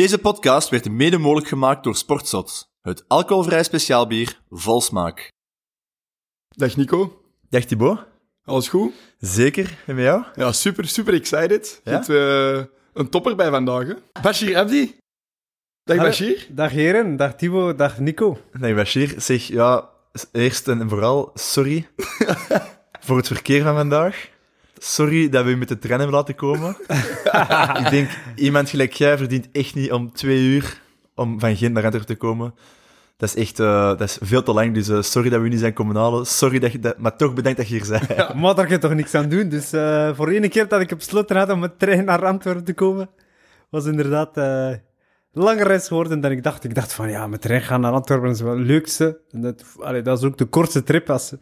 Deze podcast werd mede mogelijk gemaakt door Sportzot, het alcoholvrij speciaalbier vol smaak. Dag Nico, Dag Thibaut. alles goed? Zeker, en met jou? Ja, super, super excited. Ja? Het, eh, een topper bij vandaag. Hè? Bashir Abdi. Dag Hallo. Bashir. Dag heren, dag Thibaut, dag Nico. Nee, Bashir, zeg, ja, eerst en vooral, sorry voor het verkeer van vandaag. Sorry dat we u met de trein hebben laten komen. Ik denk, iemand gelijk jij verdient echt niet om twee uur om van Gent naar Antwerpen te komen. Dat is echt eh, dat is veel te lang, dus eh, sorry dat we niet zijn komen halen. Sorry dat je dat... Maar toch bedankt dat je hier bent. Maar daar kan je toch niks aan doen. Dus eh, voor ene keer dat ik besloten had om met trein naar Antwerpen te komen, was inderdaad eh een lange reis geworden dan ik dacht. Ik dacht van ja, met trein gaan naar Antwerpen is wel het leukste. En dat, allee, dat is ook de kortste trip. Als,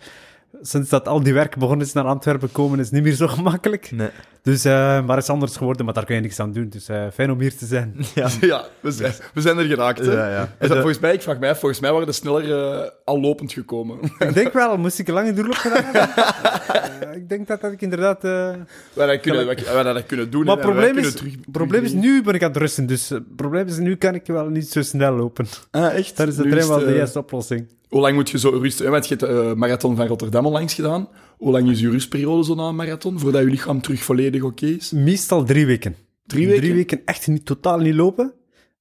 sinds dat al die werk begonnen is naar Antwerpen komen, is het niet meer zo gemakkelijk. Nee. Dus, eh, maar het is anders geworden, maar daar kun je niks aan doen. Dus eh, fijn om hier te zijn. Ja. Ja, we zijn, we zijn er geraakt. Hè? Ja, ja. En dat, volgens mij, ik vraag mij volgens mij waren we sneller eh, al lopend gekomen. ik denk wel, moest ik een lange doorloop gedaan hebben. Ik denk dat, dat ik inderdaad... eh, wij dat kunnen, wij, wij dat kunnen doen. Maar en het probleem kunnen is, terug- probleem is, nu ben ik aan het rusten. Dus het probleem is, nu kan ik wel niet zo snel lopen. Ah, echt? Dat is de Nu trein het, wel de juiste oplossing. Hoe lang moet je zo rusten? Want je hebt de marathon van Rotterdam al langs gedaan. Hoe lang is je rustperiode zo na een marathon, voordat je lichaam terug volledig oké is? Meestal drie weken. Drie weken? Drie weken echt niet, totaal niet lopen.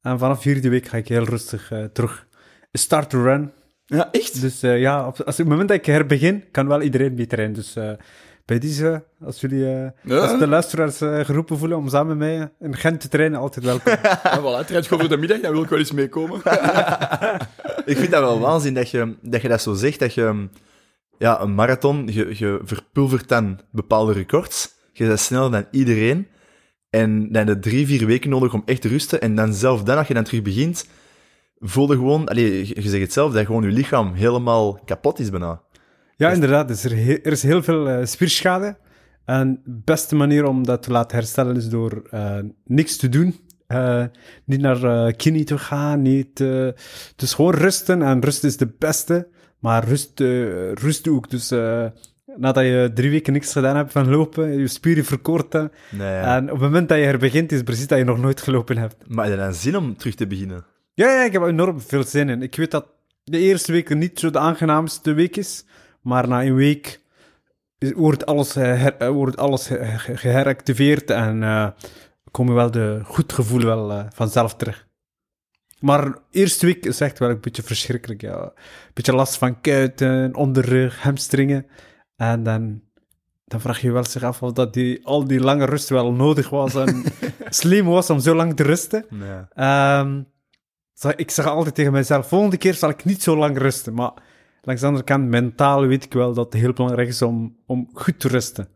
En vanaf vierde week ga ik heel rustig eh, terug. Start to run. Ja, echt? Dus eh, ja, op, als, het moment dat ik herbegin, kan wel iedereen mee trainen. Dus eh, bij deze, als jullie, eh, Ja. als de luisteraars eh, geroepen voelen om samen met mij in Gent te trainen, altijd welkom. Ja, voilà, gewoon voor de middag, dan wil ik wel eens meekomen. Ik vind dat wel waanzin dat je dat, je dat zo zegt, dat je ja, een marathon, je, je verpulvert dan bepaalde records, je bent sneller dan iedereen, en dan je drie, vier weken nodig om echt te rusten, en dan zelf dan, als je dan terug begint, voel je gewoon, allee, je zegt het zelf, dat gewoon je lichaam helemaal kapot is bijna. Ja, inderdaad. Dus er, er is heel veel eh, spierschade. En de beste manier om dat te laten herstellen is door eh, niks te doen. Eh, niet naar eh kine te gaan, niet... eh, dus gewoon rusten. En rust is de beste. Maar rust, rust ook. Dus nadat je drie weken niks gedaan hebt van lopen, je spieren verkorten. Nee, ja. En op het moment dat je er begint, is precies dat je nog nooit gelopen hebt. Maar heb je dan zin om terug te beginnen? Ja, ja, ik heb enorm veel zin in. Ik weet dat de eerste week niet zo de aangenaamste week is, maar na een week wordt alles, her- wordt alles ge- ge- geheractiveerd en komen wel de goed gevoel wel eh, vanzelf terug. Maar eerste week is echt wel een beetje verschrikkelijk. Ja. Een beetje last van kuiten, onderrug, hamstringen. En dan, dan vraag je je wel zich af of dat die, al die lange rust wel nodig was en slim was om zo lang te rusten. Nee. Ehm, ik zeg altijd tegen mezelf, volgende keer zal ik niet zo lang rusten. Maar langs de andere kant, mentaal weet ik wel dat het heel belangrijk is om, om goed te rusten.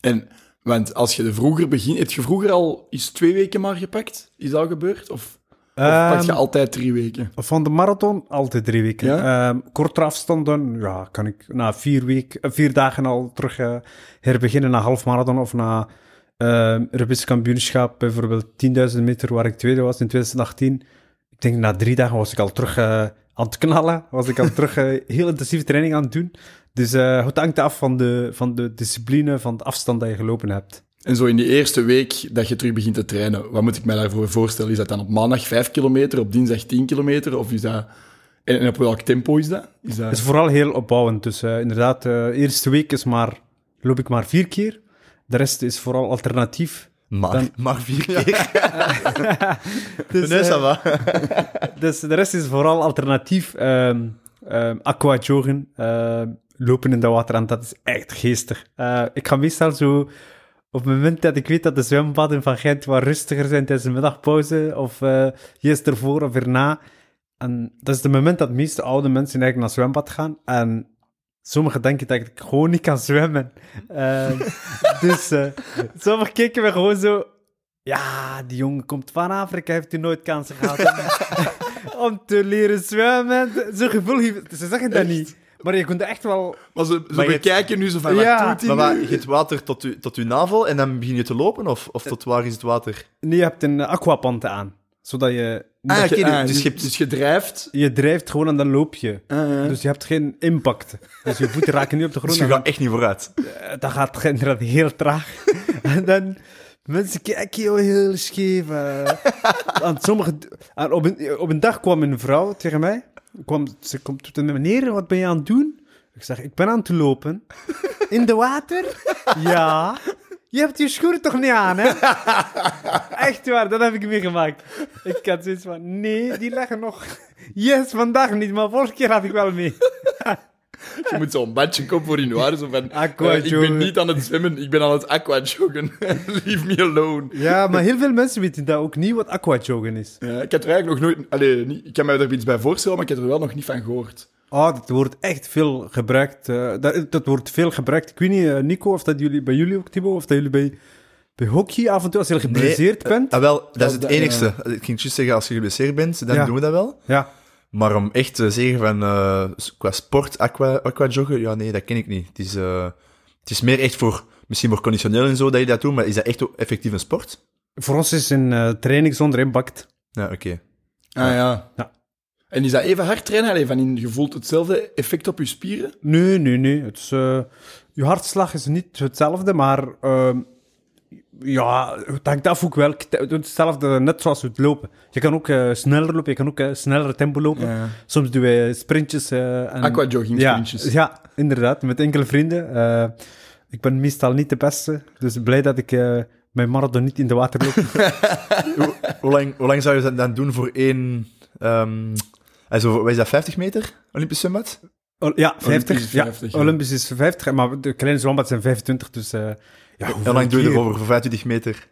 En, want als je er vroeger begint, heb je vroeger al eens twee weken maar gepakt? Is dat gebeurd? Of, of pak je Ehm, altijd drie weken? Van de marathon altijd drie weken. Ja? Ehm, kortere afstanden, ja, kan ik na vier, week, eh, vier dagen al terug eh, herbeginnen na half marathon of na ehm Europees kampioenschap, bijvoorbeeld 10.000 meter waar ik tweede was in 2018. Ik denk na drie dagen was ik al terug eh, aan het knallen, was ik al terug eh, heel intensieve training aan het doen. Dus eh het hangt af van de, van de discipline, van de afstand dat je gelopen hebt. En zo in die eerste week dat je terug begint te trainen, wat moet ik mij daarvoor voorstellen? Is dat dan op maandag 5 kilometer, op dinsdag 10 kilometer? Of is dat... En, en op welk tempo is dat? Is dat... Het is vooral heel opbouwend. Dus eh, inderdaad, de eerste week is maar, loop ik maar vier keer. De rest is vooral alternatief. Maar, Dan- maar vier keer. Dus, nee, eh, ça va. dus de rest is vooral alternatief. ehm aqua joggen, ehm, lopen in de water. En dat is echt geestig. Eh, ik ga meestal zo... Op het moment dat ik weet dat de zwembaden van Gent wat rustiger zijn tijdens de middagpauze, of eh juist ervoor of erna. En dat is het moment dat de meeste oude mensen eigenlijk naar het zwembad gaan. En sommigen denken dat ik gewoon niet kan zwemmen. Ehm, dus eh sommigen kijken me gewoon zo... Ja, die jongen komt van Afrika, heeft hij nooit kansen gehad om, om te leren zwemmen. Zo'n gevoel, heeft- ze zeggen dat niet. Maar je kunt echt wel... Maar ze, ze Maar je- bekijken nu zo van, Ja, wat doet hij Maar wat, je hebt water tot, u, tot uw navel en dan begin je te lopen? Of, of tot waar is het water? Nee, je hebt een aquapante aan. Zodat je... Ah, Dat je- ah, dus dus, je hebt- dus je drijft. Je drijft gewoon en dan loop je. Ah, ja. Dus je hebt geen impact. Dus je voeten raken niet op de grond. Dus je gaat echt niet vooruit. dan- dat gaat inderdaad heel traag. en dan Mensen kijken jou heel scheef. eh. aan sommige, aan op, een, op een dag kwam een vrouw tegen mij. Kwam, ze komt tot me, meneer, wat ben je aan het doen? Ik zeg, ik ben aan het lopen. In de water? Ja. Je hebt je schoenen toch niet aan, hè? Echt waar, dat heb ik meegemaakt. Ik had zoiets van, nee, die leggen nog... Yes, vandaag niet, maar vorige keer had ik wel mee. Je moet zo'n badje kopen voor in noir. Zo van, Aqua eh, ik ben niet aan het zwemmen, ik ben aan het aqua-joggen. Leave me alone. Ja, maar heel veel mensen weten dat ook niet wat aquajoggen is. Ja, ik heb er eigenlijk nog nooit... Allee, niet, ik kan me er iets bij voorstellen, maar ik heb er wel nog niet van gehoord. Oh, dat wordt echt veel gebruikt. eh, dat, dat wordt veel gebruikt. Ik weet niet, eh, Nico, of dat jullie bij jullie ook, Thibaut, of dat jullie bij, bij hockey af en toe, als je geblesseerd bent. Ah, wel, dat is het dat- enigste. Ik ging juist zeggen, als je geblesseerd bent, dan Ja. doen we dat wel. Ja. Maar om echt te zeggen van, eh, qua sport, aqua, aqua joggen, ja, nee, dat ken ik niet. Het is, eh, het is meer echt voor, misschien voor conditioneel en zo dat je dat doet, maar is dat echt ook effectief een sport? Voor ons is een eh, training zonder impact. Ja, oké. Ah ja. Ja. En is dat even hard trainen? Allee, van in, je voelt hetzelfde effect op je spieren? Nee, nee, nee. Het is, eh, je hartslag is niet hetzelfde, maar ehm, ja, het hangt af ook welk. te- Hetzelfde, net zoals het lopen. Je kan ook eh, sneller lopen, je kan ook eh, sneller tempo lopen. Ja. Soms doen wij sprintjes. eh en, Aquajogging ja, sprintjes. ja, inderdaad, met enkele vrienden. Eh, ik ben meestal niet de beste, dus blij dat ik eh, mijn marathon niet in de water loop. hoe, hoe, lang, hoe lang zou je dat dan doen voor één... also, wat is dat, 50 meter? Olympisch zwembad? Ja, 50. Olympisch is ja, 50, ja. Olympisch is 50, maar de kleine zwembad zijn 25, dus... eh ja, Hoe lang doe je erover voor 25 meter?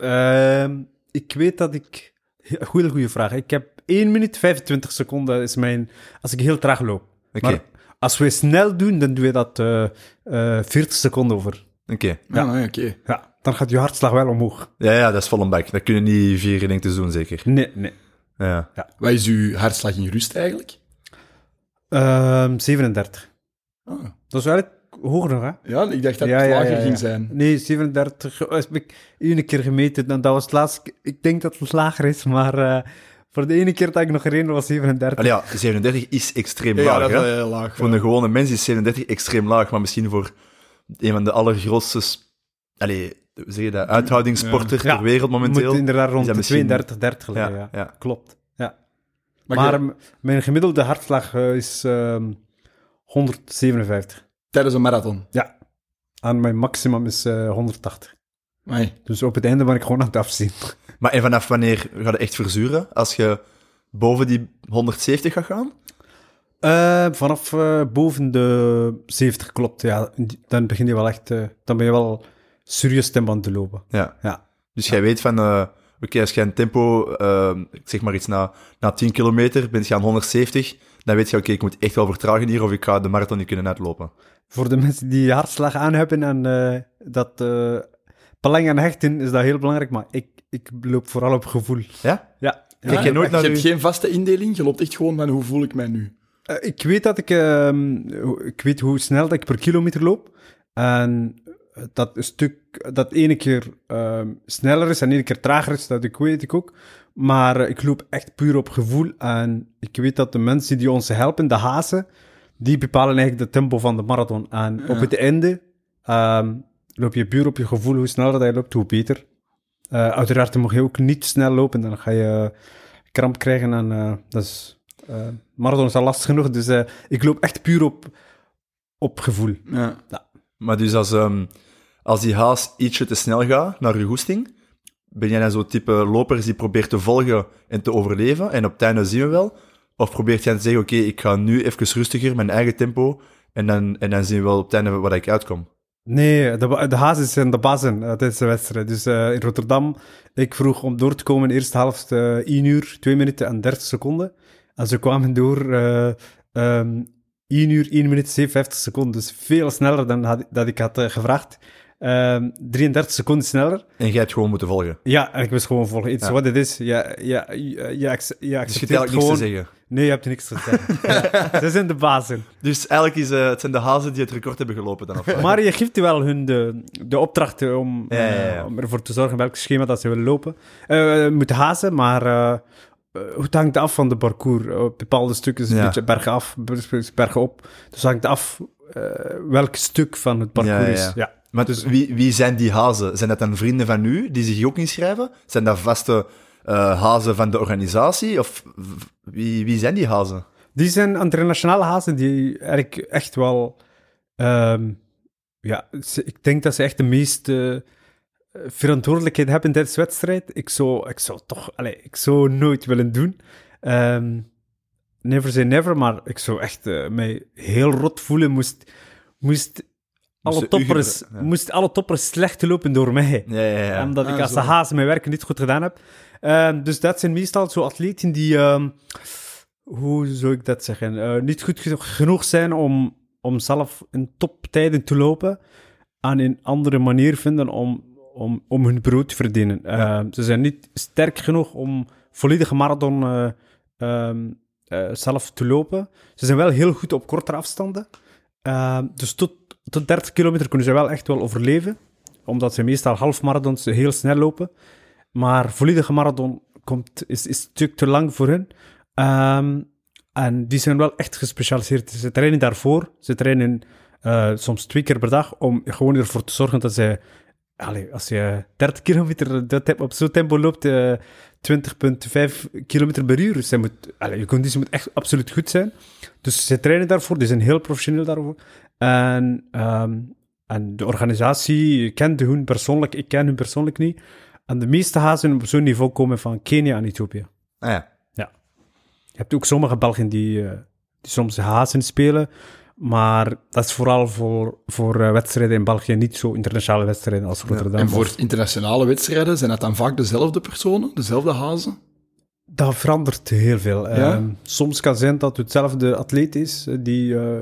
Ehm, ik weet dat ik... Goeie, goede vraag. Ik heb 1 minuut 25 seconden is mijn... Als ik heel traag loop. Oké, Maar als we snel doen, dan doen we dat eh eh 40 seconden over. oké. Ja, nee, oké. Ja, dan gaat je hartslag wel omhoog. Ja, ja, dat is vol een bak. Dat kunnen niet vier lengtes doen, zeker. Nee, nee. Ja. Wat is uw hartslag in rust eigenlijk? Ehm 37. Ah. Dat is eigenlijk hoger nog, hè? Ja, ik dacht dat Ja, het lager ja, ja. ging zijn. Nee, 37. eh, Heb ik één keer gemeten. Dan, dat was het laatste. Ik denk dat het lager is, maar eh, voor de ene keer dat ik nog gereden was 37. Allee, ja, 37 is extreem Ja, laag, dat is hè? wel heel laag. Voor ja. een gewone mens is 37 extreem laag, maar misschien voor een van de allergrootste... Allee, zeg je dat? Uithoudingssporter Ja. ter wereld Je momenteel. moet inderdaad rond de misschien- 32, 30 liggen, Ja, ja. ja. Klopt. Ja. Maar, je- mijn gemiddelde hartslag eh, is ehm 157. tijdens een marathon. Ja. En mijn maximum is eh 180. Amai. Dus op het einde ben ik gewoon aan het afzien. Maar en vanaf wanneer gaat het echt verzuren? Als je boven die 170 gaat gaan? Eh, vanaf eh, boven de 70 klopt, ja. Dan begin je wel echt... eh, dan ben je wel serieus tempo aan te lopen. Ja. Ja. Dus jij weet van... eh, Oké, als je een tempo, ik zeg maar iets, na, na 10 kilometer ben je aan 170, dan weet je, oké, ik moet echt wel vertragen hier of ik ga de marathon niet kunnen uitlopen. Voor de mensen die hartslag aan hebben en eh, dat eh belang aan hechten, is dat heel belangrijk. Maar ik, ik loop vooral op gevoel. Ja? Ja. Kijk Ja, je nooit naar Je hebt geen vaste indeling, je loopt echt gewoon van hoe voel ik mij nu. eh, ik weet dat ik, ehm, hoe- ik weet hoe snel dat ik per kilometer loop. En dat een stuk, dat ene keer ehm, sneller is en ene keer trager is, dat ik weet ik ook. Maar eh, ik loop echt puur op gevoel. En ik weet dat de mensen die ons helpen, de hazen, die bepalen eigenlijk de tempo van de marathon. En op het einde ehm, loop je puur op je gevoel. Hoe sneller dat je loopt, hoe beter. Eh, uiteraard mag je ook niet snel lopen, dan ga je kramp krijgen. En eh, dat is, eh, marathon is al lastig genoeg, dus eh, ik loop echt puur op, op gevoel. Ja. Maar dus als, ehm, als die haas ietsje te snel gaat naar je goesting, ben jij dan zo'n type lopers die probeert te volgen en te overleven, en op het einde zien we wel? Of probeert jij te zeggen, oké, ik ga nu even rustiger, mijn eigen tempo, en dan, en dan zien we wel op het einde ik uitkom? Nee, de, de hazes zijn de bazen eh, tijdens de wedstrijd. Dus eh, in Rotterdam, ik vroeg om door te komen, eerst helft eh 1 uur, 2 minuten en 30 seconden. En ze kwamen door eh ehm 1 uur, 1 minuut, 57 seconden. Dus veel sneller dan had, dat ik had eh, gevraagd. Ehm 33 seconden sneller. En jij hebt gewoon moeten volgen. Ja, en ik was gewoon volgen. Iets Ja. wat het is. Ja, ja, ja, ja, Dus je hebt niks te zeggen. Nee, je hebt niks te zeggen. ja. Ze zijn de bazen. Dus eigenlijk is, eh, het zijn de hazen die het record hebben gelopen dan. Of? Maar je geeft wel hun de, de opdracht eh, om, Ja, eh, om ervoor te zorgen welk schema dat ze willen lopen. Eh moeten hazen, maar het hangt af van de parcours. Op bepaalde stukken is het een beetje bergaf, bergen op. Dus het hangt af welk stuk van het parcours is. ja. Maar Dus- wie, wie zijn die hazen? Zijn dat dan vrienden van u die zich ook inschrijven? Zijn dat vaste eh, hazen van de organisatie? Of wie, wie zijn die hazen? Die zijn internationale hazen die eigenlijk echt wel... ehm, ja, ik denk dat ze echt de meeste eh, verantwoordelijkheid hebben tijdens de wedstrijd. Ik zou, ik zou toch... Allez, ik zou nooit willen doen. Ehm, never say never, maar ik zou echt eh, mij heel rot voelen moest... moest alle, toppers, ja. moest alle toppers slecht lopen door mij. Ja, ja, ja. Omdat ik als zo. de hazen mijn werk niet goed gedaan heb. Ehm, dus dat zijn meestal zo atleten die, ehm, hoe zou ik dat zeggen, Eh, niet goed geno- genoeg zijn om, om zelf in toptijden te lopen. En een andere manier vinden om, om, om hun brood te verdienen. Ehm, ze zijn niet sterk genoeg om volledige marathon eh, ehm, eh, zelf te lopen. Ze zijn wel heel goed op kortere afstanden. Ehm, dus tot, tot 30 kilometer kunnen ze wel echt wel overleven omdat ze meestal halfmarathons heel snel lopen. Maar volledige marathon komt, is, is een stuk te lang voor hun. Ehm, en die zijn wel echt gespecialiseerd. Ze trainen daarvoor. Ze trainen eh, soms twee keer per dag om gewoon ervoor te zorgen dat ze... Als je 30 kilometer op zo'n tempo loopt, eh 20,5 kilometer per uur. Ze moet, je conditie moet echt absoluut goed zijn. Dus ze trainen daarvoor. Die zijn heel professioneel daarvoor. En ehm, en de organisatie kende hun persoonlijk, ik ken hun persoonlijk niet. En de meeste hazen op zo'n niveau komen van Kenia en Ethiopië. Ah, ja. Je hebt ook sommige Belgen die, eh, die soms hazen spelen, maar dat is vooral voor, voor eh, wedstrijden in België, niet zo internationale wedstrijden als Rotterdam. En voor internationale wedstrijden zijn dat dan vaak dezelfde personen, dezelfde hazen? Dat verandert heel veel. Ja? Ehm, soms kan zijn dat het hetzelfde atleet is, eh, die, eh,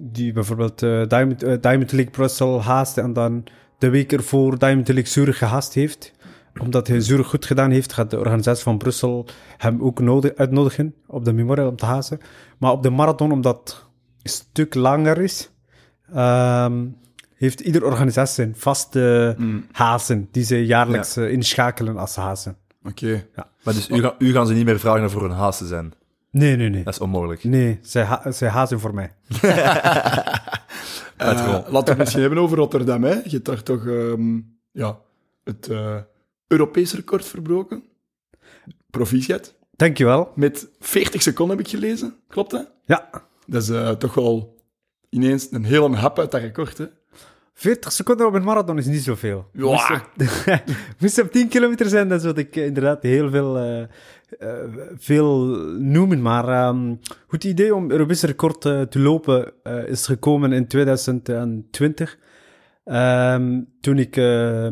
die bijvoorbeeld eh, Diamond, eh, Diamond League Brussel haast en dan de week ervoor Diamond League Zurich gehaast heeft. Omdat hij Zurich goed gedaan heeft, gaat de organisatie van Brussel hem ook nodig, uitnodigen op de Memorial om te haasten. Maar op de marathon, omdat het een stuk langer is, ehm, heeft ieder organisatie zijn vaste hazen die ze jaarlijks eh, inschakelen als hazen. Oké. Maar dus u, u gaan ze niet meer vragen voor een haas te zijn. Nee, nee, nee. Dat is onmogelijk. Nee, zij, ha zij hazen voor mij. Uitrol. laten we het misschien hebben over Rotterdam. Hè. Je hebt daar toch ehm, ja, het eh Europees record verbroken. Proficiat. Dankjewel. Met 40 seconden heb ik gelezen. Klopt dat? Ja, Dat is eh, toch wel ineens een hele hap uit dat record. Hè. 40 seconden op een marathon is niet zoveel. Ja. Moest op, moest op 10 kilometer zijn, dan zou ik eh, inderdaad heel veel, veel noemen. Maar ehm, goed idee om Europees record eh, te lopen eh, is gekomen in 2020. Ehm, toen ik, eh,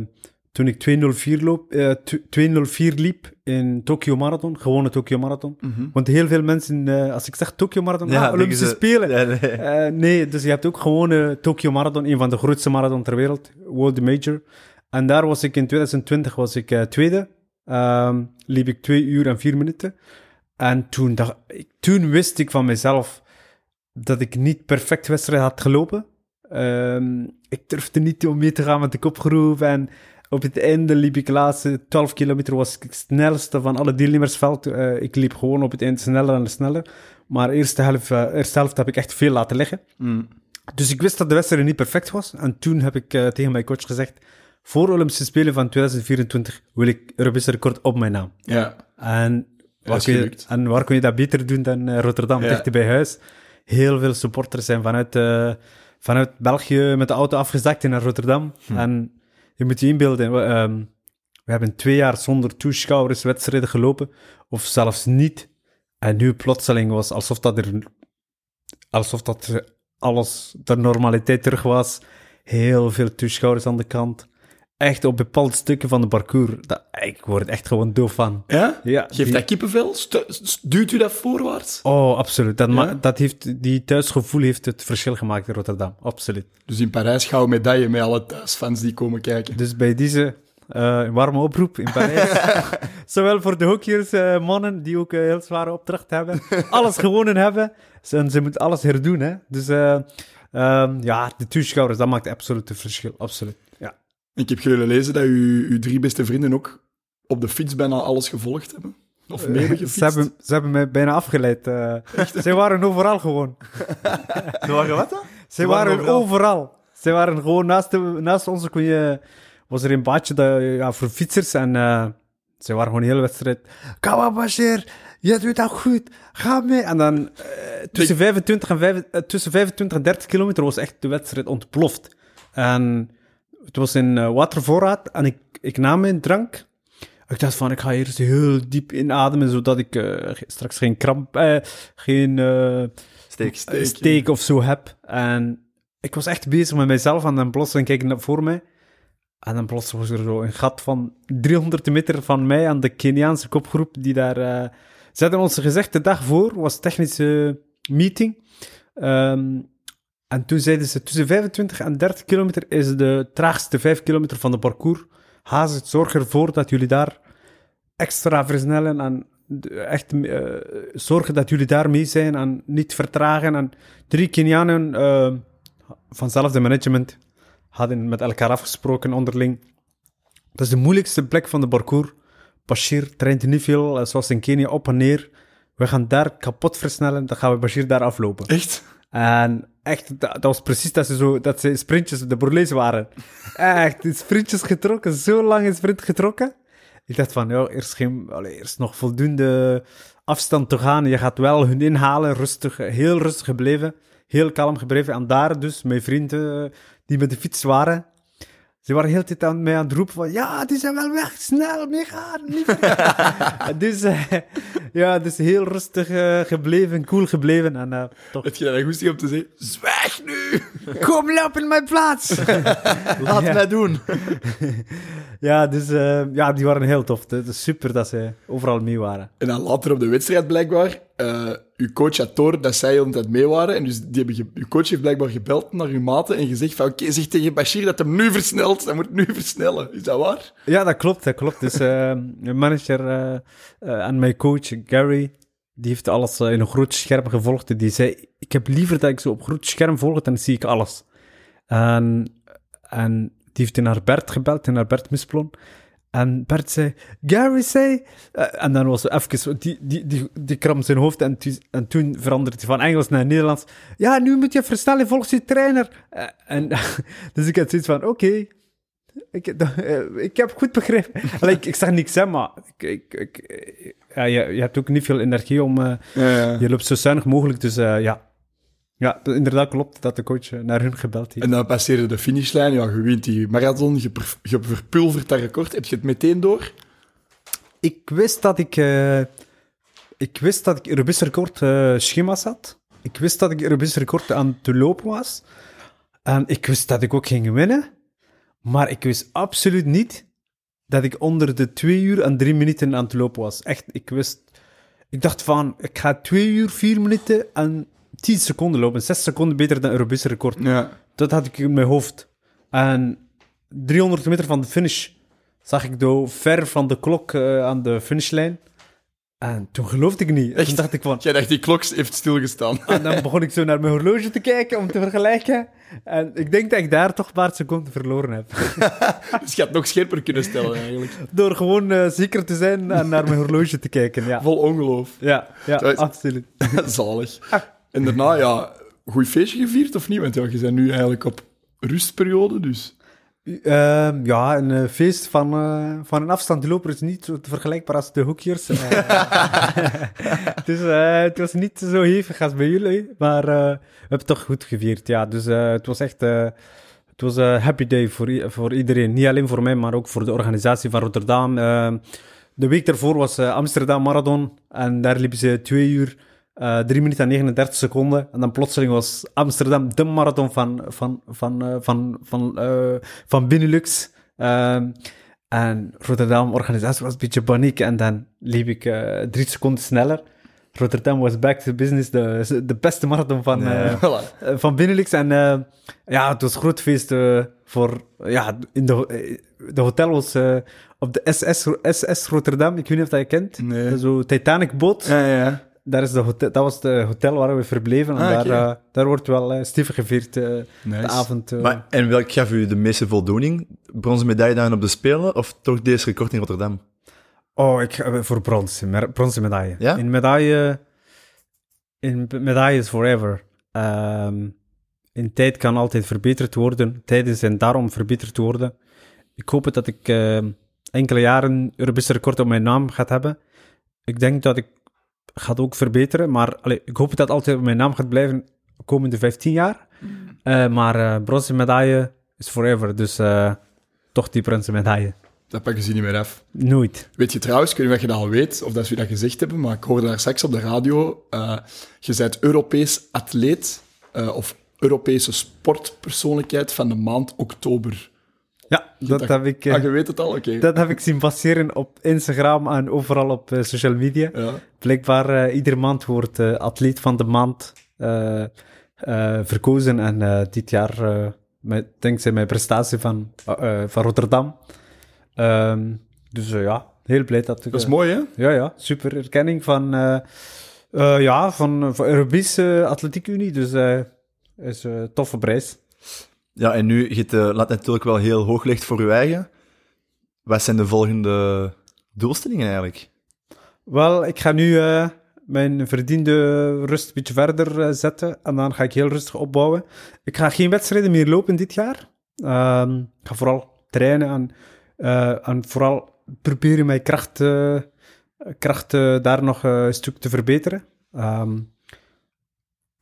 toen ik 204, loop, eh, tw- 204 liep in Tokyo Marathon, gewone Tokyo Marathon. Want heel veel mensen, eh, als ik zeg Tokyo Marathon, ah, denken Olympische ze- Spelen. Ja, nee. Eh, nee, dus je hebt ook gewoon eh, Tokyo Marathon, een van de grootste marathon ter wereld, World Major. En daar was ik in 2020 was ik eh, tweede. Ehm, liep ik twee uur en vier minuten. En toen, dacht, toen wist ik van mezelf dat ik niet perfect wedstrijd had gelopen. Ehm, ik durfde niet om mee te gaan met de kopgroep. En op het einde liep ik de laatste 12 kilometer, was ik het snelste van alle deelnemersveld. Eh, ik liep gewoon op het eind sneller en sneller. Maar de eerste helft, eh, eerste helft heb ik echt veel laten liggen. Dus ik wist dat de wedstrijd niet perfect was. En toen heb ik eh, tegen mijn coach gezegd: voor Olympische Spelen van 2024 wil ik Europees record op mijn naam. Ja. En waar, kun je, gelukt. en waar kun je dat beter doen dan eh, Rotterdam, Ja. dichter bij huis? Heel veel supporters zijn vanuit, eh, vanuit België met de auto afgezakt naar Rotterdam. En je moet je inbeelden, we, ehm, we hebben twee jaar zonder toeschouwers wedstrijden gelopen, of zelfs niet. En nu plotseling was alsof dat er, alsof dat alles de normaliteit terug was. Heel veel toeschouwers aan de kant. Echt op bepaalde stukken van de parcours. Dat, ik word echt gewoon doof van. Ja? Ja, Geeft die- dat kippenvel? Duwt u dat voorwaarts? Oh, absoluut. Dat, Ja? dat heeft, die thuisgevoel heeft het verschil gemaakt in Rotterdam. Absoluut. Dus in Parijs gouden medaille met alle thuisfans die komen kijken. Dus bij deze eh, een warme oproep in Parijs. Zowel voor de hockeyers, eh, mannen die ook een heel zware opdracht hebben. Alles gewonnen hebben. En ze moeten alles herdoen. Hè? Dus eh, ehm, ja, de toeschouwers, dat maakt absoluut het verschil. Absoluut. Ik heb willen lezen dat u, uw drie beste vrienden ook op de fiets bijna alles gevolgd hebben. Of mee hebben gefietst. Ze hebben, ze hebben mij bijna afgeleid. eh. Ze waren overal gewoon. Ze waren wat dan? Ze waren waren overal. overal. Zij waren gewoon naast, de, naast ons kon je, was er een baadje dat, ja, voor fietsers. En eh ze waren gewoon de hele wedstrijd. Kom op, Bashir, je doet dat goed. Ga mee. En dan eh, tussen, 25 en vijf- eh, tussen 25 en 30 kilometer was echt de wedstrijd ontploft. En het was in eh, watervoorraad en ik, ik nam mijn drank. Ik dacht van, ik ga eerst heel diep inademen, zodat ik eh, straks geen kramp, eh, geen Steek. steek, steek of zo heb. En ik was echt bezig met mijzelf en dan plotseling kijk ik naar voor mij. En dan plots was er zo een gat van 300 meter van mij aan de Keniaanse kopgroep die daar... eh ze hadden ons gezegd, de dag voor was technische meeting. Ehm, en toen zeiden ze, tussen 25 en 30 kilometer is de traagste 5 kilometer van de parcours. Haas, zorg ervoor dat jullie daar extra versnellen en echt eh, zorgen dat jullie daar mee zijn en niet vertragen. En drie Kenianen eh, van hetzelfde management hadden met elkaar afgesproken onderling. Dat is de moeilijkste plek van de parcours. Bashir traint niet veel, eh, zoals in Kenia, op en neer. We gaan daar kapot versnellen, dan gaan we Bashir daar aflopen. Echt? En echt, dat, dat was precies dat ze, zo, dat ze sprintjes, de Borlees waren. Echt, sprintjes getrokken, zo lang een sprint getrokken. Ik dacht van, ja, eerst, geen, nog voldoende afstand te gaan. Je gaat wel hun inhalen, rustig, heel rustig gebleven. Heel kalm gebleven. En daar dus, mijn vrienden die met de fiets waren, ze waren de hele tijd aan mij aan het roepen van, ja, die zijn wel weg, snel, meegaan. Niet vergeten." dus, eh, ja, dus heel rustig eh, gebleven, cool gebleven. En eh, toch Heb je daar goed om te zeggen? Zwijg nu! Kom, loop in mijn plaats! Laat Ja. mij doen. ja, dus eh, ja, die waren heel tof. Het is super dat ze overal mee waren. En dan later op de wedstrijd blijkbaar, eh uw coach had door dat zij de hele tijd mee waren. En dus die hebben ge- uw coach heeft blijkbaar gebeld naar uw maten en gezegd van oké, zeg tegen Bashir dat hem nu versnelt. Hij moet nu versnellen. Is dat waar? Ja, dat klopt, dat klopt. Dus eh, mijn manager en mijn coach Gary, die heeft alles in een groot scherm gevolgd. Die zei, ik heb liever dat ik zo op groot scherm volg, dan zie ik alles. En, en die heeft naar Bert gebeld, naar Bert Misplon. En Bert zei, Gary zei... eh, en dan was er even... Die, die, die, die kram zijn hoofd en, en toen veranderde hij van Engels naar Nederlands. Ja, nu moet je versnellen volgens je trainer. Eh, en, dus ik had zoiets van, oké, ik, eh, ik heb goed begrepen. Allee, ik, ik zeg niks, hè, maar ik, ik, ik- ja, je, je hebt ook niet veel energie om... je loopt zo zuinig mogelijk, dus ja. Ja, inderdaad klopt dat de coach eh, naar hun gebeld heeft. En dan passeerde de finishlijn. Ja, je wint die marathon, je, je verpulvert dat record. Heb je het meteen door? Ik wist dat ik... eh, ik wist dat ik Europees record eh, schema's had. Ik wist dat ik Europees record aan te lopen was. En ik wist dat ik ook ging winnen. Maar ik wist absoluut niet dat ik onder de twee uur en drie minuten aan het lopen was. Echt, ik wist... Ik dacht van, ik ga twee uur, vier minuten en tien seconden lopen. Zes seconden beter dan Europees record. Ja. Dat had ik in mijn hoofd. En 300 meter van de finish zag ik door ver van de klok eh, aan de finishlijn. En toen geloofde ik niet. Toen Echt? dacht ik van... Jij dacht, die klok heeft stilgestaan. En dan begon ik zo naar mijn horloge te kijken om te vergelijken. En ik denk dat ik daar toch een paar seconden verloren heb. dus je had nog scherper kunnen stellen, eigenlijk. Door gewoon eh, zeker te zijn en naar mijn horloge te kijken. Ja, Vol ongeloof. ja, ja absoluut. Zalig. En daarna, ja, goed feestje gevierd of niet? Want ja, je bent nu eigenlijk op rustperiode, dus... Ehm, ja, een eh, feest van, eh, van een afstandloper is niet zo vergelijkbaar als de hoekjes. dus het was niet zo hevig als bij jullie, maar we hebben toch goed gevierd. Ja, dus het was echt het was een happy day voor, voor iedereen. Niet alleen voor mij, maar ook voor de organisatie van Rotterdam. Eh, de week daarvoor was Amsterdam Marathon en daar liepen ze twee uur. Eh 3 minuten en 39 seconden. En dan plotseling was Amsterdam de marathon van, van, van, eh, van, van, eh, van Benelux. Ehm, en Rotterdam, organisatie was een beetje paniek. En dan liep ik drie seconden sneller. Rotterdam was back to business, de, de beste marathon van, Voilà. van Benelux. En ja, het was een groot feest voor... Ja, in de, de hotel was op de SS, SS Rotterdam. Ik weet niet of dat je kent. Nee. Zo'n Titanic-boot. Ja, ja. Daar is de hotel, dat was de hotel waar we verbleven. En Ah, daar, eh, daar wordt wel eh, stevig gevierd eh, Nice. de avond. Maar, en welk gaf u de meeste voldoening? Bronzen medaille dan op de Spelen of toch deze record in Rotterdam? Oh, ik ga voor brons. Bronzen medaille. Ja? In medaille... In medaille is forever. Ehm, in tijd kan altijd verbeterd worden. Tijden zijn daarom verbeterd worden. Ik hoop dat ik eh, enkele jaren Europees record op mijn naam gaat hebben. Ik denk dat ik gaat ook verbeteren, maar allee, ik hoop dat altijd op mijn naam gaat blijven de komende 15 jaar. Eh, maar eh bronzen medaille is forever, dus eh, toch die bronzen medaille. Dat pakken ze niet meer af. Nooit. Weet je trouwens, ik weet niet of je dat al weet, of dat ze dat gezegd hebben, maar ik hoorde daar straks op de radio, eh, je bent Europees atleet, eh, of Europese sportpersoonlijkheid van de maand oktober. Ja, dat, dat- heb ik, eh, Ah, je weet het al? Oké. dat heb ik zien passeren op Instagram en overal op eh, social media. Ja. Blijkbaar uh, iedere maand wordt uh, atleet van de maand verkozen. En dit jaar, met, dankzij mijn prestatie van, van Rotterdam. Um, dus ja, heel blij dat... Dat is mooi, hè? Ja, ja, super erkenning van, ja, van, van Europese Atletiek Unie. Dus is een toffe prijs. Ja, en nu, je het laat natuurlijk wel heel hoog ligt voor je eigen. Wat zijn de volgende doelstellingen eigenlijk? Wel, ik ga nu uh, mijn verdiende rust een beetje verder uh, zetten en dan ga ik heel rustig opbouwen. Ik ga geen wedstrijden meer lopen dit jaar. Uh, ik ga vooral trainen en, en vooral proberen mijn kracht, kracht daar nog een stuk te verbeteren. Um,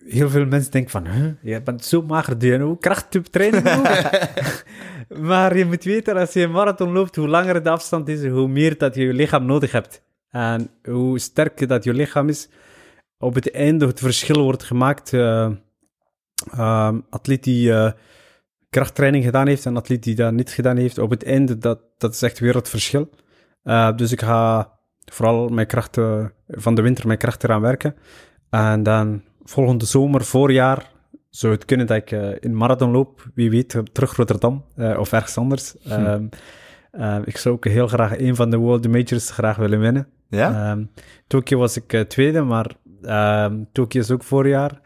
heel veel mensen denken van, huh, je bent zo mager, doe je nou krachttraining Maar je moet weten, als je een marathon loopt, hoe langer de afstand is, hoe meer dat je je lichaam nodig hebt. En hoe sterker dat je lichaam is, op het einde het verschil wordt gemaakt. Uh, uh, atleet die uh, krachttraining gedaan heeft en atleet die dat niet gedaan heeft, op het einde, dat, dat is echt weer het verschil. dus ik ga vooral mijn krachten, van de winter mijn krachten eraan werken. En dan volgende zomer, voorjaar, zou het kunnen dat ik in marathon loop. Wie weet, terug Rotterdam of ergens anders. Hm. Uh, ik zou ook heel graag een van de World Majors graag willen winnen. Ja? Um, Tokio was ik uh, tweede, maar um, Tokio is ook voorjaar.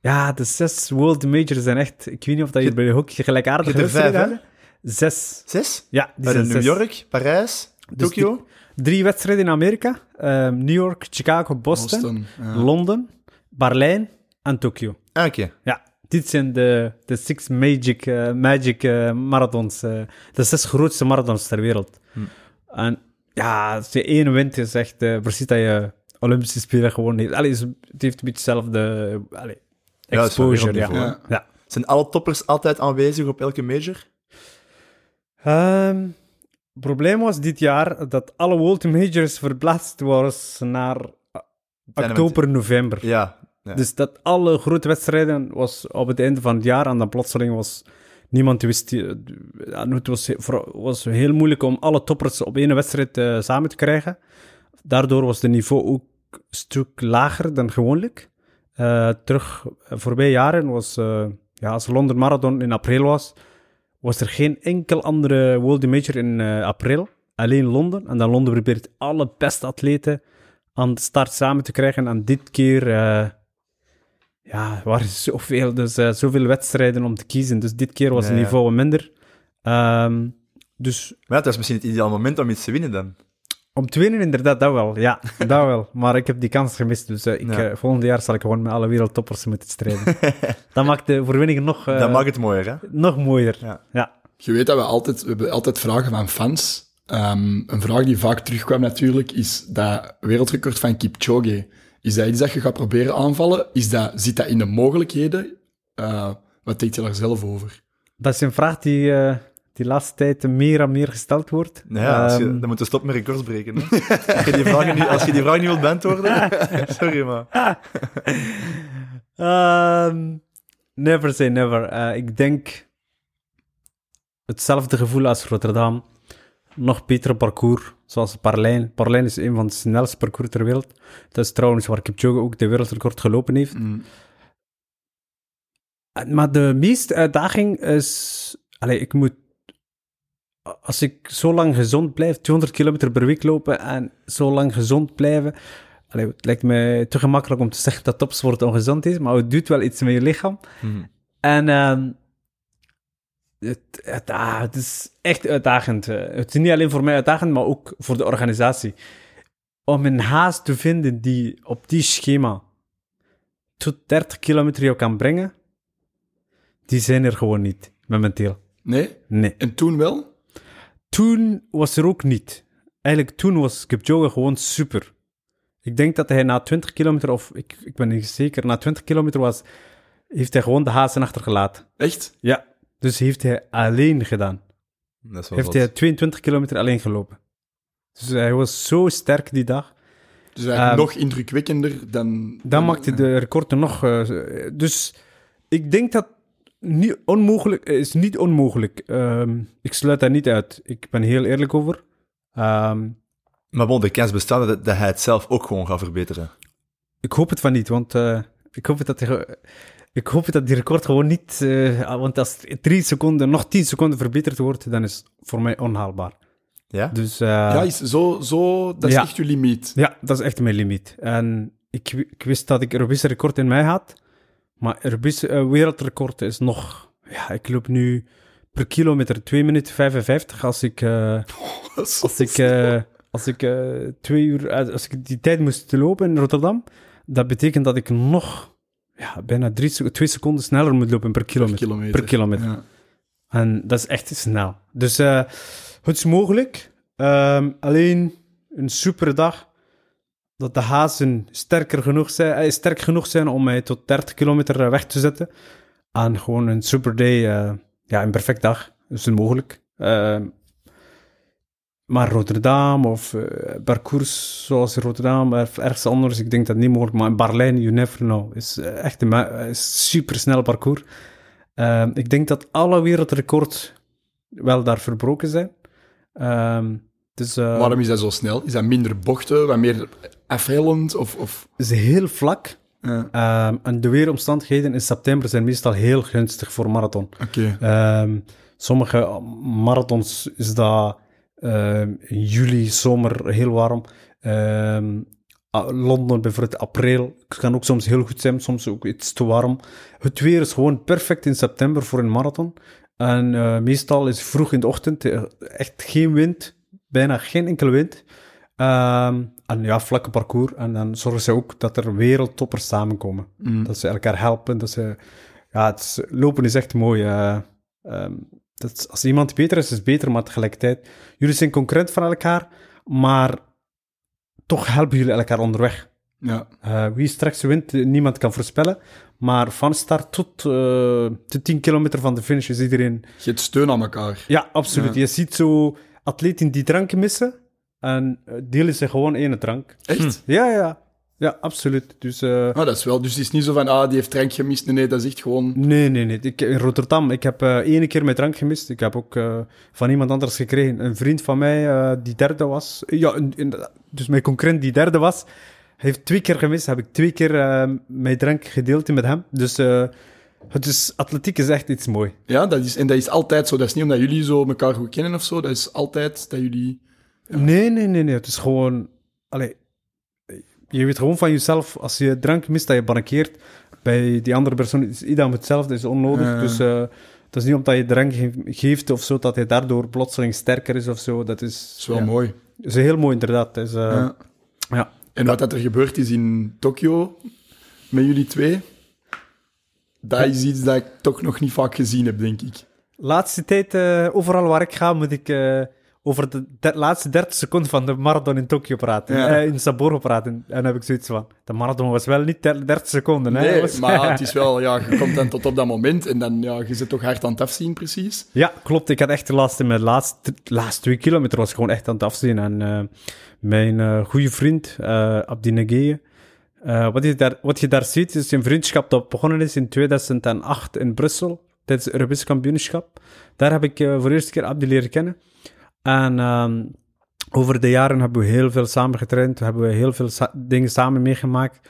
Ja, de zes World Majors zijn echt... Ik weet niet of dat je, je bij de hockey gelijkaardig wedstrijden hadden. Zes. Zes? Ja, die zijn New zes. York, Parijs, Dus Tokio? drie wedstrijden in Amerika. Um, New York, Chicago, Boston, Boston, ja. Londen, Berlijn en Tokio. Ah, oké. Ja, dit zijn de, de six magic, eh, magic eh, marathons. eh, de zes grootste marathons ter wereld. Hm. En ja, als je één wint, is echt precies dat je Olympische Spelen gewoon heeft. Allee, is- het heeft een beetje hetzelfde allee, exposure. Ja, ja. Zijn alle toppers altijd aanwezig op elke major? Ehm, het probleem was dit jaar dat alle World Majors verplaatst was naar oktober, november. Ja. Dus dat alle grote wedstrijden was op het einde van het jaar en dan plotseling was niemand wist. ja, Het was, was heel moeilijk om alle toppers op één wedstrijd eh, samen te krijgen. Daardoor was het niveau ook een stuk lager dan gewoonlijk. Eh, terug, eh, voorbije jaren was, eh, ja, als London Marathon in april was, was er geen enkel andere World Major in eh, april. Alleen Londen. En dan Londen probeert alle beste atleten aan de start samen te krijgen. En dit keer, eh, ja, er waren zoveel, dus, eh, zoveel wedstrijden om te kiezen. Dus dit keer was het ja. niveau minder. Ehm, dus Maar ja, het was misschien het ideaal moment om iets te winnen dan. om te winnen, inderdaad, dat wel. Ja, dat wel. Maar ik heb die kans gemist. Dus eh, ik, Ja. eh, volgende jaar zal ik gewoon met alle wereldtoppers moeten strijden. dat maakt de overwinning nog, eh, dat maakt het mooier, hè? nog mooier. Ja. ja. Je weet dat we altijd, we hebben altijd vragen van fans. Ehm, een vraag die vaak terugkwam natuurlijk, is dat wereldrecord van Kipchoge. Is dat iets dat je gaat proberen aanvallen? Is dat, zit dat in de mogelijkheden? Eh, wat denk je daar zelf over? Dat is een vraag die, eh, die laatste tijd meer en meer gesteld wordt. Ja, als je, Ehm, dan moet je stoppen met records breken. Hè? als, je die vragen niet, als je die vraag niet wilt beantwoorden, sorry, maar... Ehm, never say never. Eh, ik denk hetzelfde gevoel als Rotterdam. Nog betere parcours, zoals Parlijn. Parlijn is een van de snelste parcours ter wereld. Dat is trouwens waar Kipchoge ook de wereldrecord gelopen heeft. Eh, Maar de meeste uitdaging is... Allee, ik moet... Als ik zo lang gezond blijf, 200 kilometer per week lopen en zo lang gezond blijven... Allee, het lijkt me te gemakkelijk om te zeggen dat topsport ongezond is, maar het doet wel iets met je lichaam. Mhm. En ehm, het, het, ah, het is echt uitdagend. eh. Het is niet alleen voor mij uitdagend, maar ook voor de organisatie. Om een haast te vinden die op die schema tot 30 kilometer jou kan brengen, Die zijn er gewoon niet, momenteel. Nee? Nee. En toen wel? Toen was er ook niet. Eigenlijk toen was Kipchoge gewoon super. Ik denk dat hij na 20 kilometer, of ik, ik ben niet zeker, na 20 kilometer was, heeft hij gewoon de hazen achtergelaten. Echt? Ja. Dus heeft hij alleen gedaan. Dat is wel Heeft zot. hij 22 kilometer alleen gelopen. Dus hij was zo sterk die dag. Dus eigenlijk Ehm, nog indrukwekkender dan... Dan maakte de record er nog. eh, dus ik denk dat niet onmogelijk is niet onmogelijk. Ehm, ik sluit dat niet uit. Ik ben heel eerlijk over. Ehm, Maar bon, de kans bestaat dat, dat hij het zelf ook gewoon gaat verbeteren. ik hoop het van niet, want eh, ik hoop dat hij ik hoop dat die record gewoon niet. eh, want als het drie seconden, nog tien seconden verbeterd wordt, dan is het voor mij onhaalbaar. Ja? Dus eh, Ja, is zo, zo, dat is Ja. echt je limiet. Ja, dat is echt mijn limiet. En ik, wi- ik wist dat ik Europese record in mij had, maar Europese eh, wereldrecord is nog... Ja, ik loop nu per kilometer 2 minuten 55 als ik... eh, als ik, als ik twee uur... als ik die tijd moest lopen in Rotterdam, dat betekent dat ik nog ja, bijna drie, twee seconden sneller moet lopen per per kilometer. Per kilometer. Ja. En dat is echt snel. Dus eh, het is mogelijk. Ehm, alleen een super dag. Dat de hazen sterker genoeg zijn, eh, sterk genoeg zijn om mij tot 30 kilometer eh, weg te zetten. En gewoon een super day. ja, een perfect dag. is het mogelijk. Ehm, maar Rotterdam of eh, parcours zoals Rotterdam of ergens anders, ik denk dat niet mogelijk. Maar in Berlijn, you never know. Is eh, echt een is super snel parcours. Ehm, ik denk dat alle wereldrecords wel daar verbroken zijn. Ehm, dus, eh, Waarom is dat zo snel? Is dat minder bochten, wat meer afhellend? Of, of... Het is heel vlak. Ja, Ehm, en de weeromstandigheden in september zijn meestal heel gunstig voor marathon. Oké. Sommige marathons is dat juli, zomer heel warm. Ehm, Londen bijvoorbeeld april kan ook soms heel goed zijn, soms ook iets te warm. Het weer is gewoon perfect in september voor een marathon. En eh, meestal is vroeg in de ochtend eh, echt geen wind, bijna geen enkele wind. Ehm, en ja, vlakke parcours. En dan zorgen ze ook dat er wereldtoppers samenkomen. Mm. Dat ze elkaar helpen. Dat ze, ja, het is- lopen is echt mooi. Ehm, dat als iemand beter is, is het beter, maar tegelijkertijd... Jullie zijn concurrent van elkaar, maar toch helpen jullie elkaar onderweg. Ja. Eh, wie straks wint, niemand kan voorspellen. Maar van start tot eh, de 10 kilometer van de finish is iedereen... Je hebt steun aan elkaar. Ja, absoluut. Ja. Je ziet zo atleten die dranken missen en eh, delen ze gewoon één drank. Echt? Ja, ja. Ja, absoluut. Dus... eh, Ah, dat is wel. Dus het is niet zo van, ah, die heeft drank gemist. Nee, nee, dat is echt gewoon... Nee, nee, nee. Ik, in Rotterdam, ik heb eh ene keer mijn drank gemist. Ik heb ook eh, van iemand anders gekregen. Een vriend van mij die derde was. Ja, in- in- dus mijn concurrent die derde was, heeft twee keer gemist. Heb ik twee keer mijn drank gedeeld met hem. Dus het is, atletiek is echt iets mooi. Ja, dat is, en dat is altijd zo. Dat is niet omdat jullie zo elkaar goed kennen of zo. Dat is altijd dat jullie... Nee, nee, nee, nee. Het is gewoon... Allee, je weet gewoon van jezelf, als je drank mist, dat je bankeert. Bij die andere persoon is iedereen hetzelfde, dat is onnodig. Dus eh het is niet omdat je drank ge- geeft of zo, dat hij daardoor plotseling sterker is of zo. Dat is, Dat is wel ja, mooi. is heel mooi, inderdaad. Is, eh, Ja. ja. En wat dat er gebeurd is in Tokio met jullie twee, dat is iets dat ik toch nog niet vaak gezien heb, denk ik. Laatste tijd, eh, overal waar ik ga, moet ik eh, over de de laatste 30 seconden van de marathon in Tokio praten. Ja. Eh, in Sapporo praten. En dan heb ik zoiets van, de marathon was wel niet 30 seconden. Hè? Nee, Was- maar het is wel, ja, je komt dan tot op dat moment en dan, ja, je zit toch hard aan het afzien, precies. Ja, klopt. Ik had echt de laatste, mijn laatste, laatste twee kilometer was gewoon echt aan het afzien. En eh, mijn eh goede vriend, Abdi eh, wat, je daar, wat je daar ziet, is een vriendschap dat begonnen is in 2008 in Brussel, tijdens het Europese kampioenschap. Daar heb ik voor de eerste keer Abdi leren kennen. En ehm, over de jaren hebben we heel veel samen getraind, hebben we heel veel dingen samen meegemaakt.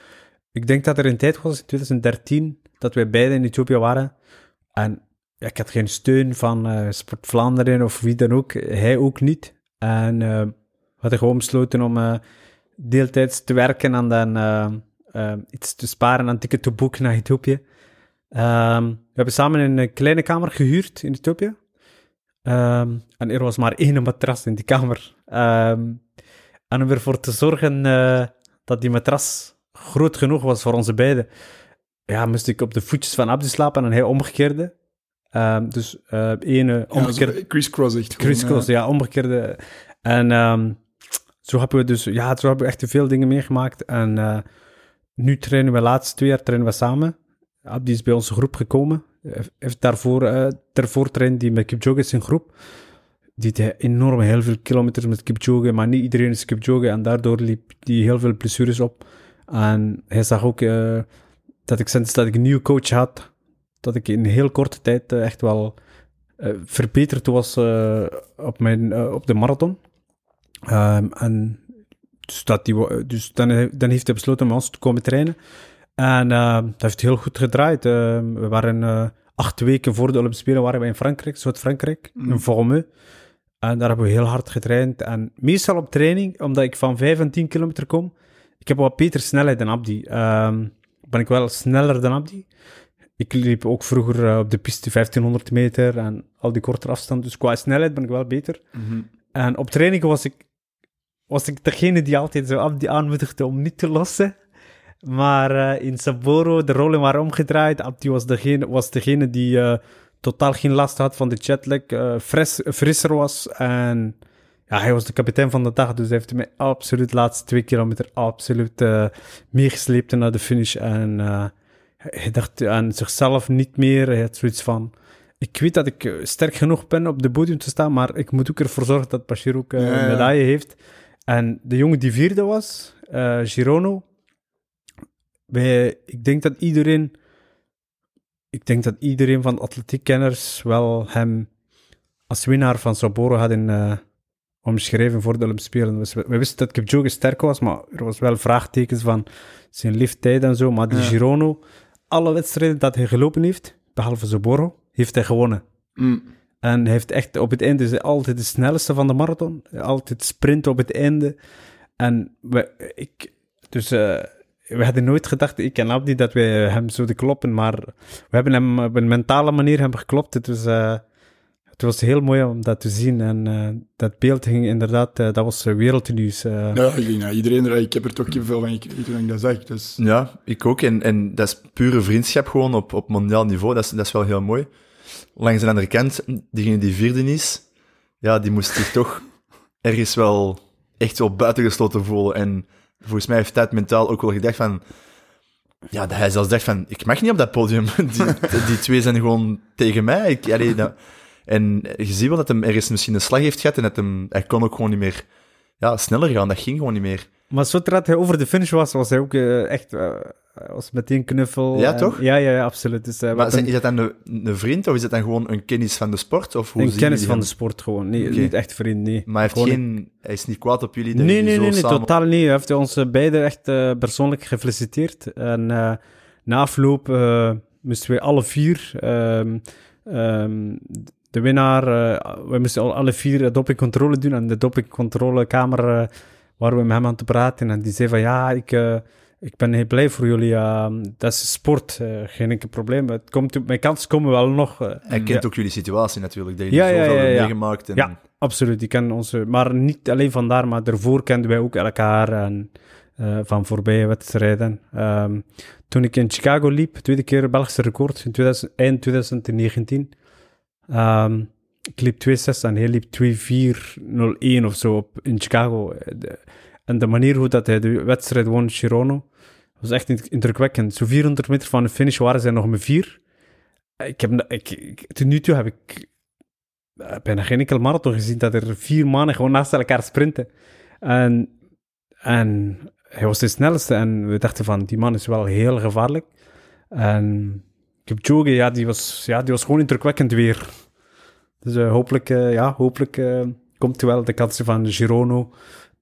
Ik denk dat er een tijd was, in 2013, dat wij beiden in Ethiopië waren. En ik had geen steun van eh, Sport Vlaanderen of wie dan ook. Hij ook niet. En eh, we hadden gewoon besloten om eh, deeltijds te werken en dan eh, iets te sparen en ticket te boeken naar Ethiopië. Ehm, we hebben samen een kleine kamer gehuurd in Ethiopië. Ehm, en er was maar één matras in die kamer. Ehm, en om ervoor te zorgen eh, dat die matras groot genoeg was voor onze beiden, ja, moest ik op de voetjes van Abdi slapen en hij omgekeerde. Ehm, dus eh ene Ja, omgekeerde... zo crisscross echt. Crisscross, ja, omgekeerde. En zo hebben we dus, ja, zo hebben we echt veel dingen meegemaakt. En eh, nu trainen we, de laatste twee jaar trainen we samen. Abdi is bij onze groep gekomen. Hij Heeft daarvoor, eh daarvoor trainde die met Kipchoge zijn groep. Die deed enorm heel veel kilometers met Kipchoge, maar niet iedereen is Kipchoge. En daardoor liep die heel veel blessures op. En hij zag ook eh, dat ik sinds dat ik een nieuwe coach had, dat ik in heel korte tijd eh, echt wel verbeterd was op, mijn, op de marathon. Ehm, en dus, dat die, dus dan, dan heeft hij besloten om ons te komen trainen. En eh, dat heeft heel goed gedraaid. Ehm, we waren eh, acht weken voor de Olympische Spelen waren we in Frankrijk, Zuid-Frankrijk, in Formeux. En daar hebben we heel hard getraind. En meestal op training, omdat ik van 5 en 10 kilometer kom, ik heb wat beter snelheid dan Abdi. Ehm, ben ik wel sneller dan Abdi. Ik liep ook vroeger eh, op de piste 1500 meter en al die kortere afstand. Dus qua snelheid ben ik wel beter. En op training was ik, was ik degene die altijd zo Abdi aanmoedigde om niet te lossen. Maar eh, in Saboro, de rollen waren omgedraaid. Abdi was degene, was degene die eh, totaal geen last had van de jetlag, eh, fris, frisser was. En ja, hij was de kapitein van de dag, dus hij heeft mij absoluut de laatste twee kilometer absoluut eh, meegesleept naar de finish. En hij dacht aan zichzelf niet meer. Hij had zoiets van... Ik weet dat ik sterk genoeg ben op de podium te staan, maar ik moet ook ervoor zorgen dat Bashir ook een medaille heeft. En de jongen die vierde was, Girono, ik denk dat iedereen... Ik denk dat iedereen van de atletiekkenners wel hem als winnaar van Saboro hadden eh, omschreven voor de Olympische Spelen. We, we wisten dat Kipchoge sterk was, maar er was wel vraagtekens van zijn leeftijd en zo. Maar die Ja. Girono, alle wedstrijden dat hij gelopen heeft, behalve Saboro, heeft hij gewonnen. Mm. En hij heeft echt op het einde is altijd de snelste van de marathon. Altijd sprint op het einde. En we, ik, dus eh, we hadden nooit gedacht, ik en Abdi, dat wij hem zouden kloppen. Maar we hebben hem op een mentale manier hem geklopt. Het was, eh, het was heel mooi om dat te zien. En eh, dat beeld ging inderdaad, eh, dat was wereldnieuws. eh. Ja, ik, denk dat iedereen er, ik heb er toch veel van gekregen toen ik dat zag. Dus, Ja, ik ook. En, en dat is pure vriendschap gewoon op, op mondiaal niveau. Dat is, dat is wel heel mooi. Langs de andere kant, diegene die vierde is, ja, die moest zich toch ergens wel echt wel buitengesloten voelen. En volgens mij heeft het mentaal ook wel gedacht van... Ja, dat hij zelfs dacht van, ik mag niet op dat podium. Die, die twee zijn gewoon tegen mij. Ik, allee, en je ziet wel dat hem ergens misschien een slag heeft gehad en dat hem, hij kon ook gewoon niet meer ja, sneller gaan. Dat ging gewoon niet meer. Maar zodra hij over de finish was, was hij ook eh, echt... eh, was meteen knuffel. Ja, en- toch? Ja, ja, ja, absoluut. Dus, eh, we Maar zijn- is dat dan een, een vriend of is dat dan gewoon een kennis van de sport? Of hoe Een kennis van de sport gewoon. Nee, Oké. niet echt vriend, nee. Maar hij, heeft Gewoon geen, hij is niet kwaad op jullie? Nee, nee, nee, nee samen- totaal niet. Hij heeft ons eh, beiden echt eh, persoonlijk gefeliciteerd. En eh, na afloop eh, moesten we alle vier, ehm, de winnaar, eh, we moesten al alle vier dopingcontrole doen. En de dopingcontrolekamer eh waren we met hem aan te praten. En die zei van, ja, ik, eh, ik ben heel blij voor jullie. eh, dat is sport, eh, geen enkel probleem. Het komt, mijn kansen komen wel nog. eh. Hij kent ook jullie situatie natuurlijk, dat jullie Ja, zoveel ja, meegemaakt. En... Ja. Absoluut, die kennen onze, maar niet alleen vandaar, maar daarvoor kenden wij ook elkaar en eh, van voorbije wedstrijden. Ehm, toen ik in Chicago liep, tweede keer Belgische record, in 2000, eind 2019. Ehm, ik liep 2.6 en hij liep 2.4.01 of zo op, in Chicago. Eh, de- en de manier hoe dat hij de wedstrijd won, Chirono, was echt in- indrukwekkend. Zo 400 meter van de finish waren zij nog met vier. Ik heb, ik, ik, nu toe heb ik eh, bijna geen enkel marathon gezien dat er vier mannen gewoon naast elkaar sprinten. En, en hij was de snelste en we dachten van, die man is wel heel gevaarlijk. En Kipchoge, ja, die was, ja, die was gewoon indrukwekkend weer. Dus eh, hopelijk, eh, ja, hopelijk eh, komt wel de kansen van Girono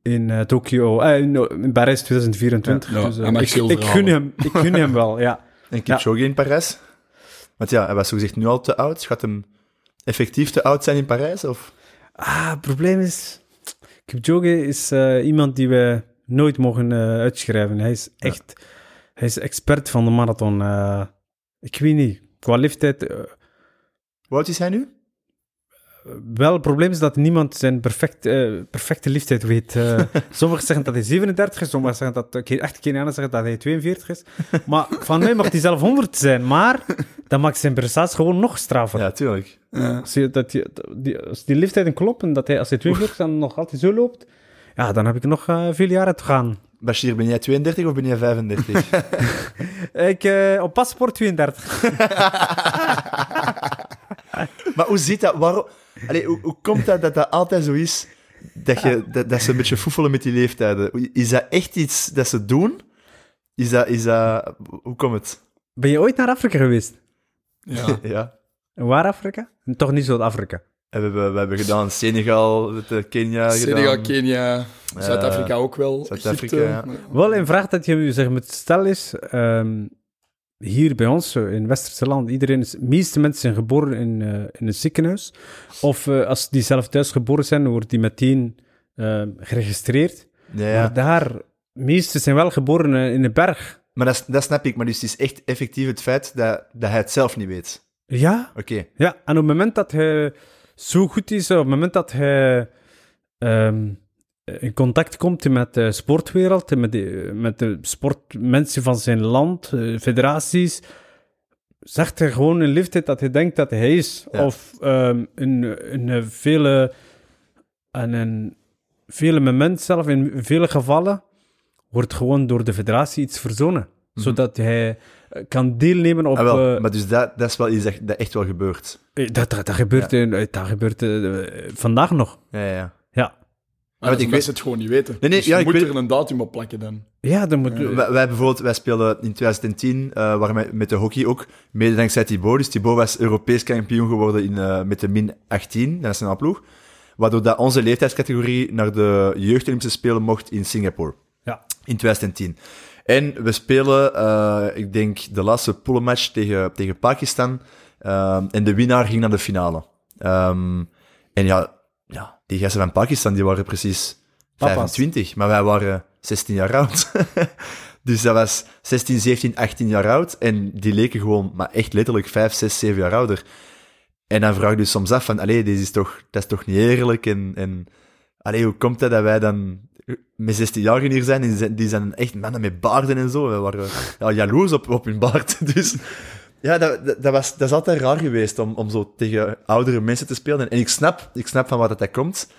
in eh, Tokio, eh, in, in Parijs 2024. Ja, ja, dus, eh, ik, ik, gun hem, ik gun hem wel, ja. En Kipchoge in Parijs? Want ja, hij was zogezegd nu al te oud. Gaat hem effectief te oud zijn in Parijs? Of? Ah, het probleem is... Kipchoge is iemand die we nooit mogen eh, uitschrijven. Hij is echt... Hij is expert van de marathon. eh. ik weet niet. Qua leeftijd... Hoe oud is hij nu? Wel, het probleem is dat niemand zijn perfect, eh, perfecte leeftijd weet. Eh, sommigen zeggen dat hij 37 is, sommigen zeggen dat... Oké, echt Kenianen zeggen dat hij 42 is. Maar van mij mag hij zelf 100 zijn. Maar dat maakt zijn prestatie gewoon nog straffer. Ja, tuurlijk. Als, je, dat die, die, als die leeftijden kloppen, dat hij als hij 42 is dan nog altijd zo loopt, ja, dan heb ik nog eh, veel jaren te gaan. Bashir, ben jij 32 of ben jij 35? Ik, eh, op paspoort 32. maar hoe zit dat? Waarom... Allee, hoe, hoe komt dat dat dat altijd zo is? Dat, je, dat, dat ze een beetje foefelen met die leeftijden. Is dat echt iets dat ze doen? Is dat... Is dat hoe komt het? Ben je ooit naar Afrika geweest? Ja. Ja. En Waar Afrika? Toch niet Zuid-Afrika. We, hebben, we hebben gedaan Senegal, met Kenia Senegal, gedaan. Kenia, Zuid-Afrika ook wel. Zuid-Afrika, ja. Wel, een vraag dat je je zeg, moet stellen is... ehm, hier bij ons, zo in Westerse land, iedereen is, de meeste mensen zijn geboren in, eh, in een ziekenhuis. Of eh, als die zelf thuis geboren zijn, wordt die meteen eh, geregistreerd. Ja, ja. Maar daar, de meeste zijn wel geboren eh, in de berg. Maar dat, dat snap ik. Maar dus het is echt effectief het feit dat, dat hij het zelf niet weet. Ja, Oké. ja. En op het moment dat hij zo goed is, op het moment dat hij ehm, in contact komt met de sportwereld, met de, met de sportmensen van zijn land, eh, federaties, zegt hij gewoon een leeftijd dat hij denkt dat hij is. Ja. Of ehm, in, in eh, vele, en in vele momenten zelf, in vele gevallen, wordt gewoon door de federatie iets verzonnen. Zodat hij eh, kan deelnemen op... Mhm. Ah, wel, eh, maar dus dat, dat is wel iets dat, dat echt wel gebeurt. eh, Dat, dat, dat gebeurt, in- eh, dat gebeurt eh, vandaag nog. Ja, ja, ja. Maar want ik weet- ze het gewoon niet weten. Nee, nee, dus ja, je ik moet weet- er een datum op plakken dan. Ja, dan moet... Wij, wij bijvoorbeeld, wij speelden in 2010, eh waren wij met de hockey ook, mede dankzij Thibaut. Dus Thibaut was Europees kampioen geworden in, eh, met de min 18, de nationale ploeg. Waardoor dat onze leeftijdscategorie naar de jeugdolympische spelen mocht in Singapore. Ja. In 2010. En we spelen, eh, ik denk, de laatste poolmatch tegen, tegen Pakistan. En de winnaar ging naar de finale. Ehm, en ja, ja, die gasten van Pakistan, die waren precies Papa's. 25, maar wij waren 16 jaar oud. dus dat was 16, 17, 18 jaar oud. En die leken gewoon, maar echt letterlijk 5, 6, 7 jaar ouder. En dan vraag je dus soms af van, allee, dit is toch, dat is toch niet eerlijk? En, en allee, hoe komt het dat wij dan met 16 jaar hier zijn? En die zijn, die zijn echt mannen met baarden en zo. We waren ja, jaloers op, op hun baard. Dus ja, dat, dat, dat was, dat is altijd raar geweest om, om zo tegen oudere mensen te spelen. En ik snap, ik snap van waar dat, dat komt.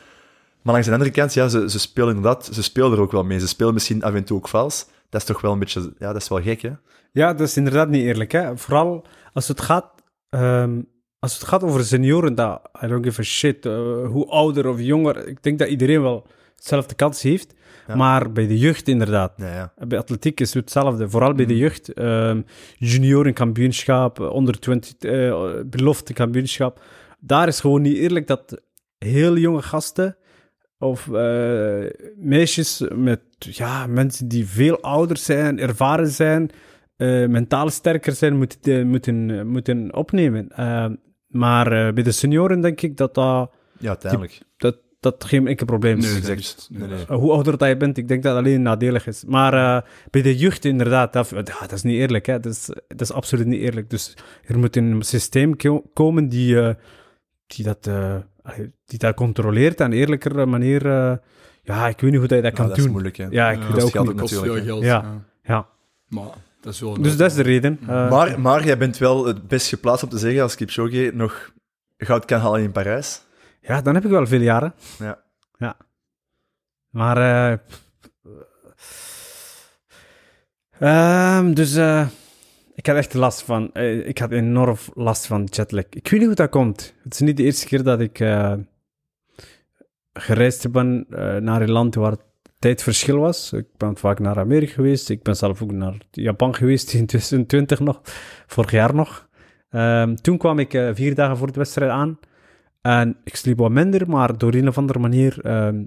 Maar langs de andere kant, ja, ze, ze spelen inderdaad, ze spelen er ook wel mee. Ze spelen misschien af en toe ook vals. Dat is toch wel een beetje, ja, dat is wel gek, hè? Ja, dat is inderdaad niet eerlijk. Hè? Vooral als het gaat, ehm, als het gaat over senioren, dat, I don't give a shit. eh, hoe ouder of jonger, ik denk dat iedereen wel dezelfde kans heeft. Ja. Maar bij de jeugd inderdaad. Ja, ja. Bij atletiek is het hetzelfde. Vooral bij de Mhm. jeugd. ehm juniorenkampioenschap, onder 20, eh belofte kampioenschap. Daar is gewoon niet eerlijk dat heel jonge gasten of eh, meisjes met ja, mensen die veel ouder zijn, ervaren zijn, eh, mentaal sterker zijn, moeten, moeten, moeten opnemen. Eh, maar bij de senioren denk ik dat dat, ja uiteindelijk. dat, dat geen enkel probleem is. Nee, dat exact. is- Nee, nee. Uh, hoe ouder dat je bent, ik denk dat het alleen nadelig is. Maar eh, bij de jeugd inderdaad, dat, dat is niet eerlijk. Hè. Dat, is, dat is absoluut niet eerlijk. Dus er moet een systeem ko- komen die, eh, die, dat, eh, die dat controleert en eerlijker manier... eh, ja, ik weet niet hoe dat je dat Ja, kan dat is doen. moeilijk, hè? Ja, ik Ja, weet dat ook niet. ook kost veel natuurlijk, geld. Ja. Ja. Ja. Maar dat is wel... Dus dat is de reden. Eh, Maar, maar jij bent wel het best geplaatst om te zeggen, als Kipchoge nog goud kan halen in Parijs. Ja, dan heb ik wel veel jaren. Ja. Ja. Maar... eh, ehm, dus... eh, ik had echt last van... eh, ik had enorm last van jetlag. Ik weet niet hoe dat komt. Het is niet de eerste keer dat ik gereisd ben naar een land waar tijdverschil was. Ik ben vaak naar Amerika geweest. Ik ben zelf ook naar Japan geweest in 2020 nog. Vorig jaar nog. Ehm, toen kwam ik vier dagen voor de wedstrijd aan. En ik sliep wat minder, maar door een of andere manier... ehm,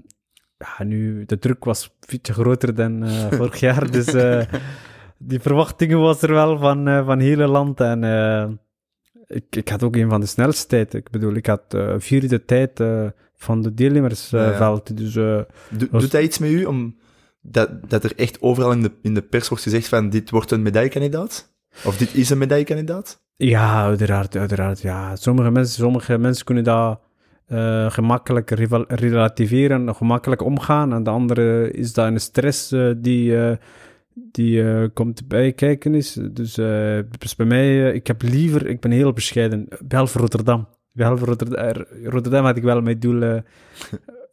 ja, nu, de druk was een beetje groter dan eh, vorig jaar. Dus eh, die verwachtingen was er wel van, eh, van het hele land. En ik, ik had ook een van de snelste tijden. Ik bedoel, ik had vierde tijd eh, van de deelnemersveld. Ja, Dus Do- Was- Doet dat iets met u, om dat, dat er echt overal in de, in de pers wordt gezegd van dit wordt een medaillekandidaat? Of dit is een medaillekandidaat? Ja, uiteraard, uiteraard. Ja. Sommige, mensen, sommige mensen kunnen dat eh, gemakkelijk relativeren, gemakkelijk omgaan. En de andere is dat een stress eh, die, eh, die komt bij kijken is. Dus, dus bij mij, ik heb liever, ik ben heel bescheiden, behalve Rotterdam. Behalve Rotterdam, Rotterdam had ik wel mijn doel eh,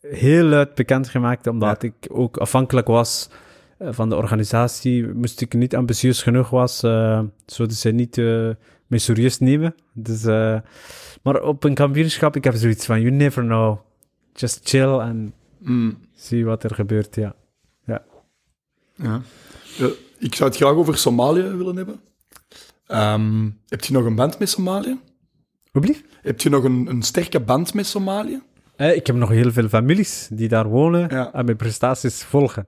heel luid bekendgemaakt, omdat ik ook afhankelijk was van de organisatie. Moest ik niet ambitieus genoeg was, zouden ze niet eh mij serieus nemen. Dus, eh, maar op een kampioenschap, ik heb zoiets van, you never know. Just chill en Mm, zie wat er gebeurt, ja. ja. Ja, ik zou het graag over Somalië willen hebben. Ehm, heb je nog een band met Somalië? Alsjeblieft. Heb je nog een, een sterke band met Somalië? Eh, ik heb nog heel veel families die daar wonen Ja. en mijn prestaties volgen.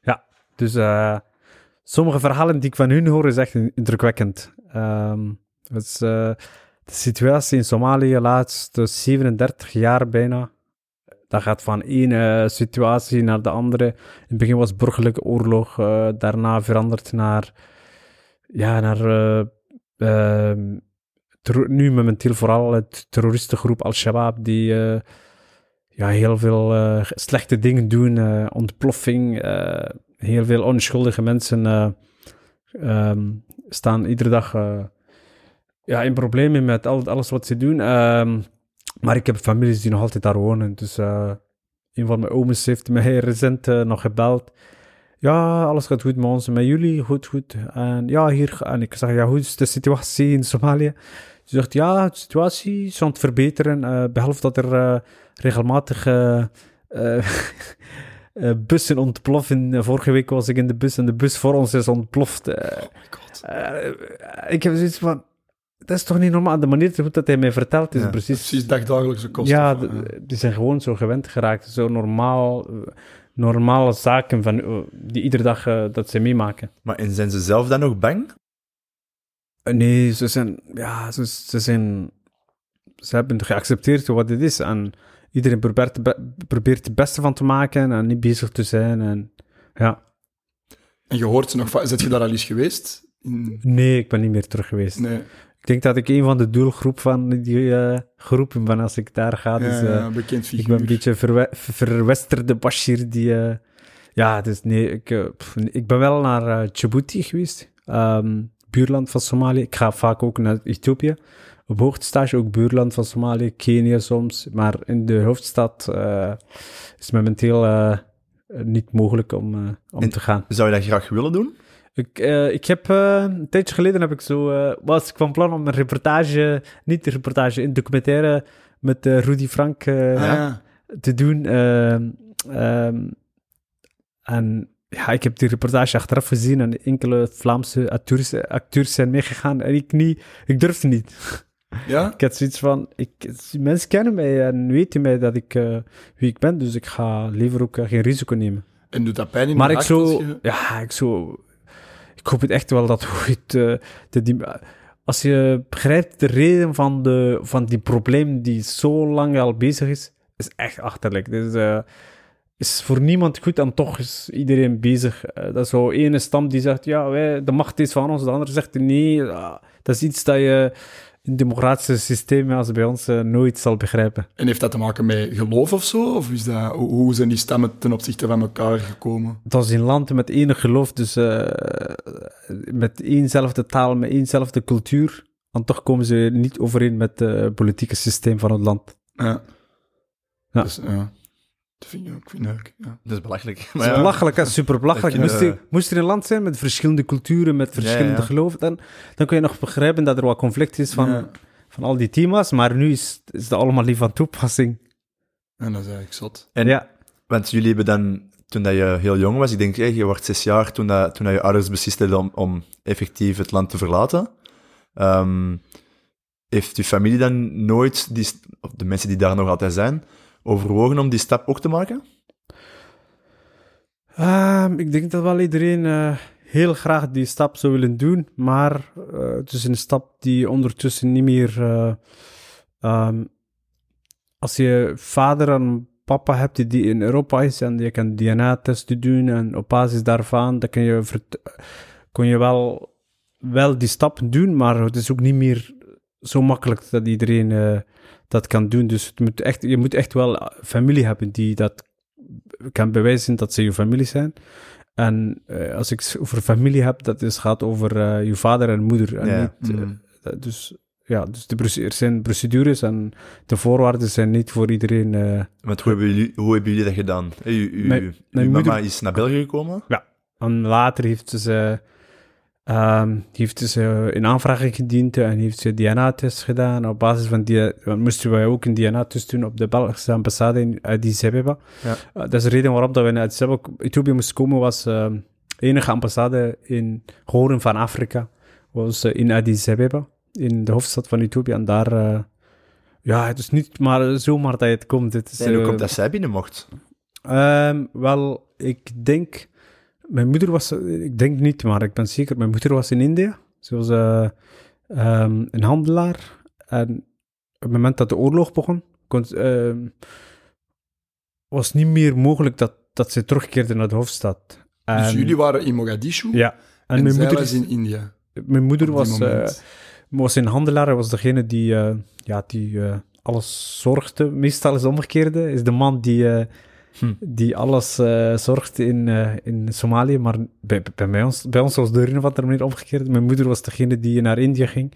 Ja, dus eh, sommige verhalen die ik van hun hoor is echt indrukwekkend. Ehm, eh, de situatie in Somalië laatste 37 jaar bijna. Dat gaat van ene situatie naar de andere. In het begin was burgerlijke oorlog, eh, daarna veranderd naar, ja, naar eh, ehm, nu momenteel vooral het terroristengroep Al-Shabaab die eh, ja, heel veel eh, slechte dingen doen, eh, ontploffing, eh, heel veel onschuldige mensen eh, ehm, staan iedere dag ja, in problemen met al, alles wat ze doen. Ehm, maar ik heb families die nog altijd daar wonen. Dus eh, een van mijn ooms heeft mij recent eh, nog gebeld. Ja, alles gaat goed met ons. Met jullie, goed, goed. En ja, hier. En ik zeg, ja, hoe is de situatie in Somalië? Ze zegt, ja, de situatie is aan het verbeteren. eh, behalve dat er regelmatig bussen ontploffen. Vorige week was ik in de bus en de bus voor ons is ontploft. Oh my god. ik heb zoiets van, dat is toch niet normaal? De manier hoe dat hij mij vertelt is Ja, precies... Precies dagdagelijkse kosten. Ja, van, die zijn gewoon zo gewend geraakt. Zo normaal, normale zaken van, eh, die iedere dag eh, dat ze meemaken. Maar en zijn ze zelf dan nog bang? Eh, Nee, ze zijn, ja, ze, ze zijn, ze hebben geaccepteerd wat het is. En iedereen probeert, probeert het beste van te maken en niet bezig te zijn. En, ja, En je hoort ze nog Zet je daar al eens geweest? Nee, ik ben niet meer terug geweest. Nee. Ik denk dat ik een van de doelgroep van die eh, groepen ben als ik daar ga. Dus, Ja, eh, ja, bekend figuur. Ik ben een beetje verwe- verwesterde Bashir die... eh, ja, dus nee, ik, pff, ik ben wel naar Djibouti geweest. Ehm, buurland van Somalië. Ik ga vaak ook naar Ethiopië. Op hoogtestage ook buurland van Somalië, Kenia soms. Maar in de hoofdstad eh, is momenteel eh, niet mogelijk om, eh, om En- te gaan. Zou je dat graag willen doen? Ik, eh, ik heb eh, een tijdje geleden heb ik zo, eh, was ik van plan om een reportage, niet een reportage, een documentaire met Rudy Frank Ah, ja. te doen. ehm, ehm, en ja, ik heb die reportage achteraf gezien en enkele Vlaamse acteurs, acteurs zijn meegegaan en ik niet. Ik durfde niet. Ja? Ik had zoiets van, ik, mensen kennen mij en weten mij dat ik wie ik ben, dus ik ga liever ook geen risico nemen. En doet dat pijn in Maar ik zo, je- ja, ik zo, ik hoop het echt wel dat ooit, eh, de, die, als je begrijpt de reden van, de, van die probleem die zo lang al bezig is, is echt achterlijk. Dus, eh, is voor niemand goed en toch is iedereen bezig. Eh, dat is zo ene stam die zegt, ja, wij, de macht is van ons, de andere zegt nee. ah, dat is iets dat je democratische systemen als bij ons eh, nooit zal begrijpen. En heeft dat te maken met geloof of zo? Of is dat, hoe- zijn die stemmen ten opzichte van elkaar gekomen? Dat is in landen met enig geloof, dus eh, met éénzelfde taal, met éénzelfde cultuur. En toch komen ze niet overeen met het politieke systeem van het land. Ja. Ja. Dus, ja. Dat vind ik ook, vind ik ook, ja. Dat is belachelijk. Dat Maar ja, belachelijk, is super belachelijk. Dat je, Moest, eh, er, moest er een land zijn met verschillende culturen, met verschillende ja. geloven, dan, dan kun je nog begrijpen dat er wat conflict is van, Ja. van al die thema's. Maar nu is, is dat allemaal niet van toepassing. En dat is eigenlijk zot. En- ja. Want jullie hebben dan, toen dat je heel jong was, ik denk, hey, je wordt zes jaar toen, dat, toen dat je ouders beslisten om, om effectief het land te verlaten. Ehm, heeft je familie dan nooit, die, de mensen die daar nog altijd zijn, overwogen om die stap ook te maken? Ehm, ik denk dat wel iedereen eh, heel graag die stap zou willen doen, maar eh, het is een stap die ondertussen niet meer. eh, ehm, als je vader en papa hebt die in Europa is en je kan DNA-testen doen en op basis daarvan, dan kun je, kon je wel, wel die stap doen, maar het is ook niet meer zo makkelijk dat iedereen dat kan doen. Dus het moet echt, je moet echt wel familie hebben die dat kan bewijzen dat ze je familie zijn. En eh, als ik over familie heb, dat is, gaat over eh, je vader en moeder. En Ja. niet, eh, Mm. dat- dus ja, dus de, er zijn procedures en de voorwaarden zijn niet voor iedereen. eh, Want hoe hebben jullie, hoe hebben jullie dat gedaan? U, u, Mijn- uw mijn mama moeder- is naar België gekomen. En later heeft ze, ehm, heeft ze een aanvraag gediend en heeft ze DNA-test gedaan. Op basis van die moesten wij ook een DNA-test doen op de Belgische ambassade in Addis Abeba. Ja. Eh, dat is de reden waarom dat we naar Addis Abeba, Ethiopië moesten komen, was ehm enige ambassade in Horen van Afrika, was eh, in Addis Abeba, in de hoofdstad van Ethiopië. En daar, eh, ja, het is niet maar zomaar dat je het komt. Het is, En hoe komt dat zij binnen mocht? Ehm, wel, ik denk... Mijn moeder was... Ik denk niet, maar ik ben zeker... Mijn moeder was in India. Ze was eh, ehm, een handelaar. En op het moment dat de oorlog begon... Kon, ehm, was niet meer mogelijk dat, dat ze terugkeerde naar de hoofdstad. En, Dus jullie waren in Mogadishu Ja. En, en, mijn, moeder was in India. mijn moeder was... eh, was een handelaar, hij was degene die, eh, ja, die alles zorgde. Meestal is het omgekeerde, is de man die, Hm. die alles eh, zorgt in, eh, in Somalië. Maar bij, bij, bij ons, bij ons was de een of andere manier omgekeerd. Mijn moeder was degene die naar India ging.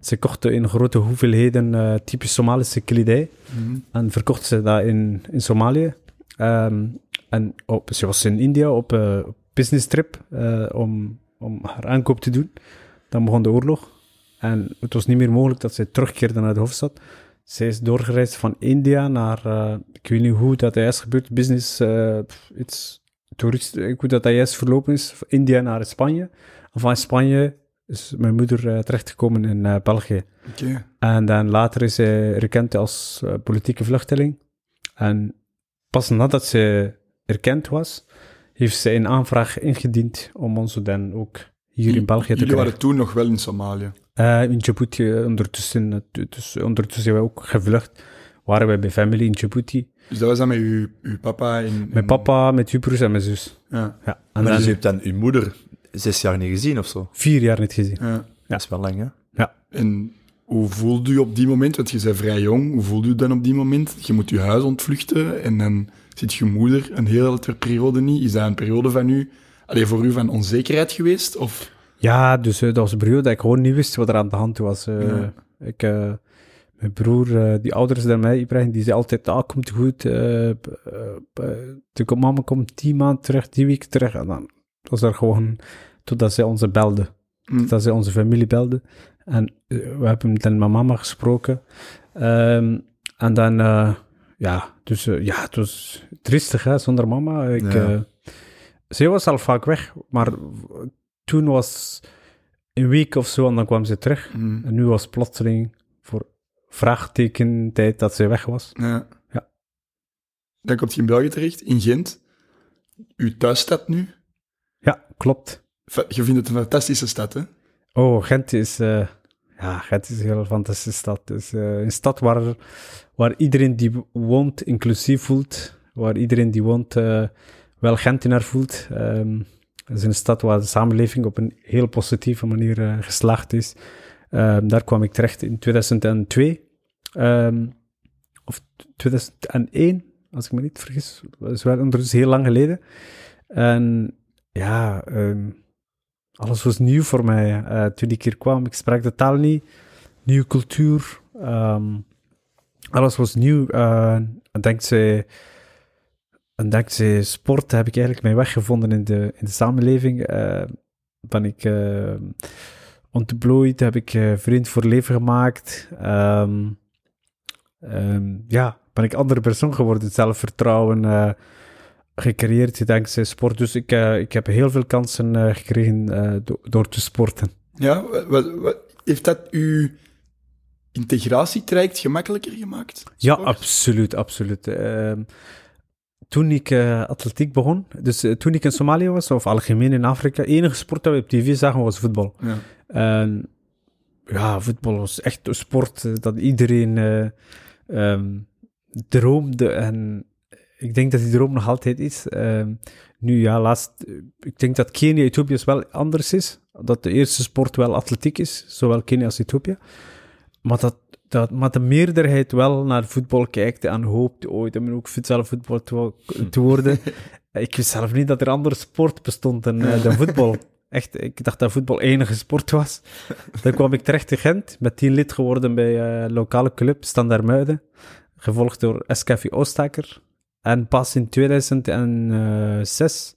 Ze kocht in grote hoeveelheden eh typisch Somalische kledij Mhm. en verkocht ze dat in, in Somalië. Ehm, en op, ze was in India op een business trip om, om haar aankoop te doen. Dan begon de oorlog. En het was niet meer mogelijk dat zij terugkeerde naar de hoofdstad. Zij is doorgereisd van India naar, eh, ik weet niet hoe dat juist gebeurt, business, eh, pff, iets, toerist, ik hoe dat dat juist verlopen is, van India naar Spanje. En van Spanje is mijn moeder eh, terechtgekomen in eh, België. Oké. En dan later is zij erkend als eh, politieke vluchteling. En pas nadat ze erkend was, heeft zij een aanvraag ingediend om ons dan ook hier in België te Jullie krijgen. waren toen nog wel in Somalië. Eh, in Djibouti, eh, ondertussen, eh, dus ondertussen zijn we ook gevlucht. Waren wij bij family in Djibouti. Dus dat was dan met uw, uw papa in... Mijn papa, met uw broers en mijn zus. Ja, Ja. En Maar dan dus je hebt dan uw moeder zes jaar niet gezien of zo? vier jaar niet gezien. ja. Dat is wel lang, hè? En hoe voelde u op die moment? Want je bent vrij jong. Hoe voelde u dan op die moment? Je moet je huis ontvluchten en dan zit je moeder een hele periode niet. Is dat een periode van u, alleen voor u van onzekerheid geweest? Of Ja, dus eh, dat was een periode dat ik gewoon niet wist wat er aan de hand was. Eh, Ja. ik, eh, mijn broer, die ouders dan mij, Ibrahim, die zei altijd, ah, komt goed. de mama komt die maand terug, die week terug. En dan was er gewoon, totdat zij onze belde. Hm. Totdat zij onze familie belde. En we hebben met mama gesproken. Ehm, en dan, ja, dus ja, het was triestig, hè, zonder mama. Ik, Ja. Zij was al vaak weg, maar toen was een week of zo en dan kwam ze terug. Hm. En nu was plotseling voor vraagteken tijd dat ze weg was. Ja. Ja. Dan komt je in België terecht, in Gent. Uw thuisstad nu. Ja, klopt. Je vindt het een fantastische stad, hè? Oh, Gent is, eh, ja, Gent is een heel fantastische stad. Het is eh, een stad waar, waar iedereen die woont inclusief voelt. Waar iedereen die woont eh, wel Gentenaar voelt. Ehm, het is een stad waar de samenleving op een heel positieve manier eh, geslaagd is. Ehm, daar kwam ik terecht in 2002. Ehm, of 2001, als ik me niet vergis. Dat is ondertussen heel lang geleden. En ja... alles was nieuw voor mij eh, toen ik hier kwam. Ik sprak de taal niet. Nieuwe cultuur. alles was nieuw. eh, en dankzij, en dankzij sport heb ik eigenlijk mijn weg gevonden in de, in de samenleving. Eh, ben ik eh, ontplooid, heb ik eh, vriend voor leven gemaakt. Ehm, ehm, ja, ben ik andere persoon geworden. Zelfvertrouwen gecreëerd dankzij sport. Dus ik, ik heb heel veel kansen gekregen do- door te sporten. Ja, wa- wa- wa- heeft dat uw integratietraject gemakkelijker gemaakt? Ja, absoluut, absoluut. Toen ik eh, atletiek begon, dus eh, toen ik in Somalië was, of algemeen in Afrika, enige sport dat we op tv zagen was voetbal. Ja. En ja, voetbal was echt een sport eh, dat iedereen ehm, droomde. En ik denk dat die droom nog altijd is. Ehm, nu ja, laatst, ik denk dat Kenia, Ethiopië wel anders is. Dat de eerste sport wel atletiek is, zowel Kenia als Ethiopië. Maar dat dat maar de meerderheid wel naar voetbal kijkt en hoopt ooit om ook zelf voetbal te, wo- te worden. ik wist zelf niet dat er andere sport bestond dan, eh, dan voetbal. Echt, ik dacht dat voetbal enige sport was. Dan kwam ik terecht in Gent, met tien lid geworden bij eh lokale club Standaard Muiden, gevolgd door SKV Oostaker. En pas in 2006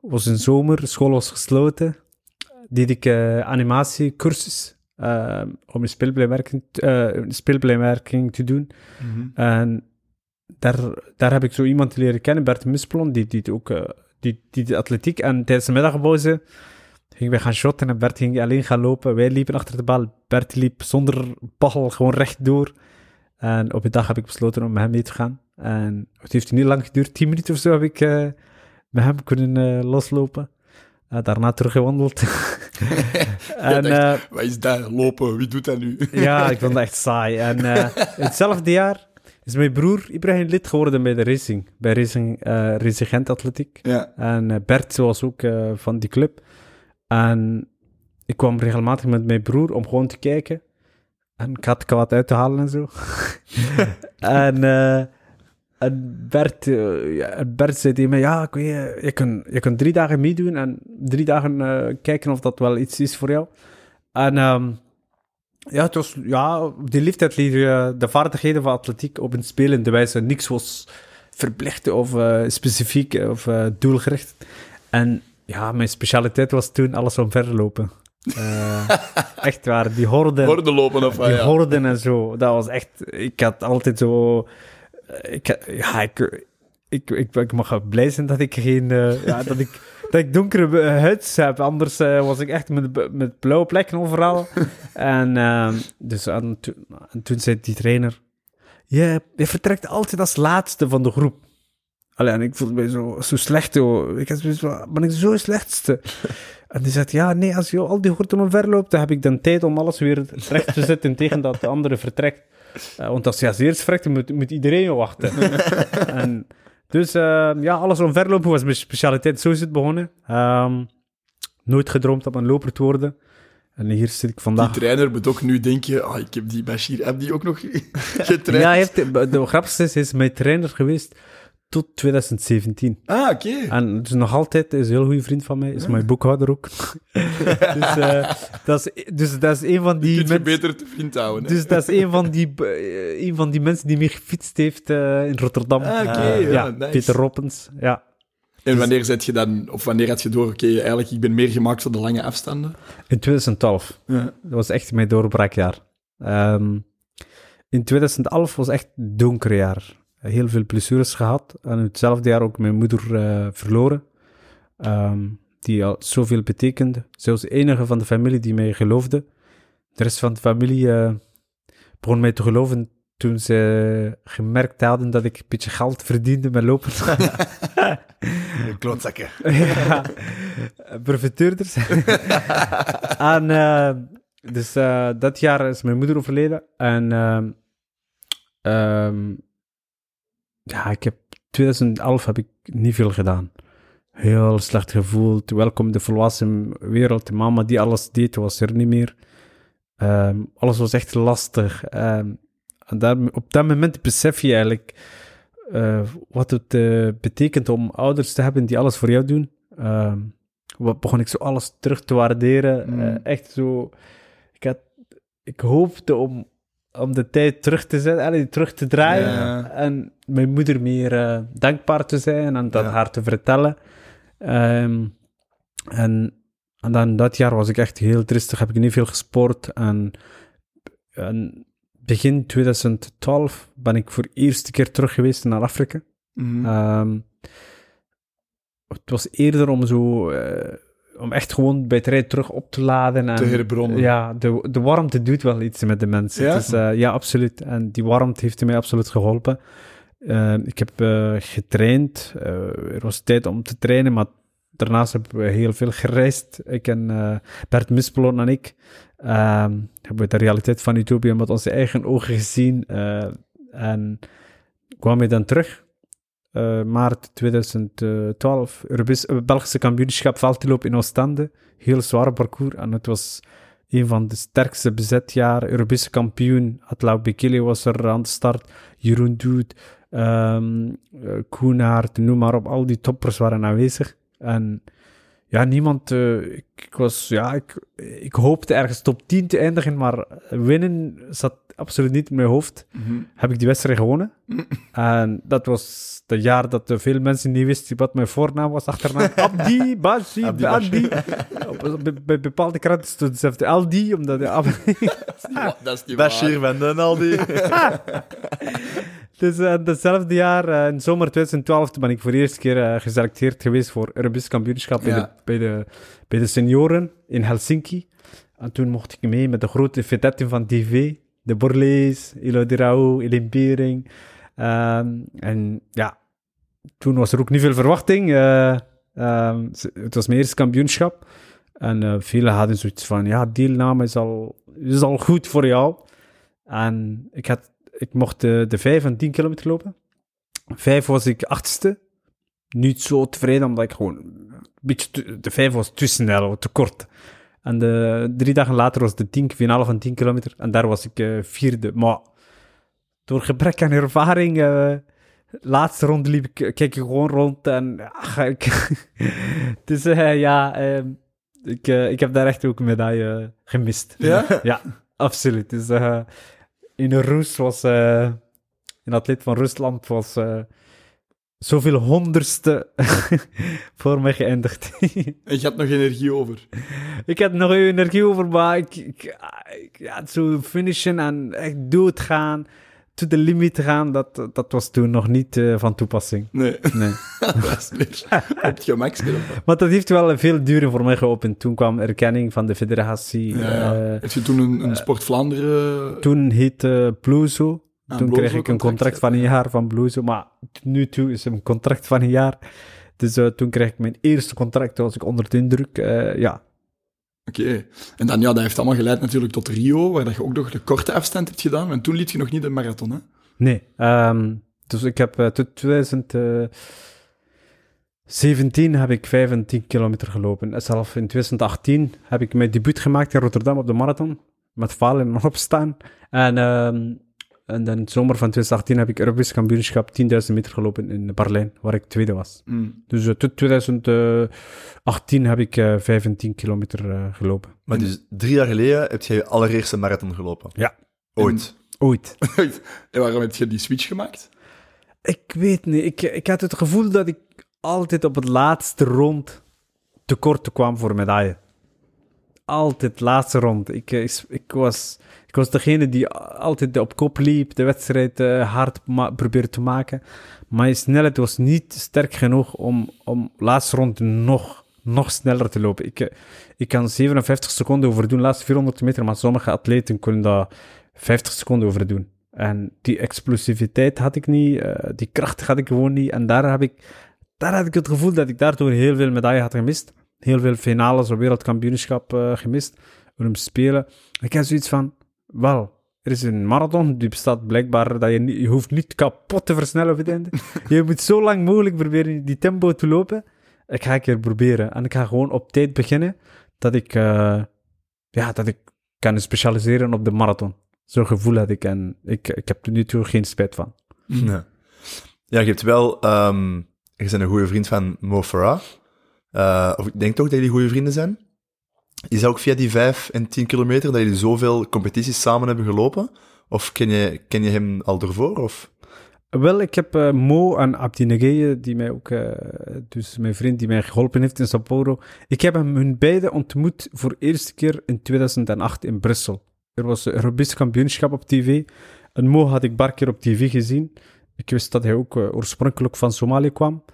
was een zomer, school was gesloten, deed ik eh, animatiecursus eh, om een speelblijmerking, eh, speelblijmerking te doen. En daar, daar heb ik zo iemand leren kennen, Bert Muspelon, die, die ook eh, die, die de atletiek. En tijdens de middagpauze gingen wij gaan shotten en Bert ging alleen gaan lopen. Wij liepen achter de bal. Bert liep zonder bal gewoon rechtdoor. En op een dag heb ik besloten om met hem mee te gaan. En het heeft niet lang geduurd, tien minuten of zo heb ik eh, met hem kunnen eh, loslopen. Eh, daarna teruggewandeld. en, eh, Wat is dat? Lopen, wie doet dat nu? ja, ik vond dat echt saai. En eh, hetzelfde jaar is mijn broer Ibrahim lid geworden bij de Racing. Bij Racing, eh Racing Gent Atletiek. Ja. En Bert was ook van die club. En ik kwam regelmatig met mijn broer om gewoon te kijken. En ik had wat uit te halen en zo. en, en Bert, eh, ja, Bert zei tegen mij, ja, ik weet, je, je, kunt, je kunt drie dagen meedoen en drie dagen eh, kijken of dat wel iets is voor jou. En ehm, ja, het was, ja, op die leeftijd leer je de vaardigheden van atletiek op een spelende wijze. Niks was verplicht of eh, specifiek of eh, doelgericht. En ja, mijn specialiteit was toen alles omverlopen. Eh echt waar, die horden, Horden lopen of die ja. horden en zo. Dat was echt, ik had altijd zo, eh, ik, ja, ik, ik, ik, ik mag blij zijn dat ik geen, eh, ja, dat ik, dat ik donkere eh, huid heb. Anders eh, was ik echt met, met blauwe plekken overal. en ehm, dus en, toen- en toen zei die trainer, je, je vertrekt altijd als laatste van de groep. Allee, en ik voelde me zo, zo slecht. Hoor. Ik had ben ik zo slechtste? En die zei, ja, nee, als je al die gordelen omverloopt, dan heb ik dan tijd om alles weer recht te zetten tegen dat de andere vertrekt. Eh, want als je als eerst moet, moet iedereen je wachten. en, dus eh, ja, alles omverlopen was mijn specialiteit. Zo is het begonnen. Ehm, nooit gedroomd om een loper te worden. En hier zit ik Die vandaag. trainer moet ook nu denken, ah, ik heb die Bashir, heb die ook nog getraind? Ja, hij heeft, de grappigste is, hij is mijn trainer geweest tot 2017. Ah, oké. En dus nog altijd is een heel goede vriend van mij, is mijn boekhouder ook. dus, eh, dat is, dus dat is een van Die die kunt je beter te vriend houden. hè. Dus dat is een van die, eh, een van die mensen die mee gefietst heeft eh, in Rotterdam. Ah, oké, Eh, ja, nice. Peter Roppens. Ja. En wanneer zet je dan, of wanneer had je door, oké, eigenlijk, ik ben meer gemaakt voor de lange afstanden? In 2012. Ja. Dat was echt mijn doorbraakjaar. Ehm, in 2011 was echt donker jaar. Heel veel blessures gehad. En hetzelfde jaar ook mijn moeder eh, verloren. Ehm, die al zoveel betekende. Zij was de enige van de familie die mij geloofde. De rest van de familie eh, begon mij te geloven toen ze gemerkt hadden dat ik een beetje geld verdiende met lopen. Klootzakken. ja, profiteurders. en eh, dus dat jaar is mijn moeder overleden. En ehm, ehm, ja, ik heb 2011 heb ik niet veel gedaan. Heel slecht gevoeld. Welkom de volwassen wereld. Mama die alles deed, was er niet meer. Ehm, alles was echt lastig. Ehm, en daar, op dat moment besef je eigenlijk eh, wat het eh, betekent om ouders te hebben die alles voor jou doen. Wat begon ik zo alles terug te waarderen. Mm. Eh, echt zo. Ik, had, ik hoopte om, om de tijd terug te zetten, allee, terug te draaien. Ja. En mijn moeder meer eh, dankbaar te zijn en dat Ja. haar te vertellen. Ehm, en, en dan dat jaar was ik echt heel tristig, heb ik niet veel gesport. En, en begin 2012 ben ik voor de eerste keer terug geweest naar Afrika. Mhm. Ehm, het was eerder om zo, eh, om echt gewoon bij het rijden terug op te laden. En, te herbronnen. ja, de, de warmte doet wel iets met de mensen. Ja? Dus, ja, absoluut. En die warmte heeft mij absoluut geholpen. Ehm, ik heb eh, getraind. Eh, er was tijd om te trainen, maar daarnaast hebben we heel veel gereisd. Ik en Bert Mispelon en ik ehm, hebben de realiteit van Utopia met onze eigen ogen gezien. en kwam je dan terug. Eh, maart 2012, Europees, Belgische kampioenschap veldloop in Oostende. Heel zware parcours. En het was een van de sterkste bezetjaren. Europese kampioen. Atlau Bekele was er aan de start. Jeroen Doet, eh, Koenaert, noem maar op. Al die toppers waren aanwezig. En ja, niemand... ik, ik was... Ja, ik, ik hoopte ergens top 10 te eindigen, maar winnen zat absoluut niet in mijn hoofd. Mhm. Heb ik die wedstrijd gewonnen. En dat was het jaar dat veel mensen niet wisten wat mijn voornaam was, achternaam. Abdi, Bashi, Abdi, Abdi. Bij, bij bepaalde kranten stond hetzelfde Aldi, omdat... Ab- Dat is niet waar. Bashir van den Aldi. dus eh, datzelfde jaar, eh, in zomer 2012, toen ben ik voor de eerste keer eh, geselecteerd geweest voor Europees kampioenschap bij, Ja. de, bij, de, bij de senioren in Helsinki. En toen mocht ik mee met de grote vedetten van TV. De Borlees, Ilo de Rauw, Eline Bering. Ehm, en ja, toen was er ook niet veel verwachting. eh, ehm, het was mijn eerste kampioenschap. En eh velen hadden zoiets van, ja, deelname is al, is al goed voor jou. En ik, had, ik mocht de, de 5 en 10 kilometer lopen. Vijf was ik achtste. Niet zo tevreden, omdat ik gewoon... Een beetje te- de 5 was te snel, te kort. En de, drie dagen later was de 10, finale van 10 kilometer. En daar was ik eh, vierde. Maar door gebrek aan ervaring... eh, laatste ronde liep ik, keek ik gewoon rond en... ach, ik, dus eh, ja, ehm, ik, eh, ik heb daar echt ook een medaille eh, gemist. Ja? Ja, absoluut. Dus eh, in Roes was... eh een atleet van Rusland was... zoveel honderdste voor mij geëindigd. En je had nog energie over. ik had nog energie over, maar ik, ik, ik- ja, zo finishen en echt doodgaan, to the limit gaan, dat, dat was toen nog niet eh, van toepassing. Nee, Nee. dat is meer op het. Maar dat heeft wel veel duren voor mij geopend. Toen kwam erkenning van de federatie. Ja, ja. eh, Heb je toen een, een Sport Vlaanderen... toen heette Bluzo. Toen kreeg ik een contract, van een jaar van Bluzo. Maar nu toe is het een contract van een jaar. Dus eh, toen kreeg ik mijn eerste contract. Toen was ik onder de indruk. eh, ja, Oké. En dan, ja, dat heeft allemaal geleid natuurlijk tot Rio, waar dat je ook nog de korte afstand hebt gedaan. En toen liet je nog niet de marathon, hè? Nee, ehm, dus ik heb eh, tot 2017 heb ik 5 en 10 kilometer gelopen. En Zelf in 2018 heb ik mijn debuut gemaakt in Rotterdam op de marathon. Met vallen en opstaan. En, ehm en dan in de zomer van 2018 heb ik Europees kampioenschap 10.000 meter gelopen in Berlijn, waar ik tweede was. Mm. Dus eh, tot 2018 heb ik eh 5 en 10 kilometer eh, gelopen. Maar dus drie jaar geleden heb jij je allereerste marathon gelopen? Ja. Ooit? Ooit. en waarom heb je die switch gemaakt? Ik weet niet. Ik, ik had het gevoel dat ik altijd op het laatste rond tekort kwam voor medaille. Altijd laatste rond. Ik, eh, ik, ik, was, ik was degene die altijd op kop liep, de wedstrijd eh, hard probeerde te maken. Maar mijn snelheid was niet sterk genoeg om, om laatste rond nog, nog sneller te lopen. Ik, eh, ik kan 57 seconden overdoen, laatste 400 meter, maar sommige atleten kunnen dat 50 seconden overdoen. En die explosiviteit had ik niet, eh, die kracht had ik gewoon niet. En daar, heb ik, daar had ik het gevoel dat ik daardoor heel veel medailles had gemist. Heel veel finales op wereldkampioenschap eh, gemist. Olympische Spelen. Ik heb zoiets van, wel, er is een marathon, die bestaat blijkbaar dat je, niet, je hoeft niet kapot te versnellen op het einde. je moet zo lang mogelijk proberen die tempo te lopen. Ik ga een keer proberen. En ik ga gewoon op tijd beginnen, dat ik, eh, ja, dat ik kan specialiseren op de marathon. Zo'n gevoel had ik en ik, ik heb er nu toe geen spijt van. Nee. Ja, je hebt wel... ehm, je bent een goede vriend van Mo Farah. Eh, of ik denk toch dat jullie goede vrienden zijn. Is dat ook via die 5 en 10 kilometer dat jullie zoveel competities samen hebben gelopen? Of ken je, ken je hem al ervoor? Of? Wel, ik heb eh, Mo en Abdi Negeye, die mij ook, eh, dus mijn vriend die mij geholpen heeft in Sao Paulo. Ik heb hem hun beiden ontmoet voor de eerste keer in 2008 in Brussel. Er was een Europees kampioenschap op tv. En Mo had ik een keer op tv gezien. Ik wist dat hij ook eh, oorspronkelijk van Somalië kwam.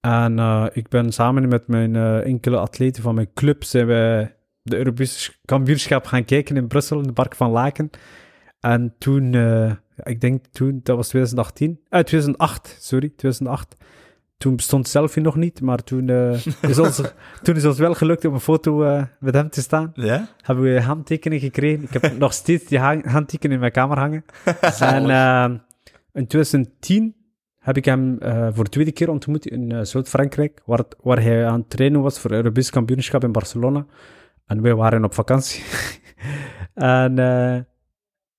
En ik ben samen met mijn enkele atleten van mijn club zijn wij de Europees kampioenschap gaan kijken in Brussel, in de Park van Laken. En toen, eh, ik denk toen, dat was 2018, eh, 2008, sorry, 2008. Toen bestond selfie nog niet, maar toen, eh, is, ons, toen is ons wel gelukt om een foto eh, met hem te staan. Ja? Hebben we handtekeningen gekregen. Ik heb nog steeds die ha- handtekeningen in mijn kamer hangen. en in 2010 heb ik hem voor de tweede keer ontmoet in Zuid-Frankrijk, waar, het- waar hij aan het trainen was voor het Europees kampioenschap in Barcelona. En wij waren op vakantie. en, eh,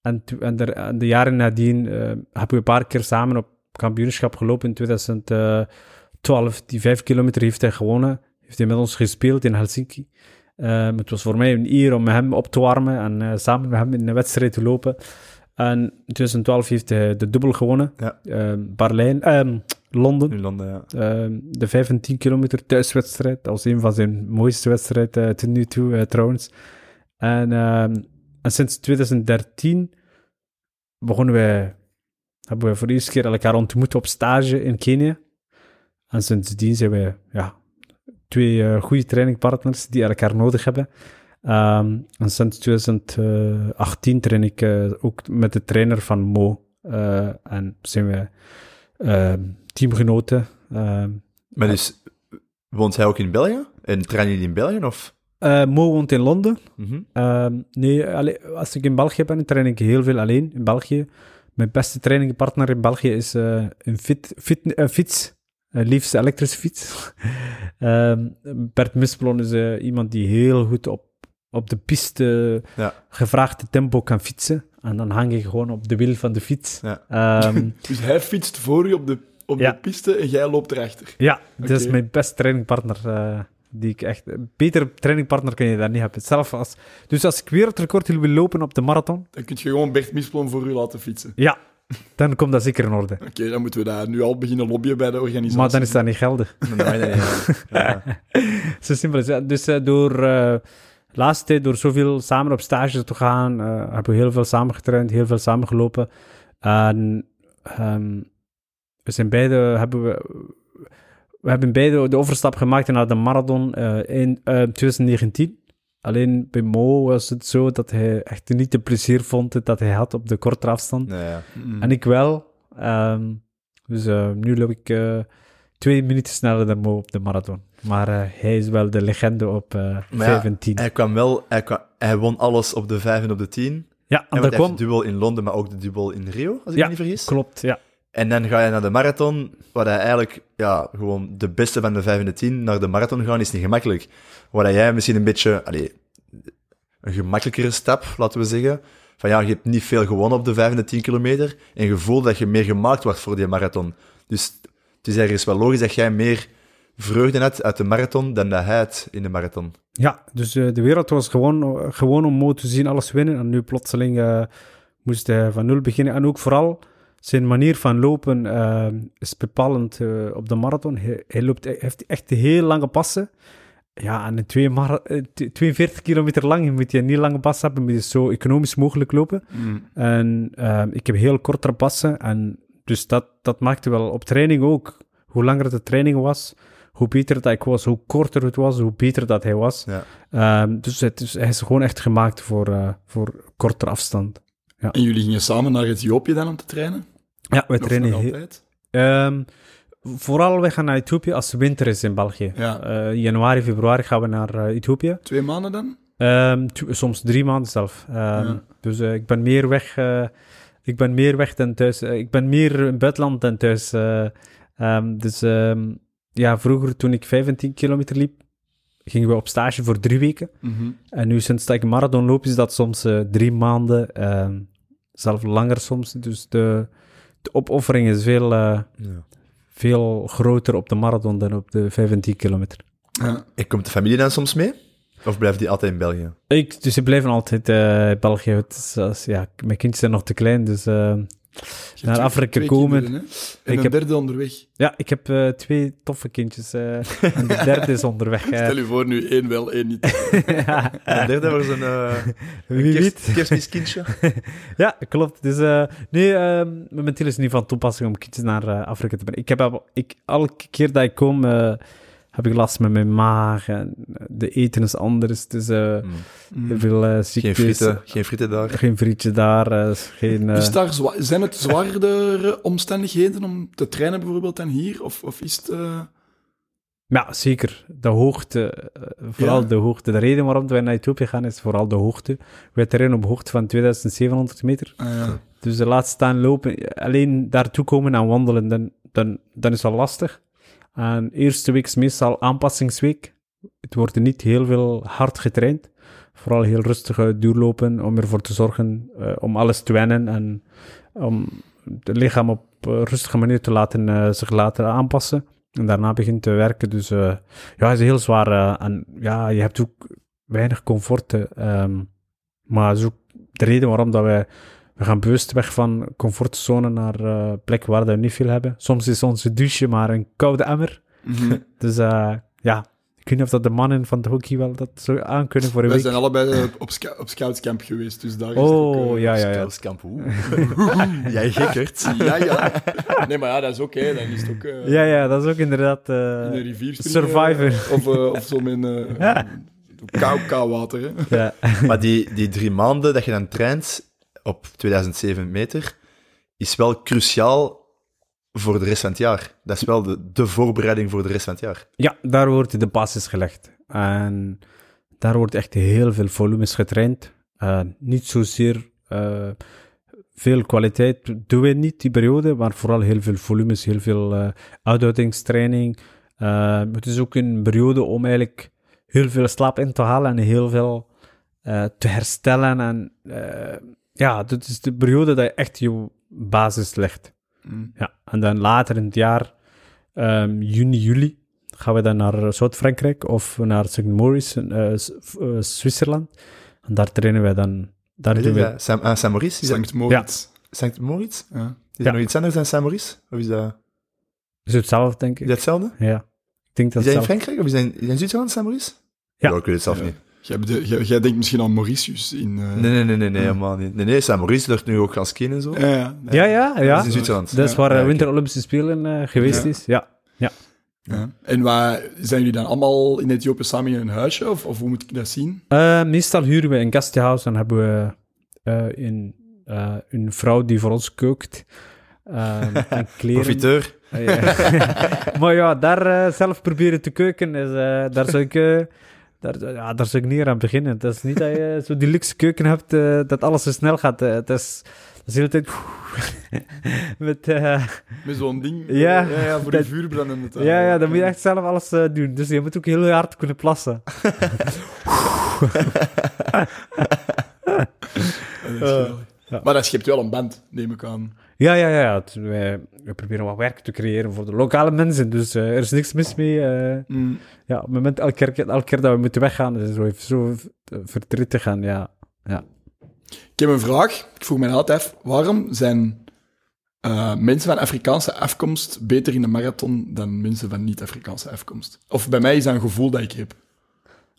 en, de, en de jaren nadien eh, hebben we een paar keer samen op kampioenschap gelopen. In 2012, die vijf kilometer heeft hij gewonnen. Heeft hij met ons gespeeld in Helsinki. Ehm, het was voor mij een eer om met hem op te warmen en eh, samen met hem in een wedstrijd te lopen. En in 2012 heeft hij de dubbel gewonnen. Ja. Berlijn, ehm, Londen. In Londen, ja. Ehm, de 15 kilometer thuiswedstrijd. als een van zijn mooiste wedstrijden tot nu toe, eh, trouwens. En, ehm, en sinds 2013 begonnen wij, hebben we voor de eerste keer elkaar ontmoet op stage in Kenia. En sindsdien zijn wij ja, twee eh, goede trainingpartners die elkaar nodig hebben. Ehm, en sinds 2018 train ik eh, ook met de trainer van Mo. Eh, en zijn wij ehm, teamgenoten. Ehm, Maar dus, woont hij ook in België? En trainen jullie in België, of? eh, Mo woont in Londen. Ehm, nee, allee, als ik in België ben, train ik heel veel alleen in België. Mijn beste trainingpartner in België is eh, een fit, fit, eh, fiets. Liefst elektrische fiets. Ehm, Bert Misplon is iemand die heel goed op, op de piste Ja. gevraagde tempo kan fietsen. En dan hang ik gewoon op de wiel van de fiets. Ja. Ehm, Dus hij fietst voor u op de, op Ja. de piste en jij loopt erachter. ja, dat is mijn beste trainingpartner. eh, die ik echt... Betere trainingpartner kun je daar niet hebben. Zelf als, dus als ik wereldrecord wil lopen op de marathon, Dan kun je gewoon Bert Misplon voor u laten fietsen. Ja, dan komt dat zeker in orde. Oké, dan moeten we daar nu al beginnen lobbyen bij de organisatie. Maar dan is dat niet geldig. Ja. Ja. Zo simpel is het. Dus eh, door eh, de laatste tijd, door zoveel samen op stage te gaan, eh, hebben we heel veel samen getraind, heel veel samen gelopen. En ehm, we zijn beide, hebben we, we hebben beide de overstap gemaakt naar de marathon eh, in eh, 2019. Alleen bij Mo was het zo dat hij echt niet de plezier vond dat hij had op de korte afstand. Nee, ja. Mm. En ik wel. Ehm, dus eh, nu loop ik eh, twee minuten sneller dan Mo op de marathon. Maar eh, hij is wel de legende op eh Maar ja, 5 en 10. Ja, Hij kwam wel, hij, kwam, hij won alles op de 5 en op de 10. en En dat kwam... heeft de duel in Londen, maar ook de duel in Rio, als ik Ja, me niet vergis. Klopt, ja. En dan ga je naar de marathon, waar hij eigenlijk ja, gewoon de beste van de 5 en de 10 naar de marathon gaan, is niet gemakkelijk. Waar jij misschien een beetje, allee, een gemakkelijkere stap, laten we zeggen. Van ja, je hebt niet veel gewonnen op de 5 en de 10 kilometer. En je voelt dat je meer gemaakt wordt voor die marathon. Dus het is ergens wel logisch dat jij meer vreugde had uit de marathon dan dat hij had in de marathon. Ja, dus eh, de wereld was gewoon, gewoon om Mo te zien alles winnen. En nu plotseling eh, moest hij van nul beginnen. En ook vooral zijn manier van lopen eh, is bepalend eh, op de marathon. Hij, hij loopt, hij heeft echt heel lange passen. Ja, en een twee eh, t- 42 kilometer lang moet je niet lange passen hebben, moet je zo economisch mogelijk lopen. Mm. En eh, ik heb heel kortere passen. En dus dat, dat maakte wel op training ook. Hoe langer de training was, hoe beter dat ik was, hoe korter het was, hoe beter dat hij was. Ja. Ehm, dus het is, hij is gewoon echt gemaakt voor, eh voor kortere afstand. En jullie gingen samen naar Ethiopië dan om te trainen? Ja, Of trainen altijd? Ehm, vooral, wij gaan naar Ethiopië als het winter is in België. Ja. Eh, januari, februari gaan we naar eh, Ethiopië. Twee maanden dan? Ehm, soms drie maanden zelf. Ehm, Ja. Dus eh, ik ben meer weg. ik ben meer weg dan thuis. Ik ben meer in het buitenland dan thuis. dus ja, vroeger toen ik 15 kilometer liep, gingen we op stage voor drie weken. Mhm. En nu sinds dat ik marathon loop, is dat soms drie maanden. zelf langer soms. Dus de, de opoffering is veel, eh, Ja. veel groter op de marathon dan op de 15 kilometer. Ja. En komt de familie dan soms mee? Of blijft die altijd in België? Ik, dus ze blijven altijd eh, in België. Het is, als- ja, mijn kinderen zijn nog te klein, dus eh, hebt Naar twee- Afrika twee komen. kinderen? En Ik een heb- derde onderweg. ja, ik heb eh, twee toffe kindjes eh, en de derde is onderweg. eh. Stel je voor nu één wel, één niet. ja, de derde was een, eh wie kerst, kerstmiskindje. Ja, klopt. Dus eh, nee, ehm, momenteel is het niet van toepassing om kindjes naar eh, Afrika te brengen. Ik heb al- ik, elke keer dat ik kom, eh, heb ik last met mijn maag en de eten is anders. Dus Mm. heel veel eh Geen frieten, geen frieten daar. Geen frietje daar, eh, geen... Is daar zwa- zijn het zwaardere omstandigheden om te trainen bijvoorbeeld dan hier? Of, of is het... Ja, zeker. De hoogte, vooral Ja. de hoogte. De reden waarom wij naar Ethiopië gaan is vooral de hoogte. Wij trainen op hoogte van 2700 meter. ah, ja. Dus de laatste staan lopen, alleen daartoe komen en wandelen, dan, dan, dan is al lastig. En eerste week is meestal aanpassingsweek. het wordt niet heel veel hard getraind. Vooral heel rustig duurlopen om ervoor te zorgen eh, om alles te wennen en om het lichaam op een rustige manier te laten, eh, zich laten aanpassen. En daarna begint te werken. Dus eh, ja, het is heel zwaar. eh, en ja, je hebt ook weinig comfort. eh, ehm, maar dat is ook de reden waarom dat wij we gaan bewust weg van comfortzone naar eh plekken waar we niet veel hebben. Soms is onze douche maar een koude emmer. Mhm. Dus eh, ja, ik weet niet of dat de mannen van de hockey wel dat zo aankunnen voor een Wij week. zijn allebei eh, op, op scoutscamp geweest, dus daar is het Oh, ook, eh, ja, ja, ja. Scoutskamp, oeh. Jij gekkerd. Ja, ja. Nee, maar ja, dat is ook, hè. Dan is ook Ja, ja, dat is ook inderdaad... eh, in een rivier springen, Survivor. Of, of zo met eh kou, kou water, hè. ja. Maar die, die drie maanden dat je dan traint op 2007 meter, is wel cruciaal voor het jaar. Dat is wel de, de voorbereiding voor het jaar. ja, daar wordt de basis gelegd. En daar wordt echt heel veel volumes getraind. Eh, niet zozeer eh, veel kwaliteit doen we niet die periode, maar vooral heel veel volumes, heel veel. Eh, het is ook een periode om eigenlijk heel veel slaap in te halen en heel veel te herstellen. En ja, dat is de periode dat je echt je basis legt. Mm. Ja, en dan later in het jaar, ehm, juni, juli, gaan we dan naar Zuid-Frankrijk of naar St. Maurice, eh, eh, Zwitserland. En daar trainen wij dan. Daar Weet doen we. dat? Sam, ah, Saint Maurice? Is dat, Sankt Moritz. Moritz? Ja. Is Ja. dat nog iets anders dan Saint Maurice? Of is dat, Is het zelf, denk is ik. dat hetzelfde? Ja. Ik denk dat Is dat in zelf. Frankrijk of is dat in, is Zwitserland, Saint Maurice? Ja. ik weet het zelf Ja. niet. Jij, bede- jij, jij denkt misschien aan Mauritius in... eh, Nee, nee, nee, nee, nee, helemaal niet. Nee, nee, Saint Maurice ligt nu ook gaan skiën en zo. Ja, ja. Ja, ja, Dat is in Zwitserland. Dat is waar de oké. Winter Olympische Spelen eh, geweest Ja. is. Ja. Ja. En waar, zijn jullie dan allemaal in Ethiopië samen in een huisje, of, of hoe moet ik dat zien? Eh, meestal huren we een gasthuis en hebben we eh, een, eh, een vrouw die voor ons kookt. Ehm, en kleren. Profiteur. Ja. maar ja, daar eh, zelf proberen te keuken, is, eh, daar, zou ik, eh, daar, ja, daar zou ik niet aan beginnen. Het is niet dat je zo die luxe keuken hebt, eh, dat alles zo snel gaat. het, is, de hele tijd... met, eh, Met zo'n ding. Ja. ja, ja, voor Dat- de vuur branden. Het, ja, ja, dan moet je echt zelf alles doen. Dus je moet ook heel hard kunnen plassen. Maar dat schept wel een band, neem ik aan. Ja, ja, ja. Het- wij, we proberen wat werk te creëren voor de lokale mensen. Dus eh, er is niks mis mee. eh. Mm. ja, op het moment, elke keer, elke keer dat we moeten weggaan, is het zo, even zo eh, verdrietig. En ja, Ik heb een vraag. Ik vroeg mij altijd af, waarom zijn eh, mensen van Afrikaanse afkomst beter in de marathon dan mensen van niet-Afrikaanse afkomst? Of bij mij is dat een gevoel dat ik heb.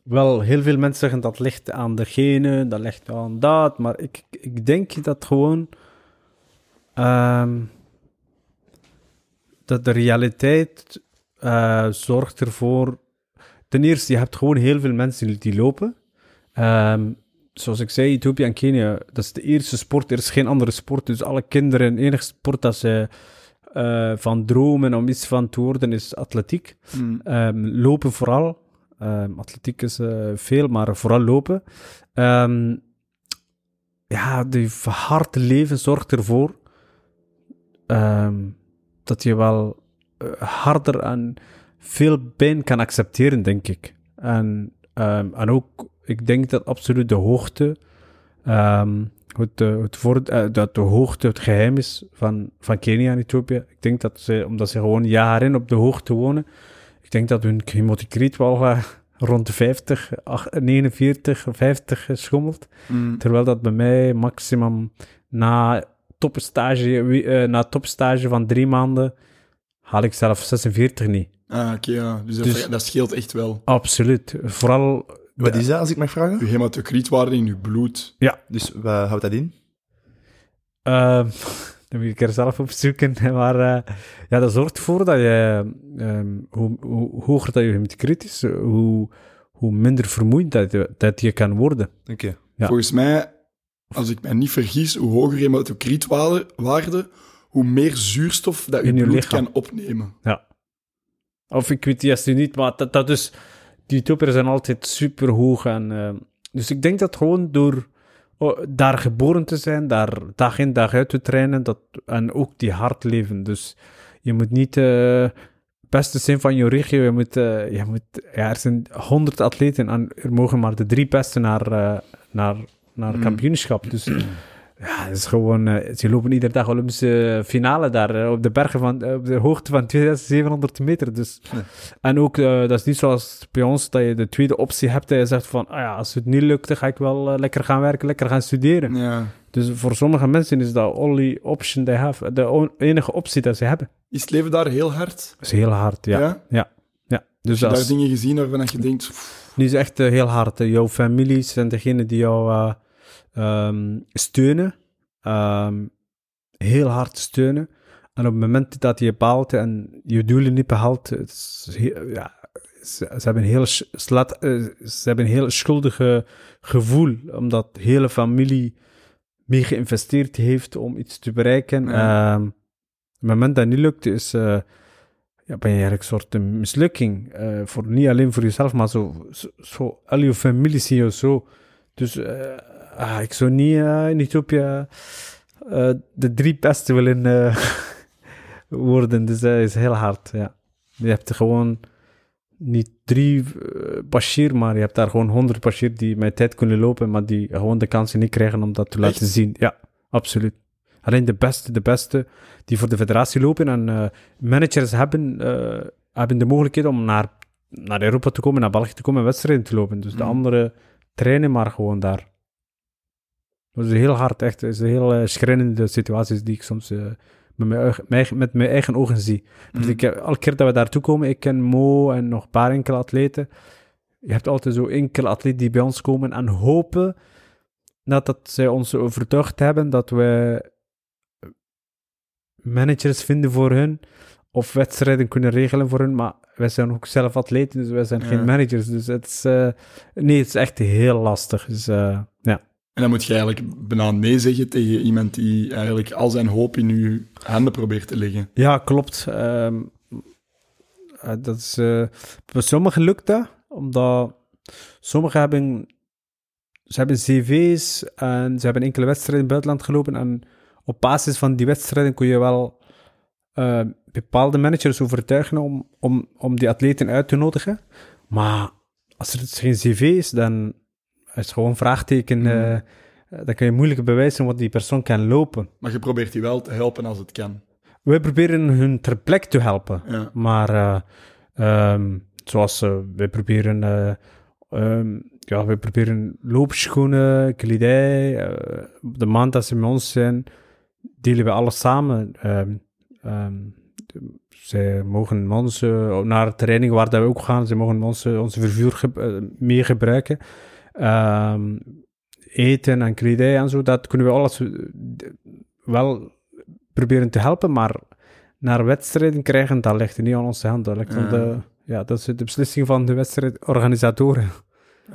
Wel, heel veel mensen zeggen dat ligt aan de genen, dat ligt aan dat, maar ik, ik denk dat gewoon ehm, dat de realiteit eh, zorgt ervoor. Ten eerste, je hebt gewoon heel veel mensen die lopen. Ehm, zoals ik zei, Ethiopië en Kenia, dat is de eerste sport. Er is geen andere sport. Dus alle kinderen, de enige sport dat ze eh, van dromen om iets van te worden, is atletiek. Mm. Ehm, lopen vooral. Atletiek is eh, veel, maar vooral lopen. Ja, die harde leven zorgt ervoor ehm, dat je wel eh, harder en veel pijn kan accepteren, denk ik. En, ehm, en ook, ik denk dat absoluut de hoogte, ehm, het, eh, het voor, eh, dat de hoogte het geheim is van, van Kenia en Ethiopië. Ik denk dat ze, omdat ze gewoon jaren op de hoogte wonen, ik denk dat hun hemocriet wel rond de 50, ach- 49, 50 schommelt. Mm. Terwijl dat bij mij maximum na topstage, eh, na topstage van drie maanden haal ik zelf 46 niet. Ah, oké, ja. Dus, dat, Dus- dat scheelt echt wel. Absoluut. Vooral... Wat is dat, als ik mag vragen? Uw hematocrietwaarde in uw bloed. Dus wat houdt dat in? ehm, dan moet ik er zelf op zoeken. Maar eh, ja, dat zorgt ervoor dat je... ehm, hoe, hoe hoger dat je hemocriet is, hoe, hoe minder vermoeid dat je, dat je kan worden. Oké. Ja. Volgens mij, als ik mij niet vergis, hoe hoger je hematocrietwaarde, waarde, hoe meer zuurstof dat je bloed lichaam. kan opnemen. Of ik weet het juist niet, maar dat, dat is... Die Ethiopiërs zijn altijd super hoog. En, eh, dus ik denk dat gewoon door oh, daar geboren te zijn, daar dag in dag uit te trainen, dat, en ook die hard leven. Dus je moet niet eh, beste zijn van je regio. Je moet, eh, je moet, ja, er zijn honderd atleten en er mogen maar de drie beste naar, eh, naar, naar Mm. kampioenschap. Dus ja, het is gewoon, eh, ze lopen iedere dag Olympische finale daar eh, op de bergen van, eh, op de hoogte van 2700 meter. Dus. Ja. En ook, dat is niet zoals bij ons, dat je de tweede optie hebt. Dat je zegt van, ah ja, als het niet lukt, dan ga ik wel lekker gaan werken, lekker gaan studeren. Ja. Dus voor sommige mensen is dat only option they have. De enige optie dat ze hebben. Is het leven daar heel hard? Dat is heel hard, ja. Ja. Ja? Dus je daar dingen gezien waarvan je denkt... pff, nu is echt eh, heel hard. Jouw familie zijn degenen die jou eh, ehm, steunen. Ehm, heel hard steunen. En op het moment dat je baalt en je doelen niet behaalt, het is heel- ja, ze, ze hebben een heel, slat, eh, ze hebben een heel schuldige gevoel, omdat de hele familie mee geïnvesteerd heeft om iets te bereiken. Ja. Ehm, op het moment dat het niet lukt, is, ja, ben je eigenlijk een soort een mislukking. eh, voor, niet alleen voor jezelf, maar zo, zo, zo al je familie zie je zo. Dus eh, ah, ik zou niet eh, in Ethiopië eh, de drie beste willen eh, worden. Dus dat is heel hard, ja. Je hebt gewoon niet drie eh, Bashir, maar je hebt daar gewoon honderd Bashir die met tijd kunnen lopen, maar die gewoon de kansen niet krijgen om dat te laten Echt? zien. Ja, absoluut. Alleen de beste, de beste die voor de federatie lopen en eh, managers hebben, eh, hebben de mogelijkheid om naar, naar Europa te komen, naar België te komen en wedstrijden te lopen. Dus de Mhm. anderen trainen maar gewoon daar. Dat is heel hard, echt. Het is een heel eh, schrijnende situaties die ik soms met, mijn, eigen- met mijn eigen ogen zie. Dus mm. ik, elke keer dat we daartoe komen, ik ken Mo en nog een paar enkele atleten. Je hebt altijd zo enkele atleten die bij ons komen en hopen dat, dat zij ons overtuigd hebben dat we managers vinden voor hun of wedstrijden kunnen regelen voor hun, maar wij zijn ook zelf atleten, dus wij zijn Ja. geen managers. Dus het is, eh, nee, het is echt heel lastig. Dus eh, ja. En dan moet je eigenlijk bijna nee zeggen tegen iemand die eigenlijk al zijn hoop in je handen probeert te leggen. Ja, klopt. Ehm, eh, dat is, eh, bij sommigen lukt dat, omdat sommigen hebben, ze hebben cv's en ze hebben enkele wedstrijden in het buitenland gelopen en op basis van die wedstrijden kun je wel eh, bepaalde managers overtuigen om, om, om die atleten uit te nodigen. Maar als er geen cv is, dan is het gewoon een vraagteken. Mm. eh, dan kun je moeilijk bewijzen wat die persoon kan lopen. Maar je probeert die wel te helpen als het kan. Wij proberen hun ter plekke te helpen. Ja. Maar eh, ehm, zoals wij proberen, eh, ehm, ja, wij proberen loopschoenen, kledij. de maand dat ze met ons zijn, delen we alles samen. De- zij mogen ons eh, naar de training waar dat we ook gaan, ze mogen ons, eh, onze vervuur ge- eh, mee gebruiken. Ehm, eten en kledij en zo, dat kunnen we alles eh, wel proberen te helpen, maar naar wedstrijden krijgen, dat ligt niet aan onze hand. Dat ligt aan Ja. de, ja, dat is de beslissing van de wedstrijdorganisatoren.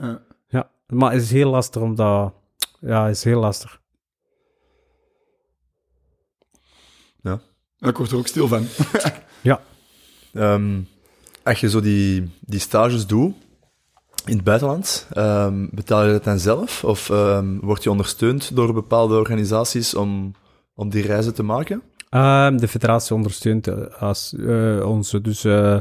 Ja. Ja, maar het is heel lastig, omdat... Ja, het is heel lastig. Ik word er ook stil van. Ehm, als je zo die, die stages doet in het buitenland, ehm, betaal je dat dan zelf? Of ehm, word je ondersteund door bepaalde organisaties om, om die reizen te maken? Ehm, de federatie ondersteunt eh, als, eh, onze, dus eh,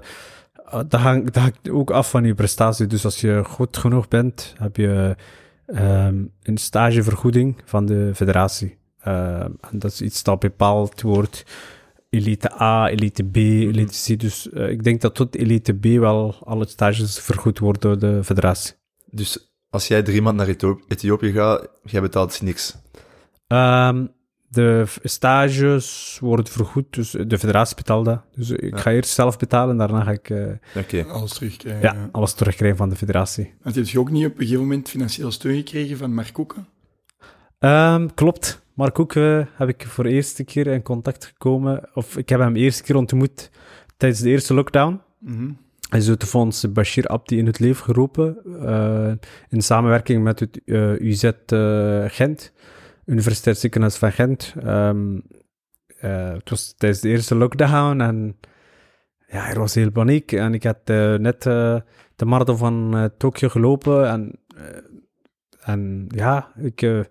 dat, hangt, dat hangt ook af van je prestatie. Dus als je goed genoeg bent, heb je ehm, een stagevergoeding van de federatie. Ehm, en dat is iets dat bepaald wordt. Elite A, elite B, elite C. Dus eh, ik denk dat tot elite B wel alle stages vergoed worden door de federatie. Dus als jij drie maanden naar Ethio- Ethiopië gaat, jij betaalt niks. Ehm, de stages worden vergoed, dus de federatie betaalt dat. Dus ik Ja. ga eerst zelf betalen, daarna ga ik eh, Oké. Alles terugkrijgen. ja, Ja. alles terugkrijgen van de federatie. Want heb je ook niet op een gegeven moment financieel steun gekregen van Mark Koeken? Ehm, klopt. Mark ook eh, heb ik voor de eerste keer in contact gekomen, of ik heb hem de eerste keer ontmoet tijdens de eerste lockdown. Mhm. Hij is uit de fonds Bashir Abdi in het leven geroepen, eh, in samenwerking met het eh, UZ Gent, Universiteitsziekenhuis van Gent. Ehm, eh, het was tijdens de eerste lockdown en ja, er was heel paniek. En ik had net de marathon van Tokio gelopen en, en ja, ik,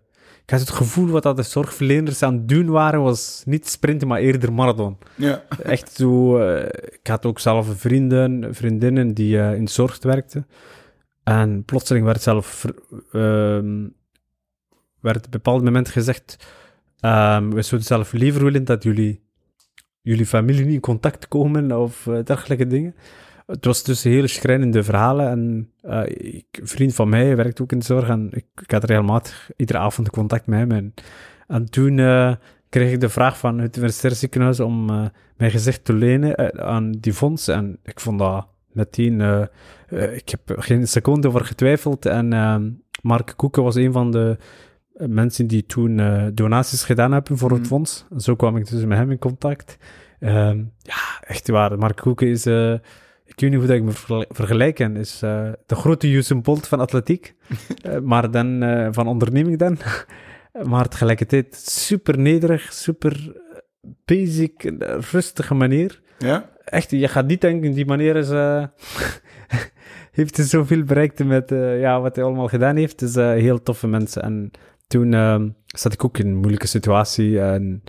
ik had het gevoel wat dat de zorgverleners aan het doen waren, was niet sprinten, maar eerder marathon. Ja. Echt zo, eh, ik had ook zelf vrienden, vriendinnen die eh, in zorg werkten. En plotseling werd zelf, ehm, werd op een bepaald moment gezegd, ehm, we zouden zelf liever willen dat jullie, jullie familie niet in contact komen of eh, dergelijke dingen. Het was dus hele schrijnende verhalen en eh, ik, een vriend van mij werkt ook in de zorg en ik, ik had regelmatig iedere avond contact met hem. En, en toen eh, kreeg ik de vraag van het universitair ziekenhuis om eh, mijn gezicht te lenen eh, aan die fonds. En ik vond dat meteen, eh, eh, ik heb geen seconde over getwijfeld. En Mark Koeken was een van de eh, mensen die toen eh, donaties gedaan hebben voor het Mhm. fonds. Zo kwam ik dus met hem in contact. Ehm, ja, echt waar. Mark Koeken is, eh, ik weet niet hoe dat ik me vergel- vergelijken, is eh, de grote Usain Bolt van atletiek. Eh, maar dan eh, van onderneming dan. maar tegelijkertijd super nederig, super basic, rustige manier. Ja? Echt, je gaat niet denken, die manier is... heeft hij zoveel bereikt met ja, wat hij allemaal gedaan heeft. Dus heel toffe mensen. En toen ehm, zat ik ook in een moeilijke situatie. En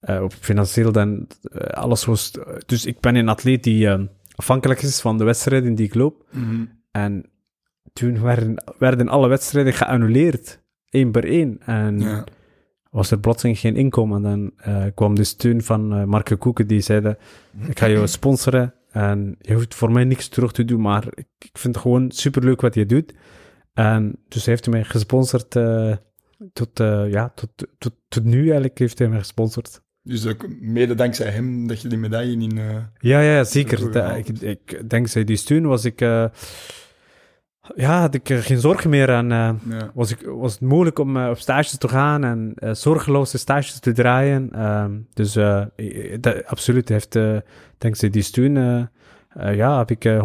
op financieel dan alles was... Dus ik ben een atleet die ehm, afhankelijk is van de wedstrijden die ik loop. Mhm. En toen werden, werden alle wedstrijden geannuleerd. één per één. En Ja. was er plotseling geen inkomen. En dan eh, kwam de steun van uh, Marke Koeken, die zeiden, ik ga jou sponsoren en je hoeft voor mij niks terug te doen, maar ik, ik vind het gewoon superleuk wat je doet. En dus hij heeft mij gesponsord eh, tot, eh, ja, tot, tot, tot nu eigenlijk heeft hij mij gesponsord. Dus ook mede dankzij hem dat je die medaille in... eh, Ja, ja, zeker. Da- ik, ik, dankzij die steun was ik, eh, ja, had ik er geen zorgen meer aan. eh, ja. was, ik, was het mogelijk om op stages te gaan en zorgeloze stages te draaien. Ehm, dus dat, absoluut, heeft, eh dankzij die steun, ja, heb ik eh,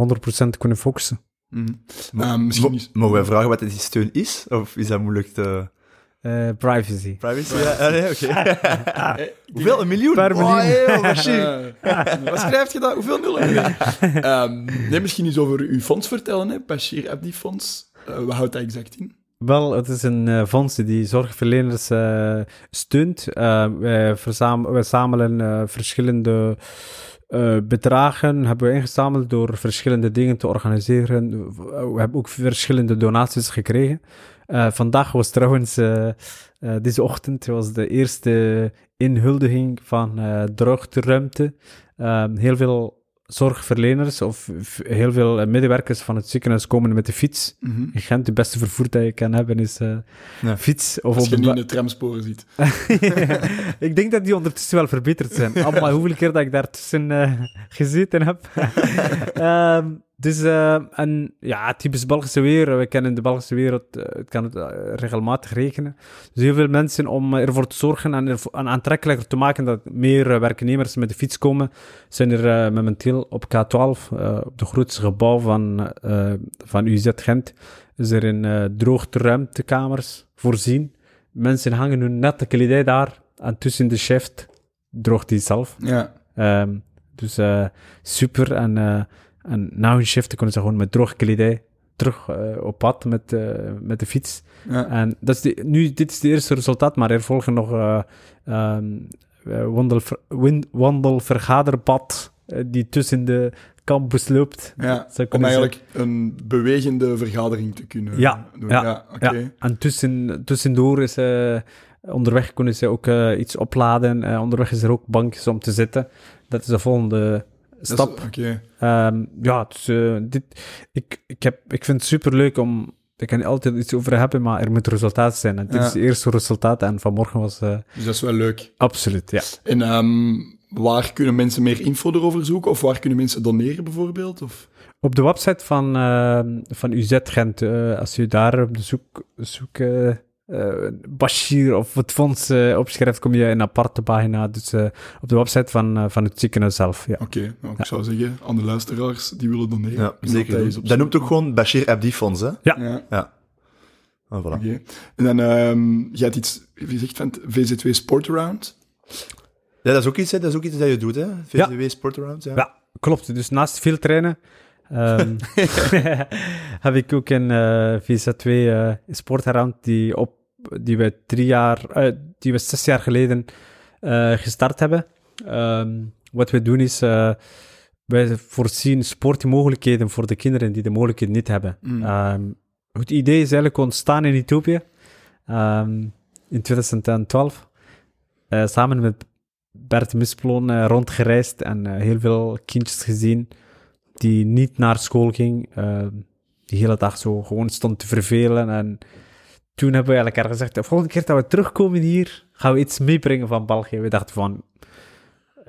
100% kunnen focussen. Mhm. Ah, misschien mo- is- Mogen wij vragen wat die steun is? Of is dat moeilijk te... Eh, privacy. Privacy? Ja, ah, nee, oké. Hoeveel? Een miljoen? Per miljoen. Oh, heel, wat schrijft je dat? Hoeveel nullen? Nee. Ehm, nee, misschien iets over uw fonds vertellen, hè? Bashir Abdi Fonds. Eh, wat houdt dat exact in? Wel, het is een eh, fonds die zorgverleners eh, steunt. Eh, wij, verzam- wij zamelen eh, verschillende eh, bedragen, hebben we ingezameld door verschillende dingen te organiseren. We hebben ook verschillende donaties gekregen. Eh, vandaag was trouwens, eh, eh, deze ochtend, was de eerste inhuldiging van droogteruimte. Eh, heel veel zorgverleners of heel veel medewerkers van het ziekenhuis komen met de fiets. Mhm. In Gent, de beste vervoer dat je kan hebben is Ja. fiets. Of Als op je niet in ba- de tramsporen zit. ik denk dat die ondertussen wel verbeterd zijn. Allemaal hoeveel keer dat ik daartussen eh gezeten heb. Ehm, dus, eh, en ja, typisch Belgische weer. We kennen de Belgische wereld, eh, het kan het eh, regelmatig regenen. Dus heel veel mensen om ervoor te zorgen en ervoor, en aantrekkelijker te maken dat meer werknemers met de fiets komen, zijn er eh, momenteel op K12, eh, op de grootste gebouw van, van UZ Gent, is er eh droogteruimtekamers voorzien. Mensen hangen hun nette kledij daar en tussen de shift droogt die zelf. Ja. Ehm, dus super. En, en na hun shift kunnen ze gewoon met droog kledij terug eh, op pad met, eh, met de fiets. ja. En dat is de, nu, dit is het eerste resultaat, maar er volgen nog eh ehm, eh, wandelver, win- wandelvergaderpad die tussen de campus loopt. ja. Om eigenlijk een bewegende vergadering te kunnen Ja, doen. ja, oké. Ja, en tussen, tussendoor is onderweg kunnen ze ook iets opladen. Onderweg is er ook bankjes om te zitten. Dat is de volgende stap. Oké. Ehm, ja, dus, eh, dit, ik, ik, heb, ik vind het super leuk om. Ik kan er altijd iets over hebben, maar er moet resultaat zijn. En dit Ja. is het eerste resultaat. En vanmorgen was eh, Dus dat is wel leuk. absoluut, ja. En ehm, waar kunnen mensen meer info erover zoeken? Of waar kunnen mensen doneren, bijvoorbeeld? Of... Op de website van, eh, van UZ Gent, eh, als je daar op de zoek, zoek eh, Bashir of het fonds eh, opschrijft, kom je in een aparte pagina. Dus eh, op de website van, eh, van het ziekenhuis zelf. Ja. Oké, nou, ik zou zeggen, aan de luisteraars die willen doneren. Ja, zeker. Dat noemt ook gewoon Bashir Abdi Fonds, hè? Ja, Ah, voilà. oké. En dan, ehm je had iets gezegd van het VZ2 Sport Around. Ja, dat is ook iets, hè? Dat is ook iets dat je doet, hè? VCW Sport Around, ja. Ja, klopt. Dus naast veel trainen ehm, heb ik ook een eh VZ2 eh sportaround die op die we drie jaar, eh, die we zes jaar geleden eh, gestart hebben. Ehm, wat we doen is, eh, wij voorzien sportmogelijkheden voor de kinderen die de mogelijkheden niet hebben. Mm. Ehm, het idee is eigenlijk ontstaan in Ethiopië ehm, in 2012. Eh, samen met Bert Misploon eh, rondgereisd en heel veel kindjes gezien die niet naar school ging. ehm, die de hele dag zo gewoon stond te vervelen. En toen hebben we elkaar gezegd, de volgende keer dat we terugkomen hier, gaan we iets meebrengen van België. We dachten van,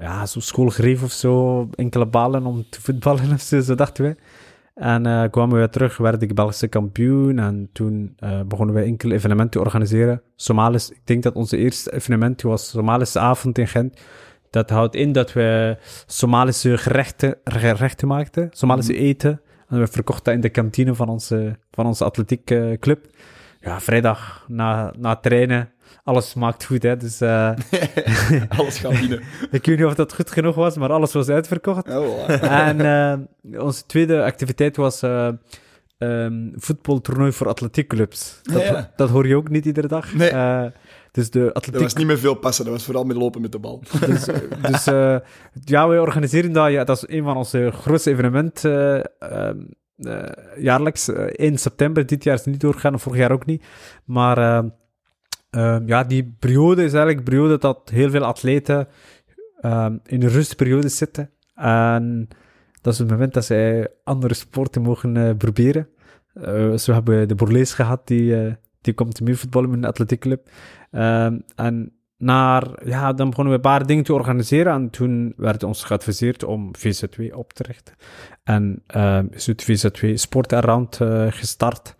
ja, zo schoolgreef of zo, enkele ballen om te voetballen of zo, zo dachten we. En eh, kwamen we terug, werd ik Belgische kampioen. En toen eh, begonnen we enkele evenementen te organiseren. Somalis, ik denk dat onze eerste evenement was Somalische avond in Gent. Dat houdt in dat we Somalische gerechten, gerechten maakten, Somalische eten. En we verkochten dat in de kantine van onze, van onze atletiekclub. Ja, vrijdag na, na trainen, alles smaakt goed, hè. Dus eh, Alles gaat binnen. ik weet niet of dat goed genoeg was, maar alles was uitverkocht. Voilà. En eh, onze tweede activiteit was eh ehm, voetbaltoernooi voor atletiekclubs. Dat, Ja, ja. dat hoor je ook niet iedere dag. Nee. Eh, dus de Dat atletiek... was niet meer veel passen, dat was vooral met lopen met de bal. Dus, dus eh, ja, we organiseren dat. Ja, dat is een van onze grootste evenementen eh, ehm, eh, jaarlijks. eh, 1 september. Dit jaar is het niet doorgegaan, vorig jaar ook niet. Maar eh, ehm, ja, die periode is eigenlijk een periode dat heel veel atleten ehm, in een rustperiode zitten. En dat is het moment dat zij andere sporten mogen eh, proberen. Zo hebben we de Borlees gehad, die, die komt mee voetballen met een atletiekclub. Ehm, en naar, ja, dan begonnen we een paar dingen te organiseren. En toen werd ons geadviseerd om VZ2 op te richten. En ehm is het VZ2 Sport Around eh, gestart.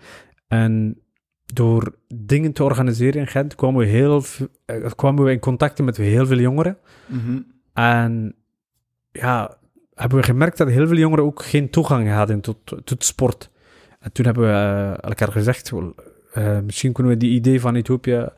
En door dingen te organiseren in Gent kwamen we, heel, eh, kwamen we in contact met heel veel jongeren. Mhm. En ja, hebben we gemerkt dat heel veel jongeren ook geen toegang hadden tot, tot sport. En toen hebben we eh, elkaar gezegd, misschien kunnen we die idee van Ethiopië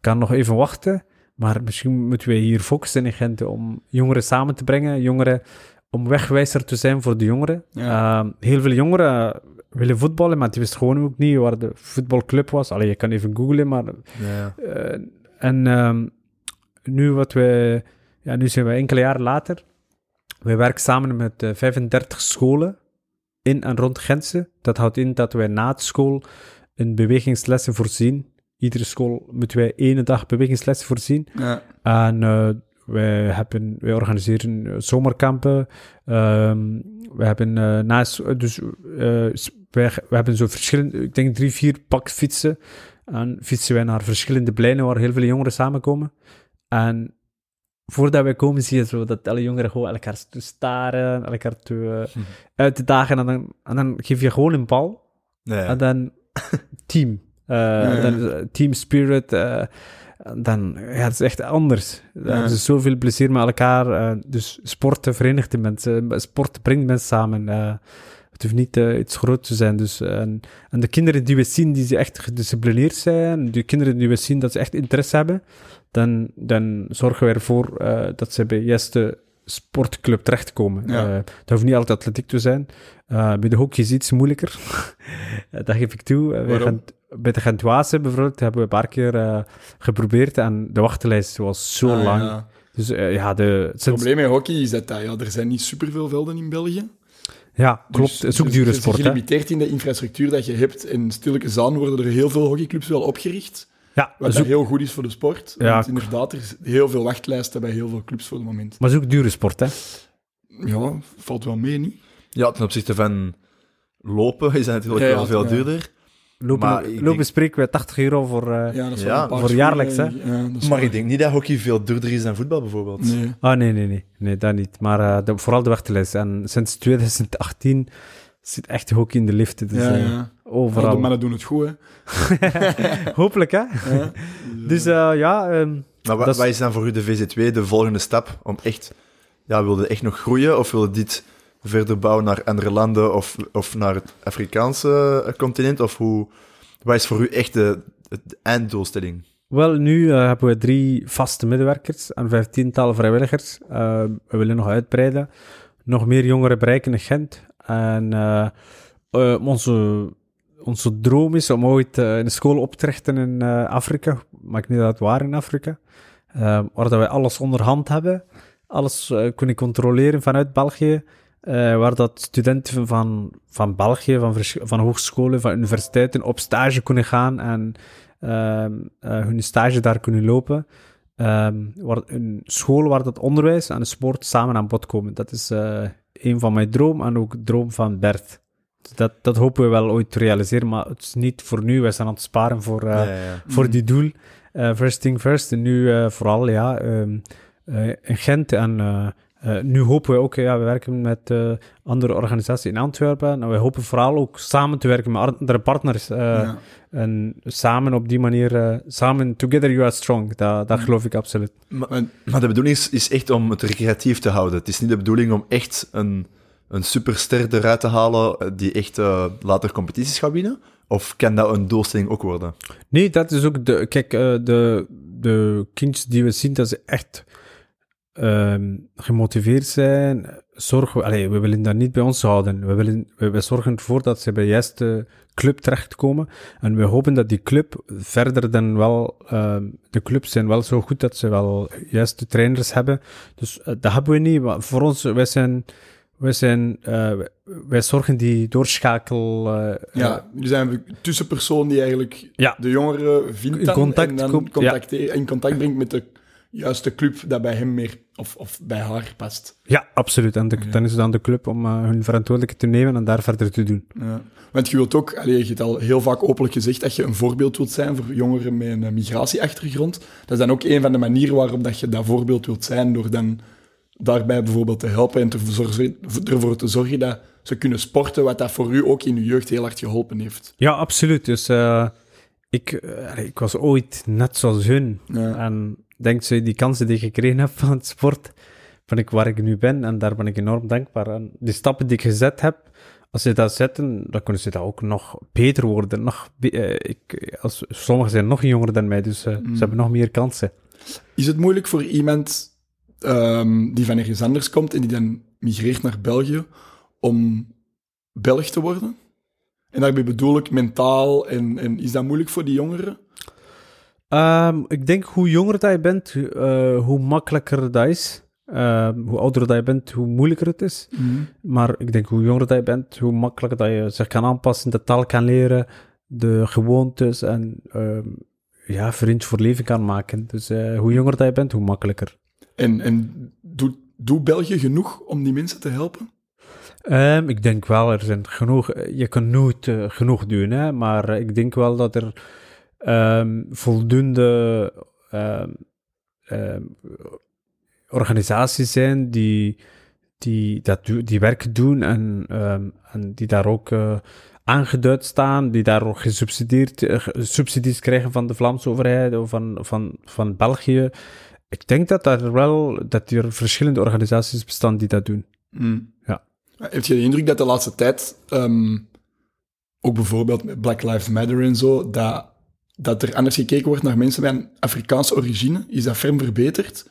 kan nog even wachten, maar misschien moeten we hier focussen in Gent om jongeren samen te brengen, jongeren om wegwijzer te zijn voor de jongeren. Ja. Eh, heel veel jongeren willen voetballen, maar die wisten gewoon ook niet waar de voetbalclub was. Allee, je kan even googlen, maar Ja. eh, en ehm, nu wat we, ja, nu zijn we enkele jaren later. We werken samen met eh, 35 scholen in en rond Gentse. Dat houdt in dat wij na de school een bewegingslessen voorzien. Iedere school moeten wij één dag bewegingslessen voorzien. Ja. En eh, wij, hebben, wij organiseren eh, zomerkampen. Ehm we hebben eh, naast, dus wij, we hebben zo verschillende, ik denk drie, vier pak fietsen. En fietsen wij naar verschillende pleinen waar heel veel jongeren samenkomen. En voordat wij komen, zie je zo dat alle jongeren gewoon elkaar te staren, elkaar te, eh, uit te dagen. En dan, en dan geef je gewoon een bal. Ja. En dan team. Ja. dan, eh, team spirit. eh, dan, ja, het is echt anders. Dan Ja. hebben ze zoveel plezier met elkaar. dus sporten verenigt de mensen. Sport brengt mensen samen. het hoeft niet iets groot te zijn. Dus, en, en de kinderen die we zien, die ze echt gedisciplineerd zijn, de kinderen die we zien dat ze echt interesse hebben, dan, dan zorgen we ervoor dat ze bij juiste sportclub terechtkomen. Ja. Eh, dat hoeft niet altijd atletiek te zijn. Eh, bij de hockey is iets moeilijker. Eh, dat geef ik toe. Gaan- bij de Gentoise bijvoorbeeld hebben we een paar keer geprobeerd en de wachtlijst was zo Ah, lang. ja. Dus ja, de, Het probleem met hockey is dat ja, er zijn niet superveel velden in België. ja, klopt. Dus het is ook je- dure je sport. Hè? gelimiteerd in de infrastructuur dat je hebt. En stilletjes aan worden er heel veel hockeyclubs wel opgericht. Ja, Wat ook, heel goed is voor de sport. Ja. Want inderdaad, er is heel veel wachtlijsten bij heel veel clubs voor het moment. maar het is ook dure sport, hè? Ja, valt wel mee, niet? ja, ten opzichte van lopen is dat natuurlijk Ja, ja, wel veel ja. duurder. Lopen, Maar lopen denk- spreken we 80 euro voor... eh, Ja, dat is Ja, wel een paar voor jaarlijks, hè? Ja, dat is Maar waar. ik denk niet dat hockey veel duurder is dan voetbal bijvoorbeeld. Nee. Ah, nee, nee, nee. Nee, dat niet. Maar eh, de- vooral de wachtlijst. En sinds 2018 zit echt hockey in de lift. Dus, Ja, eh, ja. Overal. de mannen doen het goed, hè. Hopelijk, hè? Ja. Dus eh, ja, ehm, Maar wat is dan voor u de VZ2 de volgende stap om echt... Ja, wilde echt nog groeien of wilde dit verder bouwen naar andere landen of, of naar het Afrikaanse eh, continent? Of hoe... Wat is voor u echt de, de einddoelstelling? wel, nu eh, hebben we drie vaste medewerkers en vijftiental vrijwilligers. Eh, we willen nog uitbreiden. Nog meer jongeren bereiken in Gent. En eh, eh, onze onze droom is om ooit eh, een school op te richten in eh, Afrika. Maakt niet uit waar in Afrika. Eh, waar dat wij alles onder hand hebben. Alles eh, kunnen controleren vanuit België. eh, waar dat studenten van, van België, van, van hogescholen, van universiteiten op stage kunnen gaan en ehm, eh, hun stage daar kunnen lopen. Ehm, waar, een school waar dat onderwijs en de sport samen aan bod komen. Dat is eh, een van mijn droom en ook droom van Bert. Dat, dat hopen we wel ooit te realiseren, maar het is niet voor nu. Wij zijn aan het sparen voor, eh, Ja, ja, ja. voor die doel. Eh, first thing first. En nu eh, vooral ja, ehm, eh, in Gent. En nu hopen we ook, ja, we werken met eh, andere organisaties in Antwerpen. En we hopen vooral ook samen te werken met andere partners. eh, Ja. En samen op die manier, samen, together you are strong. Dat, dat Ja. geloof ik absoluut. Maar- Maar de bedoeling is, is echt om het recreatief te houden. Het is niet de bedoeling om echt een, een superster eruit te halen die echt eh, later competities gaat winnen? Of kan dat een doelstelling ook worden? Nee, dat is ook de. Kijk, eh, de, de kindjes die we zien, dat ze echt ehm, gemotiveerd zijn. Zorgen, allee, we willen dat niet bij ons houden. We, willen, we, zorgen ervoor dat ze bij de juiste club terechtkomen. En we hopen dat die club verder dan wel. ehm, de clubs zijn wel zo goed dat ze wel juiste trainers hebben. Dus eh, dat hebben we niet. Voor ons, wij zijn. Wij, zijn, eh, wij zorgen die doorschakel. eh, Ja, jullie zijn een tussenpersoon die eigenlijk Ja. de jongeren vindt In contact en dan komt, in contact brengt met de juiste club dat bij hem meer of, of bij haar past. Ja, absoluut. En de, dan is het aan de club om eh, hun verantwoordelijkheid te nemen en daar verder te doen. Ja. Want je wilt ook, allee, je hebt al heel vaak openlijk gezegd dat je een voorbeeld wilt zijn voor jongeren met een migratieachtergrond. Dat is dan ook een van de manieren waarop dat je dat voorbeeld wilt zijn, door dan daarbij bijvoorbeeld te helpen en te zorgen, ervoor te zorgen dat ze kunnen sporten, wat dat voor u ook in uw jeugd heel hard geholpen heeft. Ja, absoluut. Dus eh, ik, eh, ik was ooit net zoals hun. Ja. En denk ze, die kansen die ik gekregen heb van het sport, ben ik waar ik nu ben. En daar ben ik enorm dankbaar aan. Die stappen die ik gezet heb, als ze dat zetten, dan kunnen ze dat ook nog beter worden. Nog be- eh, ik, als, sommigen zijn nog jonger dan mij, dus eh, Mm. ze hebben nog meer kansen. Is het moeilijk voor iemand ehm, die van ergens anders komt en die dan migreert naar België om Belg te worden? En daarbij bedoel ik mentaal, en, en is dat moeilijk voor die jongeren? Ehm, ik denk hoe jonger dat je bent, eh, hoe makkelijker dat is. Ehm, hoe ouder dat je bent, hoe moeilijker het is. Maar ik denk hoe jonger dat je bent, hoe makkelijker dat je zich kan aanpassen, de taal kan leren, de gewoontes en ehm, ja, vriend voor leven kan maken. Dus eh, hoe jonger dat je bent, hoe makkelijker. En, en doet België genoeg om die mensen te helpen? Ehm, ik denk wel, er zijn genoeg, je kan nooit eh, genoeg doen, hè, maar ik denk wel dat er ehm, voldoende ehm, organisaties zijn die, die, dat, die werk doen en, en die daar ook eh, aangeduid staan, die daar ook gesubsidieerd, eh, subsidies krijgen van de Vlaamse overheid of van, van, van België. Ik denk dat er wel dat er verschillende organisaties bestaan die dat doen. Ja. Heb je de indruk dat de laatste tijd, ehm, ook bijvoorbeeld met Black Lives Matter en zo, dat, dat er anders gekeken wordt naar mensen met een Afrikaanse origine? Is dat ferm verbeterd?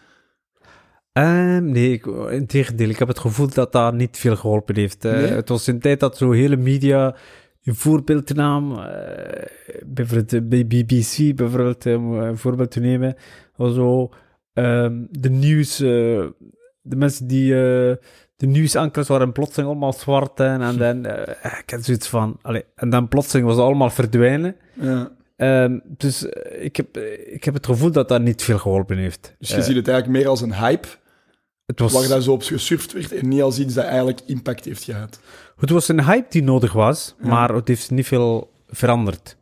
Ehm, nee, ik, in tegendeel. Ik heb het gevoel dat dat niet veel geholpen heeft. Eh? Het was een tijd dat zo hele media een voorbeeld nam. eh, bijvoorbeeld bij BBC, bijvoorbeeld, eh, om een voorbeeld te nemen. zo ehm, de nieuws... eh, de mensen die... eh, de nieuwsankers waren plotseling allemaal zwart en, en dan... eh, ik had zoiets van... Allee, en dan plotseling was het allemaal verdwijnen. Ja. Ehm, dus ik, heb, ik heb het gevoel dat dat niet veel geholpen heeft. Dus je ziet het eigenlijk meer als een hype, het was... waar daar zo op gesurfd werd, en niet als iets dat eigenlijk impact heeft gehad. Het was een hype die nodig was, Ja. maar het heeft niet veel veranderd.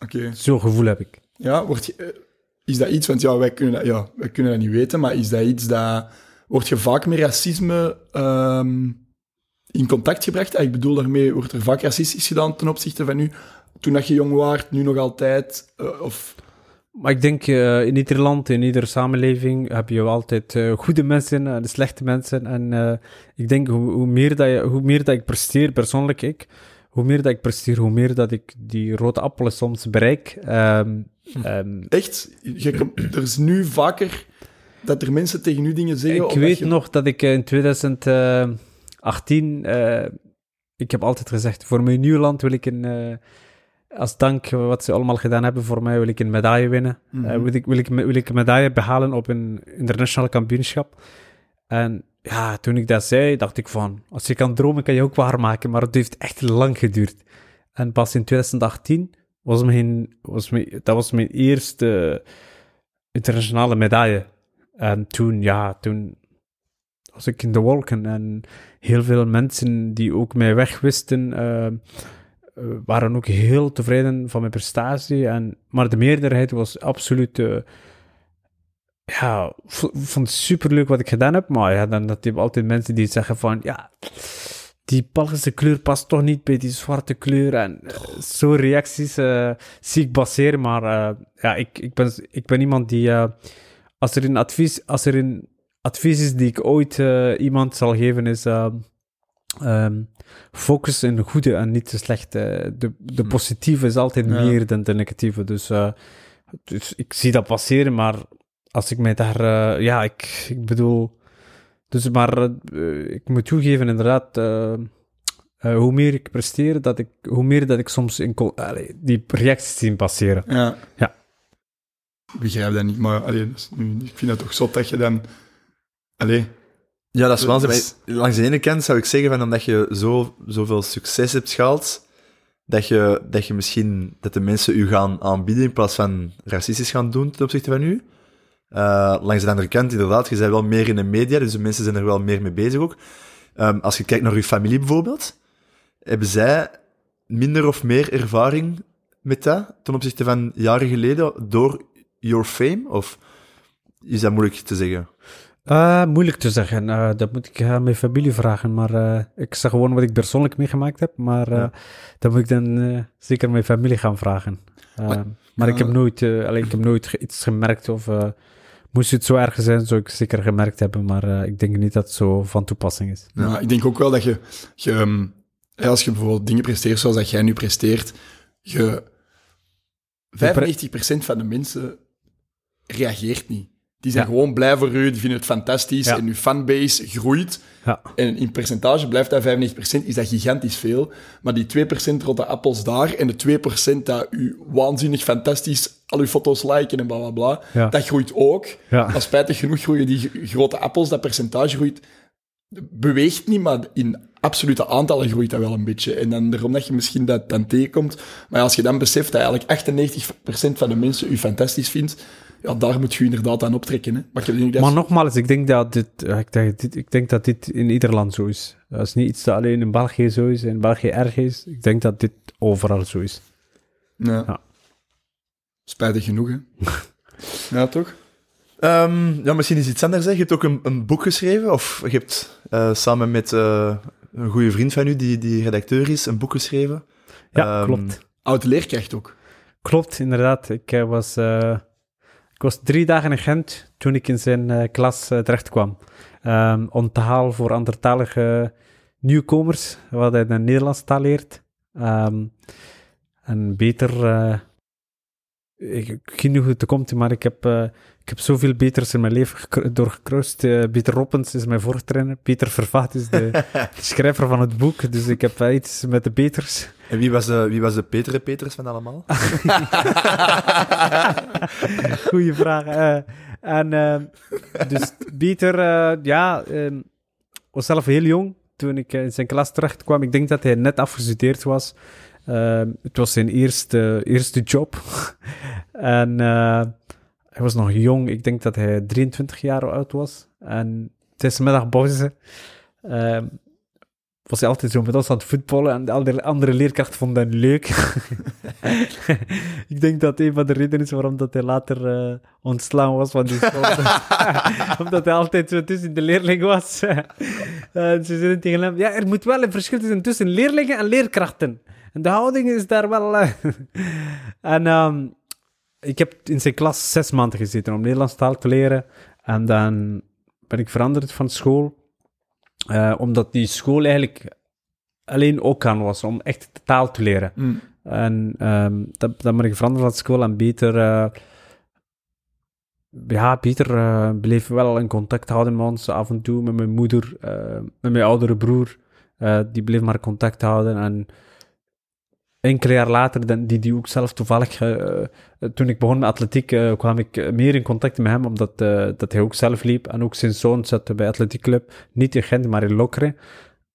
Oké. Zo'n gevoel heb ik. Ja, wordt je, is dat iets, want ja wij, kunnen dat, ja, wij kunnen dat niet weten, maar is dat iets dat... Wordt je vaak met racisme ehm, in contact gebracht? Ah, Ik bedoel daarmee, wordt er vaak racistisch gedaan ten opzichte van nu, toen dat je jong waart, nu nog altijd? eh, of... Maar ik denk, eh, in ieder land, in iedere samenleving, heb je altijd eh, goede mensen en slechte mensen. En ik denk, hoe, hoe, meer dat je, hoe meer dat ik presteer, persoonlijk ik, hoe meer dat ik presteer, hoe meer dat ik die rode appelen soms bereik. Ehm, ehm, Echt? Je, er is nu vaker dat er mensen tegen u dingen zeggen? ik weet je- nog dat ik eh, in 2018 eh, ik heb altijd gezegd, voor mijn nieuw land wil ik een, eh, als dank wat ze allemaal gedaan hebben voor mij, wil ik een medaille winnen. Mhm. Wil, ik, wil, ik, wil ik een medaille behalen op een internationaal kampioenschap. En ja, toen ik dat zei, dacht ik van, als je kan dromen, kan je ook waarmaken. Maar het heeft echt lang geduurd. En pas in 2018 was mijn, was mijn, dat was mijn eerste internationale medaille. En toen, ja, toen was ik in de wolken. En heel veel mensen die ook mij weg wisten, eh, eh, waren ook heel tevreden van mijn prestatie. En, maar de meerderheid was absoluut... eh, ja, vond het superleuk wat ik gedaan heb. Maar ja, dan dat je altijd mensen die zeggen van... Ja, die Belgische kleur past toch niet bij die zwarte kleur. En eh, zo reacties eh, zie ik baseren. Maar eh, ja, ik, ik, ben, ik ben iemand die... als er een advies, als er een advies is die ik ooit iemand zal geven, is... ehm, focus in de goede en niet de slechte. De, de positieve is altijd Ja. meer dan de negatieve. Dus, dus ik zie dat passeren, maar als ik mij daar... ja, ik, ik bedoel... Dus maar eh, ik moet toegeven, inderdaad... eh, eh, hoe meer ik presteer, dat ik, hoe meer dat ik soms in, allee, die reacties zie passeren. Ja. Ja. Ik begrijp dat niet, maar allee, nu, ik vind het toch zot dat je dan... Allee, Ja, dat is is- Maar Langs de ene kant zou ik zeggen, van omdat je zo, zoveel succes hebt gehaald, dat je, dat je misschien, dat de mensen u gaan aanbieden in plaats van racistisch gaan doen ten opzichte van u. Eh, langs de andere kant, inderdaad, je bent wel meer in de media, dus de mensen zijn er wel meer mee bezig ook. Ehm, als je kijkt naar uw familie bijvoorbeeld, hebben zij minder of meer ervaring met dat ten opzichte van jaren geleden door your fame? Of is dat moeilijk te zeggen? Eh, moeilijk te zeggen. Eh, dat moet ik aan mijn familie vragen. Maar ik zeg gewoon wat ik persoonlijk meegemaakt heb. Maar Ja. dat moet ik dan zeker mijn familie gaan vragen. Maar- maar ik heb nooit, alleen, ik heb nooit iets gemerkt. Of moest het zo erg zijn, zou ik zeker gemerkt hebben. Maar eh, ik denk niet dat het zo van toepassing is. Maar ik denk ook wel dat je, je ehm, als je bijvoorbeeld dingen presteert zoals dat jij nu presteert, je 95% van de mensen reageert niet. Die zijn Ja. gewoon blij voor u, die vinden het fantastisch Ja. en uw fanbase groeit. Ja. En in percentage blijft dat 95%, is dat gigantisch veel. Maar die 2% rotte appels daar en de 2% dat u waanzinnig fantastisch al uw foto's liken en bla bla bla, dat groeit ook. Maar spijtig genoeg groeien die grote appels, dat percentage groeit, beweegt niet, maar in absolute aantallen groeit dat wel een beetje. En dan daarom dat je misschien dat dan tegenkomt. Maar als je dan beseft dat eigenlijk 98% van de mensen u fantastisch vindt, ja, daar moet je inderdaad aan optrekken. Hè. Maar dat... Nogmaals, ik denk dat dit, ik denk, dit, ik denk dat dit in ieder land zo is. Dat is niet iets dat alleen in België zo is en in België erg is. Ik denk dat dit overal zo is. Ja. Ja. Spijtig genoeg, hè. ja, toch? Ehm, ja, misschien is iets anders. Hè. Je hebt ook een, een boek geschreven, of je hebt eh, samen met eh, een goede vriend van u, die, die redacteur is, een boek geschreven. Ja, Ehm, klopt. Oud leerkracht ook. Klopt, inderdaad. Ik, eh, was, eh, ik was drie dagen in Gent toen ik in zijn eh, klas eh, terecht kwam. Ehm onthaal voor andertalige nieuwkomers, wat hij de Nederlands taal leert. Ehm, en beter... eh, ik, ik weet niet hoe het komt, maar ik heb, ik heb zoveel beters in mijn leven gekru- doorgekruist. Eh, Peter Roppens is mijn voortrainer. Peter Vervaat is de schrijver van het boek. Dus ik heb eh, iets met de beters. En wie was de, wie was de Peter Peters van allemaal? Goeie vraag. eh. en ehm, dus Pieter, eh, ja, ehm, was zelf heel jong toen ik eh, in zijn klas terecht kwam. Ik denk dat hij net afgestudeerd was. Ehm, het was zijn eerste, eerste job. en eh, hij was nog jong. Ik denk dat hij 23 jaar oud was. En tijdens de middagpauze ehm, was hij altijd zo met ons aan het voetballen. En de andere, andere leerkrachten vonden hem leuk. ik denk dat een van de redenen is waarom dat hij later eh, ontslaan was van die school. Omdat hij altijd zo tussen de leerlingen was. En ze zeiden tegen hem, ja, er moet wel een verschil zijn tussen leerlingen en leerkrachten. En de houding is daar wel... eh. en ehm, ik heb in zijn klas zes maanden gezeten om Nederlands taal te leren. En dan ben ik veranderd van school. eh, omdat die school eigenlijk alleen ook aan was om echt de taal te leren. Mm. En ehm dat, dan ben ik veranderd van school en beter... eh, ja, Pieter eh, bleef wel in contact houden met ons af en toe, met mijn moeder, met mijn oudere broer. Die bleef maar contact houden. En enkele jaar later, die, die ook zelf toevallig, eh, eh, toen ik begon met atletiek, eh, kwam ik meer in contact met hem, omdat dat hij ook zelf liep. En ook zijn zoon zat bij Atletiek Club, niet in Gent, maar in Lokeren.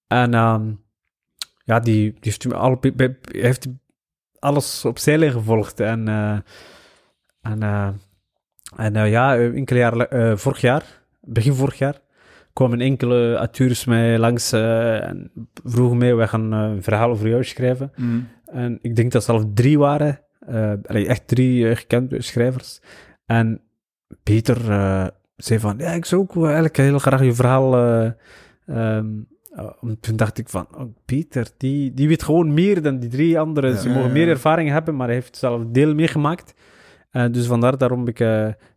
En ehm, ja, die, die heeft, me alles op zeilen gevolgd. En, en, en ja, enkele jaar, vorig jaar, begin vorig jaar, kwamen enkele auteurs mij langs en vroegen mij, wij gaan een verhaal over jou schrijven. Mm. En ik denk dat zelf drie waren. eh, echt drie eh, gekende schrijvers. En Peter eh, zei van, ja, ik zou ook eigenlijk heel graag je verhaal... eh, ehm, eh, toen dacht ik van, oh, Peter, die, die weet gewoon meer dan die drie anderen. Ze mogen meer ervaring hebben, maar hij heeft zelf deel meegemaakt. Dus vandaar daarom ik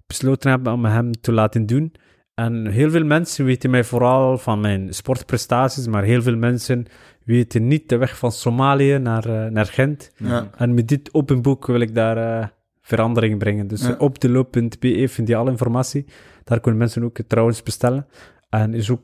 besloten heb om hem te laten doen. En heel veel mensen weten mij vooral van mijn sportprestaties, maar heel veel mensen weten niet de weg van Somalië naar, eh, naar Gent. Ja. En met dit open boek wil ik daar eh, verandering brengen. Dus Ja. op de loop.be vind je alle informatie. Daar kunnen mensen ook trouwens bestellen. En is ook,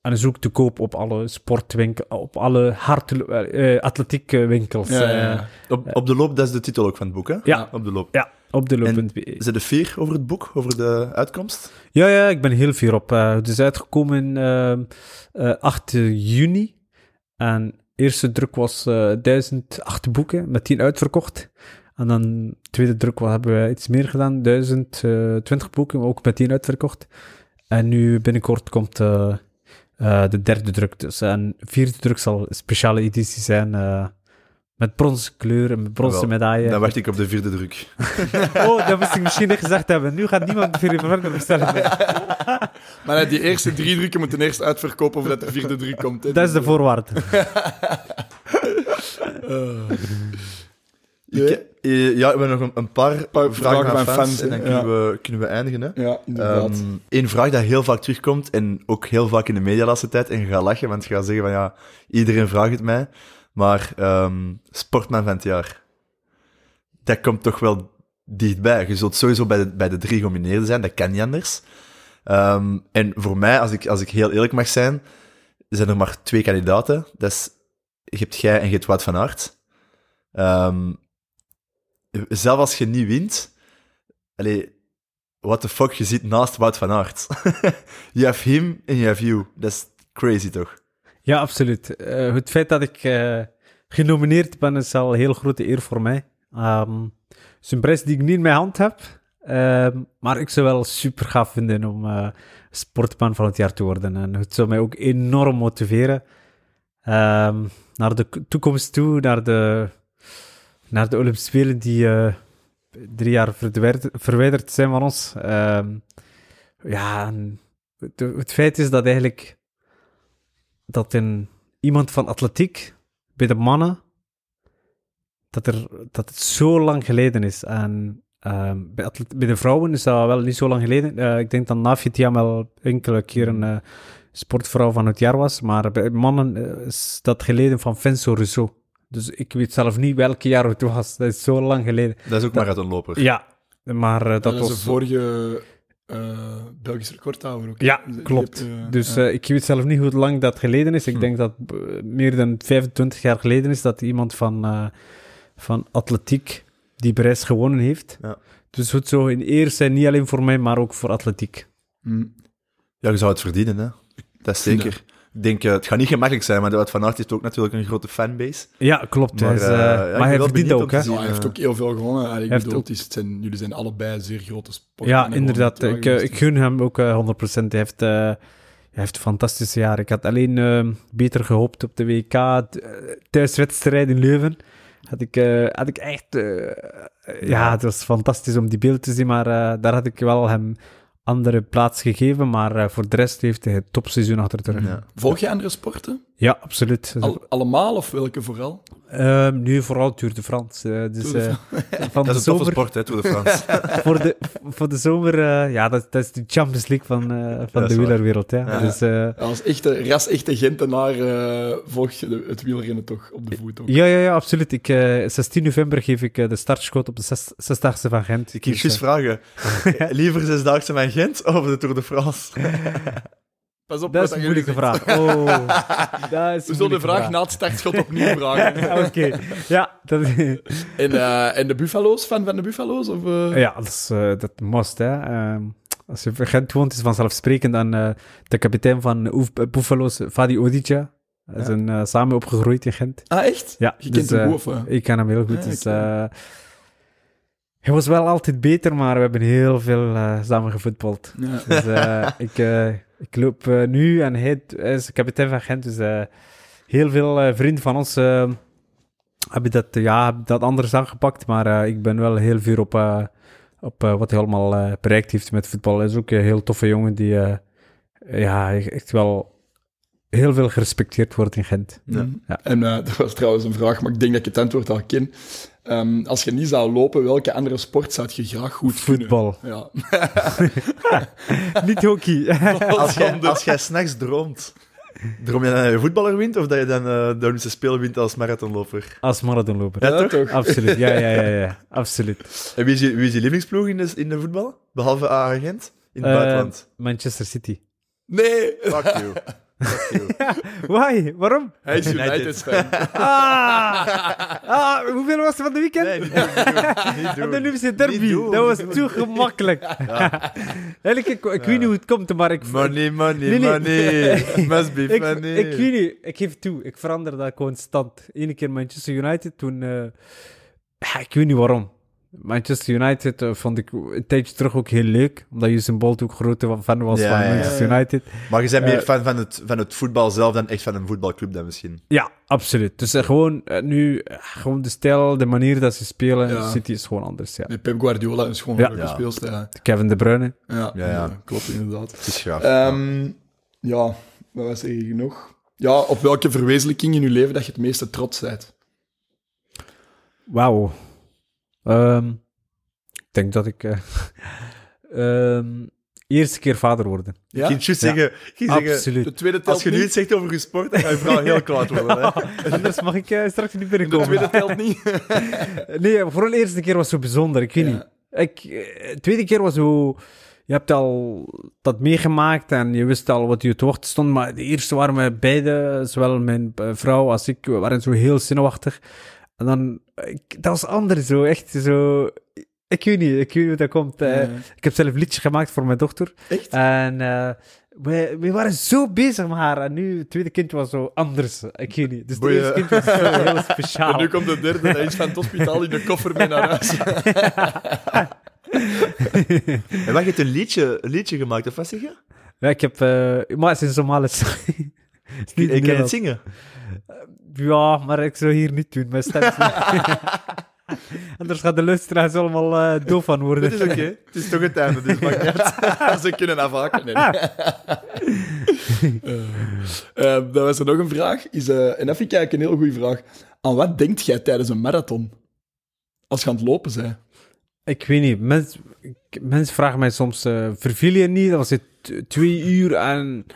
en is ook te koop op alle sportwinkels, op alle hard, eh, eh, atletiekwinkels. Ja, ja, ja. Op, op de loop, dat is de titel ook van het boek, hè? Ja. Op de loop. ja, op de loop.be. Is er fier over het boek, over de uitkomst? Ja, ja, ik ben heel fier op. Eh, het is uitgekomen ehm, eh 8 juni. En de eerste druk was eh 1008 boeken, met 10 uitverkocht. En dan de tweede druk wat hebben we iets meer gedaan, 1020 boeken, ook met 10 uitverkocht. En nu binnenkort komt eh, eh, de derde druk. Dus en vierde druk zal een speciale editie zijn. eh, met bronzen kleur en met bronzen medaille. Dan wacht ik op de vierde druk. Oh, dat moest ik misschien niet gezegd hebben. Nu gaat niemand voor je verder bestellen. Maar nee, die eerste drie drukken moeten eerst uitverkopen voordat de vierde druk komt. hè. Dat is de voorwaarde. Ik, eh, ja, we hebben nog een, een paar, paar vragen, vragen van fans, fans, en dan kunnen, we, kunnen we eindigen. Hè. ja, inderdaad. Ehm Eén vraag dat heel vaak terugkomt en ook heel vaak in de media de laatste tijd. En je gaat lachen, want je gaat zeggen van ja, iedereen vraagt het mij. Maar ehm, sportman van het jaar, dat komt toch wel dichtbij. Je zult sowieso bij de, bij de drie genomineerden zijn, dat kan niet anders. Ehm, en voor mij, als ik, als ik heel eerlijk mag zijn, zijn er maar twee kandidaten. Dat is, je hebt jij en je hebt Wout van Aert. Ehm, zelf als je niet wint, allee, what the fuck, je zit naast Wout van Aert. you have him and you have you. Dat is crazy, toch? Ja, absoluut. Eh, het feit dat ik eh, genomineerd ben, is al een heel grote eer voor mij. Ehm, het is een prijs die ik niet in mijn hand heb. Ehm, maar ik zou wel super gaaf vinden om eh, sportman van het jaar te worden. En het zou mij ook enorm motiveren ehm, naar de toekomst toe, naar de, naar de Olympische Spelen die drie jaar verwijderd zijn van ons. Ja, het feit is dat eigenlijk dat een, iemand van atletiek bij de mannen, dat, er, dat het zo lang geleden is. En ehm, bij, atlet- bij de vrouwen is dat wel niet zo lang geleden. Eh, ik denk dat Nafje Thiam wel enkele keer een eh, sportvrouw van het jaar was. Maar bij mannen eh, is dat geleden van Vincent Rousseau. Dus ik weet zelf niet welke jaar het was. Dat is zo lang geleden. Dat is ook marathonloper. Ja, maar eh, dat, dat, is was... de vorige eh Belgisch recordhouder ook. Ja, Die klopt. eh, Dus eh, ik weet zelf niet hoe lang dat geleden is. Ik Hm. denk dat meer dan 25 jaar geleden is dat iemand van, eh, van atletiek die prijs gewonnen heeft. Ja. Dus het zou in eer zijn, niet alleen voor mij, maar ook voor atletiek. Hm. Ja, je zou het verdienen, hè. Dat is zeker. Ik denk, eh, het gaat niet gemakkelijk zijn, maar de Wout van Aert heeft ook natuurlijk een grote fanbase. Ja, klopt. Maar, hij is, ja, ben maar hij wel verdient ook, hè? hij heeft ook heel veel gewonnen. Hij bedoel, is- zijn, jullie zijn allebei zeer grote sporten. Ja, inderdaad. Ik, ik gun hem ook eh, 100%. Hij heeft, eh, hij heeft een fantastische jaar. Ik had alleen eh, beter gehoopt op de WK thuiswedstrijd in Leuven. Had ik, eh, had ik echt... eh, ja, het was fantastisch om die beeld te zien, maar eh, daar had ik wel hem andere plaats gegeven. Maar eh, voor de rest heeft hij het topseizoen achter de rug. Ja, Ja. Volg je andere sporten? absoluut. Al- allemaal of welke vooral? Ehm, nu vooral Tour de France. eh, dus Tour de eh, van Dat de is een toffe sport, hè, Tour de France. voor, de, voor de zomer, eh, ja, dat, dat is de Champions League van, eh, van de wielerwereld. Ja. Ja. Dus, eh, Als echte, ras echte Gentenaar volg je de- het wielrennen toch op de voet ook. ja, ja, ja, absoluut. Ik, eh 16 november geef ik de startschot op de zes- zesdaagse van Gent. Ik Dus, vragen. Liever zesdaagse van Gent of de Tour de France? Pas op Dat wat is een moeilijke vraag. Oh, dat is We zullen de moeilijke vraag na het startschot opnieuw vragen. Oké, ja, dat, En, eh, en de Buffalo's, fan van de Buffalo's? Of, eh? ja, dat is eh, dat must, hè. Ehm, als je in Gent woont, is vanzelfsprekend dan eh, de kapitein van Buffalo's, Fadi Odija. We zijn samen opgegroeid in Gent. Ah, echt? Ja, Je dus, kent hem of, eh? Ik ken hem heel goed. Ah, dus, hij was wel altijd beter, maar we hebben heel veel samen gevoetbald. Ja. Dus ik, ik loop eh, nu en hij, is kapitein van Gent. Dus eh, heel veel eh, vrienden van ons eh, hebben dat, ja, hebben dat anders aangepakt. Maar eh, ik ben wel heel vuur op, eh, op wat hij allemaal eh, bereikt heeft met voetbal. Hij is ook een heel toffe jongen die eh, ja, echt wel heel veel gerespecteerd wordt in Gent. Ja. En eh, dat was trouwens een vraag, maar ik denk dat ik het antwoord al ken. Ehm, als je niet zou lopen, welke andere sport zou je graag goed kunnen? Voetbal. Ja. Niet hockey. Als jij, als jij s'nachts droomt, droom je dan dat je voetballer wint of dat je dan eh, de Olympische Spelen wint als marathonloper? Als marathonloper. Ja, toch? Absoluut, ja, ja, ja, ja. absoluut. En wie is je, wie is je lievelingsploeg in de, in de voetbal? Behalve agent In het Eh, buitenland. Manchester City. Nee, Fuck you. Why? Waarom? hij is United. United-fan. Ah! ah! Hoeveel was het van de weekend? Nee, niet doen. Niet En doen. de Olympische Niet derby. doen, dat was niet te gemakkelijk. Eigenlijk, ik, ik weet niet hoe het komt, maar ik... Money, money, Nee, nee. money. Must be ik, funny. ik weet niet, ik geef toe, ik verander dat constant. Eén keer Manchester United, toen... eh, ja, ik weet niet waarom. Manchester United eh, vond ik een tijdje terug ook heel leuk, omdat Usain Bolt ook grote fan was Ja, van ja, ja. Manchester United. Maar je bent meer Eh, fan van het, van het voetbal zelf dan echt van een voetbalclub dan misschien. Ja, absoluut. Dus eh, gewoon nu, gewoon de stijl, de manier dat ze spelen, Ja. City is gewoon anders, ja. Nee, Pep Guardiola is gewoon Ja. een leuke. Ja. Kevin De Bruyne. Ja, Ja, ja. ja, klopt inderdaad. Het is gaaf. Ehm, ja, wat was er hier nog? Ja, op welke verwezenlijking in je leven dat je het meeste trots bent? Wauw. Ehm, ik denk dat ik... eh, ehm, eerste keer vader worden. Ja? Juist zeggen, Absoluut. De tweede telt als je nu iets zegt over je sport, dan ga je vrouw heel kwaad worden. Hè? Anders mag ik eh, straks niet De binnenkomen. tweede telt niet. Nee, vooral de eerste keer was zo bijzonder. Ik weet Ja. niet. Ik, eh, de tweede keer was zo... Je hebt al dat meegemaakt en je wist al wat je te wachten stond. Maar de eerste waren we beide, zowel mijn vrouw als ik, we waren zo heel zenuwachtig. En dan... Ik, dat was anders zo, echt zo... Ik weet niet, ik weet niet hoe dat komt. eh. Ik heb zelf een liedje gemaakt voor mijn dochter. Echt? En eh we, we waren zo bezig met haar. En nu, het tweede kindje was zo anders. Ik weet niet. Dus het eerste kindje was zo heel speciaal. En nu komt de derde, hij is van het hospitaal in de koffer mee naar huis. En wat, je hebt een liedje, een liedje gemaakt, of wat zeg je? Ja, ik heb... eh maar het is in Somalisch. Ik kan het zingen. Ja, maar ik zou hier niet doen. Mijn stem Anders gaat de luisteraars allemaal eh, doof van worden. Dat is oké. Het is toch het einde, dus maakt niet. Ze kunnen afhaken. Nee. Eh, eh, dan was er nog een vraag. Is, en dat vind ik eigenlijk een heel goede vraag. Aan wat denkt jij tijdens een marathon? Als je aan het lopen bent. Ik weet niet. Mens, mensen vragen mij soms, verveel je niet als je t- twee uur en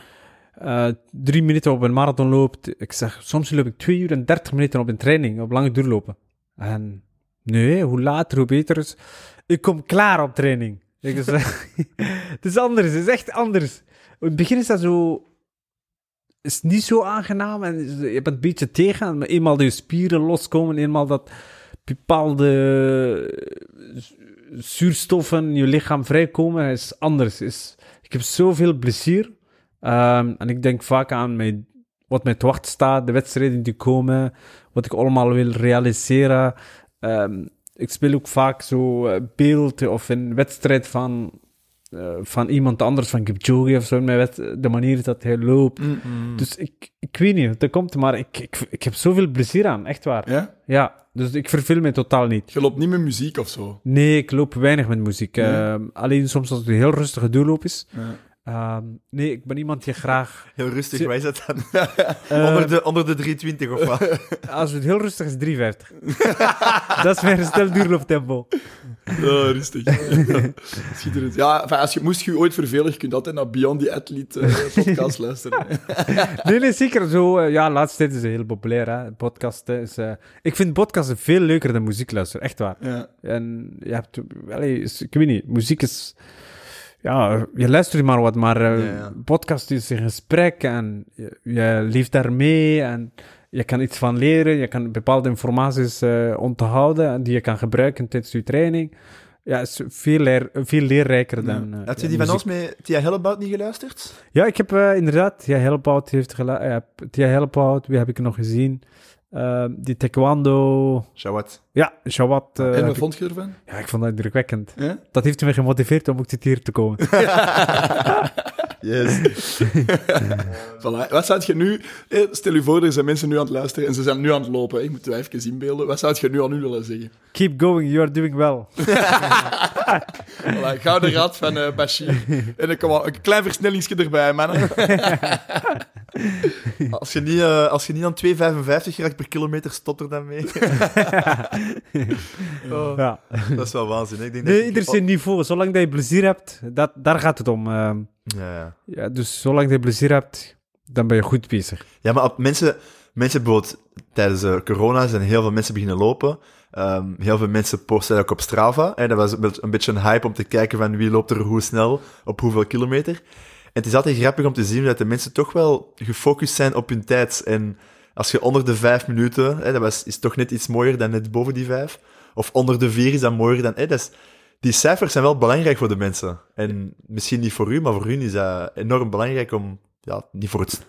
eh, drie minuten op een marathon loopt? Ik zeg, soms loop ik twee uur en dertig minuten op een training, op lange duurlopen. En nee, hoe later, hoe beter is. Ik kom klaar op training. Ik zeg, het is anders, het is echt anders. In het begin is dat zo... is niet zo aangenaam en je bent een beetje tegen. Maar eenmaal je spieren loskomen, eenmaal dat bepaalde zuurstoffen in je lichaam vrijkomen, is anders. Is, ik heb zoveel plezier. Ehm, en ik denk vaak aan mijn, wat mij te wachten staat, de wedstrijden die komen, wat ik allemaal wil realiseren. Ehm, ik speel ook vaak zo eh, beeld of een wedstrijd van, eh, van iemand anders, van Kipchoge of zo, wed- de manier dat hij loopt. Dus ik, ik weet niet, dat komt, maar ik, ik, ik heb zoveel plezier aan, echt waar. Ja? Ja, dus ik verveel me totaal niet. Je loopt niet met muziek of zo. Nee, ik loop weinig met muziek. Nee? Ehm, alleen soms als het een heel rustige doorloop is. Ja. Ehm, nee, ik ben iemand die graag... Heel rustig, Zie- wij zijn dan Eh, onder, de, onder de 320 of wat? Als het heel rustig is, 350. dat is mijn stel duurlooptempo. Ja, rustig. Schitterend. Ja, enfin, als je, moest je je ooit vervelen, je kunt altijd naar Beyond the Athlete eh, podcast luisteren. Nee, nee, zeker. Zo, eh, ja, laatste tijd is het heel populair, hè. Podcasten is... eh, ik vind podcasten veel leuker dan muziek luisteren, echt waar. Ja. En je hebt... Is- ik weet niet, muziek is... ja, je luistert maar wat, maar eh, Ja, ja. podcast is een gesprek en je, je leeft daarmee en je kan iets van leren, je kan bepaalde informaties eh, onthouden en die je kan gebruiken tijdens je training. Ja, is veel, leer, veel leerrijker dan... eh, Had je ja, die van ons met Tia Hellebout niet geluisterd? Ja, ik heb inderdaad, Tia Helpout heeft gelu- ja, Tia Helpout, wie heb ik nog gezien? Die taekwondo... Shawat. Ja, Shawat. eh, en heb wat ik- vond je ervan? ja, ik vond dat indrukwekkend. Ja? Dat heeft me gemotiveerd om ook dit hier te komen. Yes. Voilà. Wat zou je nu... eh, Stel je voor, er zijn mensen nu aan het luisteren en ze zijn nu aan het lopen. Ik moet het even inbeelden. Wat zou je nu aan u willen zeggen? Keep going, you are doing well. Voilà, gouden raad van eh Bashir. En dan kom een klein versnellingsje erbij, mannen. als, je niet, eh, als je niet aan 2,55 raakt per kilometer, stopt er dan mee. Oh, Ja. Dat is wel waanzin. hè. Ik denk Nee, dat ieder zijn niveau. Zolang dat je plezier hebt, dat, daar gaat het om. ehm. Ja, ja. ja, dus zolang dat je plezier hebt, dan ben je goed bezig. Ja, maar mensen, mensen bijvoorbeeld tijdens eh, corona zijn heel veel mensen beginnen lopen. Ehm, heel veel mensen posten ook op Strava. En dat was een beetje- een beetje een hype om te kijken van wie loopt er hoe snel, op hoeveel kilometer. En het is altijd grappig om te zien dat de mensen toch wel gefocust zijn op hun tijd. En als je onder de vijf minuten, hè, dat was, is toch net iets mooier dan net boven die vijf. Of onder de vier is dat mooier dan... Hè, dat is, die cijfers zijn wel belangrijk voor de mensen. En misschien niet voor u, maar voor hun is dat enorm belangrijk om... Ja, niet voor, het,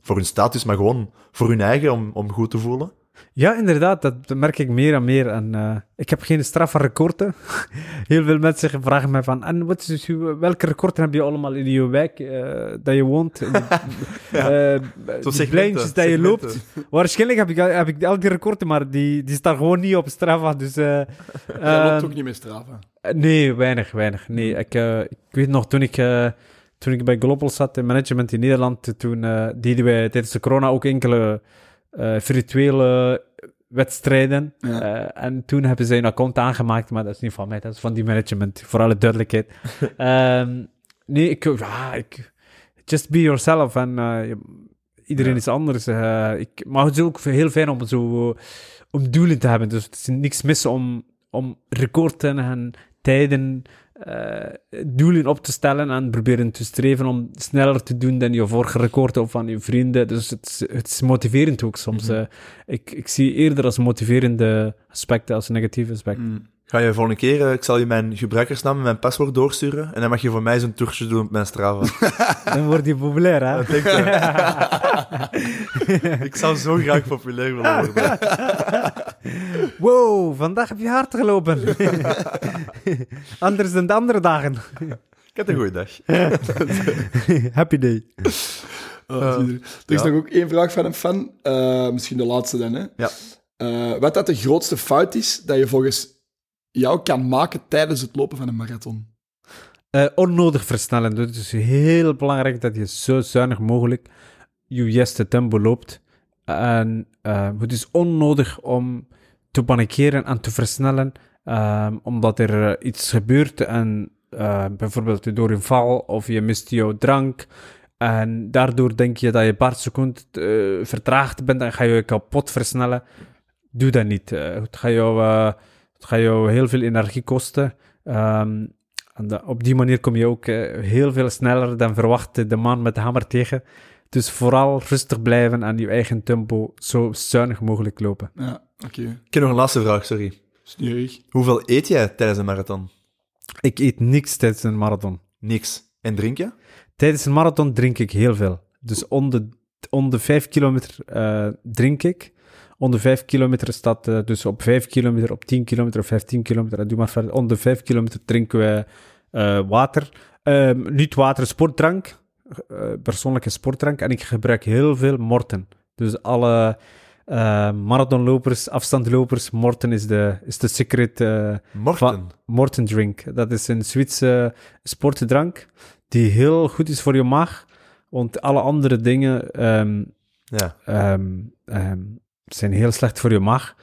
voor hun status, maar gewoon voor hun eigen, om, om goed te voelen. Ja, inderdaad, dat, dat merk ik meer en meer. En, eh, ik heb geen strafrecorden. Heel veel mensen vragen mij van, en wat is uw, welke recorden heb je allemaal in je wijk eh, dat je woont? Eh, die segmenten, pleintjes dat je loopt. Waarschijnlijk heb ik, al- heb ik al die recorden, maar die, die staan gewoon niet op Strava. Dus, eh, Jij loopt ehm, ook niet meer Strava. Nee, weinig, weinig. Nee, ik, eh, ik weet nog, toen ik, eh, toen ik bij Global zat in management in Nederland, toen eh, deden wij tijdens de corona ook enkele eh, virtuele wedstrijden. Ja. Eh, en toen hebben zij een account aangemaakt, maar dat is niet van mij, dat is van die management, voor alle duidelijkheid. Ehm, nee, ik, ja, ik, just be yourself en eh, iedereen Ja. is anders. ik, maar het is ook heel fijn om zo, om doelen te hebben, dus het is niks mis om, om recorden en tijden, doelen op te stellen en proberen te streven om sneller te doen dan je vorige record of van je vrienden. Dus het is, het is motiverend ook soms. Mhm. eh. ik, ik zie eerder als motiverende aspecten als negatieve aspecten. Mm. Ga je volgende keer, eh, ik zal je mijn gebruikersnaam en mijn paswoord doorsturen. En dan mag je voor mij zo'n toertje doen op mijn Strava. Dan word je populair, hè? Dat denk ik zou zo graag populair willen worden. Wow, vandaag heb je hard gelopen. Anders dan de andere dagen. Ik heb een goede dag. Happy day. Oh, je. er is ja. nog ook één vraag van een fan. eh, misschien de laatste dan, hè. Ja. Eh, wat dat de grootste fout is dat je volgens jou kan maken tijdens het lopen van een marathon? Eh, onnodig versnellen. Dus het is heel belangrijk dat je zo zuinig mogelijk je juiste tempo loopt. En eh, het is onnodig om te panikeren en te versnellen, ehm, omdat er eh, iets gebeurt en eh, bijvoorbeeld door een val of je mist jouw drank. En daardoor denk je dat je een paar seconden vertraagd bent en ga je kapot versnellen. Doe dat niet. Het, gaat jou, het gaat jou heel veel energie kosten. Ehm, en op die manier kom je ook eh, heel veel sneller dan verwacht de man met de hamer tegen. Dus vooral rustig blijven en je eigen tempo zo zuinig mogelijk lopen. Ja, oké. Ik heb nog een laatste vraag, sorry. Hoeveel eet jij tijdens een marathon? Ik eet niks tijdens een marathon. Niks. En drink je? Tijdens een marathon drink ik heel veel. Dus om de, om de 5 kilometer eh, drink ik. Onder 5 kilometer staat eh, dus op 5 kilometer, op 10 kilometer, op 15 kilometer. en Doe maar verder. Onder 5 kilometer drinken we eh, water. Ehm, niet water, sportdrank. eh, persoonlijke sportdrank. En ik gebruik heel veel Morten. Dus alle marathonlopers, afstandlopers, Morten is de, is de secret Morten. Morten Drink. Dat is een Zwitserse sportdrank die heel goed is voor je maag. Want alle andere dingen ehm, Ja. ehm, zijn heel slecht voor je maag.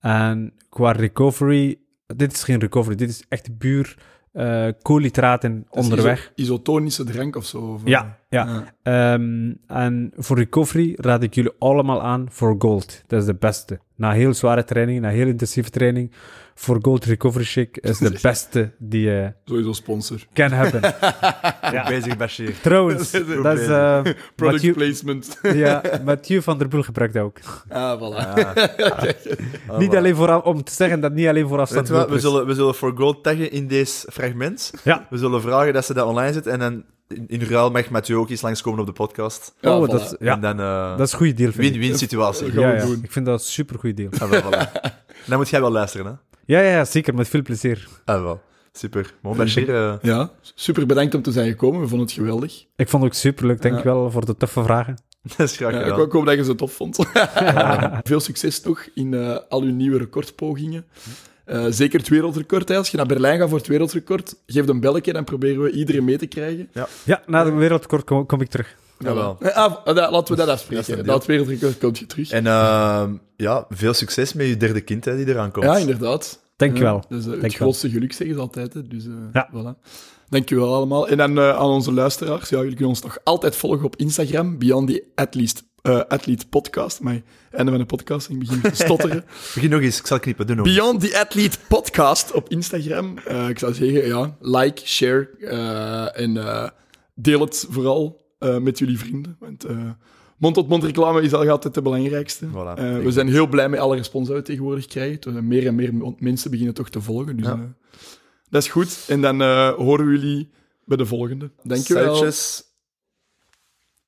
En qua recovery, dit is geen recovery, dit is echt puur eh koolhydraten onderweg. iso- Isotonische drank of zo. Of, Ja, ja. Ehm, en voor recovery raad ik jullie allemaal aan voor Gold. Dat is de beste. Na heel zware training, na heel intensieve training, voor Gold Recovery Shake is de beste die je Sowieso sponsor. kan hebben. Goed bezig, Bashir. Trouwens, Dat is dat is... eh, Product Mathieu, placement. ja, Mathieu van der Poel gebruikt dat ook. Ah, voilà. niet alleen voor, om te zeggen dat niet alleen voor Weet je wat, we zullen, we zullen voor Gold taggen in deze fragment. Ja. We zullen vragen dat ze dat online zetten en dan in, in ruil mag Mathieu ook eens langskomen op de podcast. Ja, oh, voilà. dat, ja, En dan eh dat is een goede deal, win-win situatie. Ja, ja. Ik vind dat een super goede deal. Ah, wel, voilà. Dan moet jij wel luisteren, hè? Ja, ja, ja, zeker, met veel plezier. Ah, wel. Super. Maar Bashir, eh, Ja, super bedankt om te zijn gekomen. We vonden het geweldig. Ik vond het ook super leuk, dankjewel voor de toffe vragen. dat is graag gedaan. hoop- ik hoop dat je ze tof vond. Veel succes nog in eh, al uw nieuwe recordpogingen. Eh, zeker het wereldrecord. Hè. Als je naar Berlijn gaat voor het wereldrecord, geef een belletje, dan proberen we iedereen mee te krijgen. Ja, na de wereldkort kom, kom ik terug. Jawel. Eh, ah, ah, da- laten we dat afspreken. Na het wereldrecord komt je terug. En ehm, ja, veel succes met je derde kind hè, die eraan komt. Ja, inderdaad. Dankjewel. Ja, dus, eh, het grootste geluk zeggen ze altijd. Hè. Dus, eh, Ja. voilà. Dankjewel allemaal. En dan eh, aan onze luisteraars. Ja, jullie kunnen ons nog altijd volgen op Instagram. Beyond the Athlete, eh, Athlete Podcast. Maar einde van de podcast. Ik begin te stotteren. Begin nog eens, ik zal knippen. Doe nog eens. Beyond the Athlete Podcast op Instagram. Eh, ik zou zeggen, ja, like, share eh, en deel het vooral met jullie vrienden. Want mond-tot-mond reclame is eigenlijk altijd de belangrijkste. Voilà, we zijn heel blij met alle respons die we tegenwoordig krijgen. Er meer en meer mensen beginnen toch te volgen. Dus Ja. dat is goed. En dan horen we jullie bij de volgende. Dankjewel.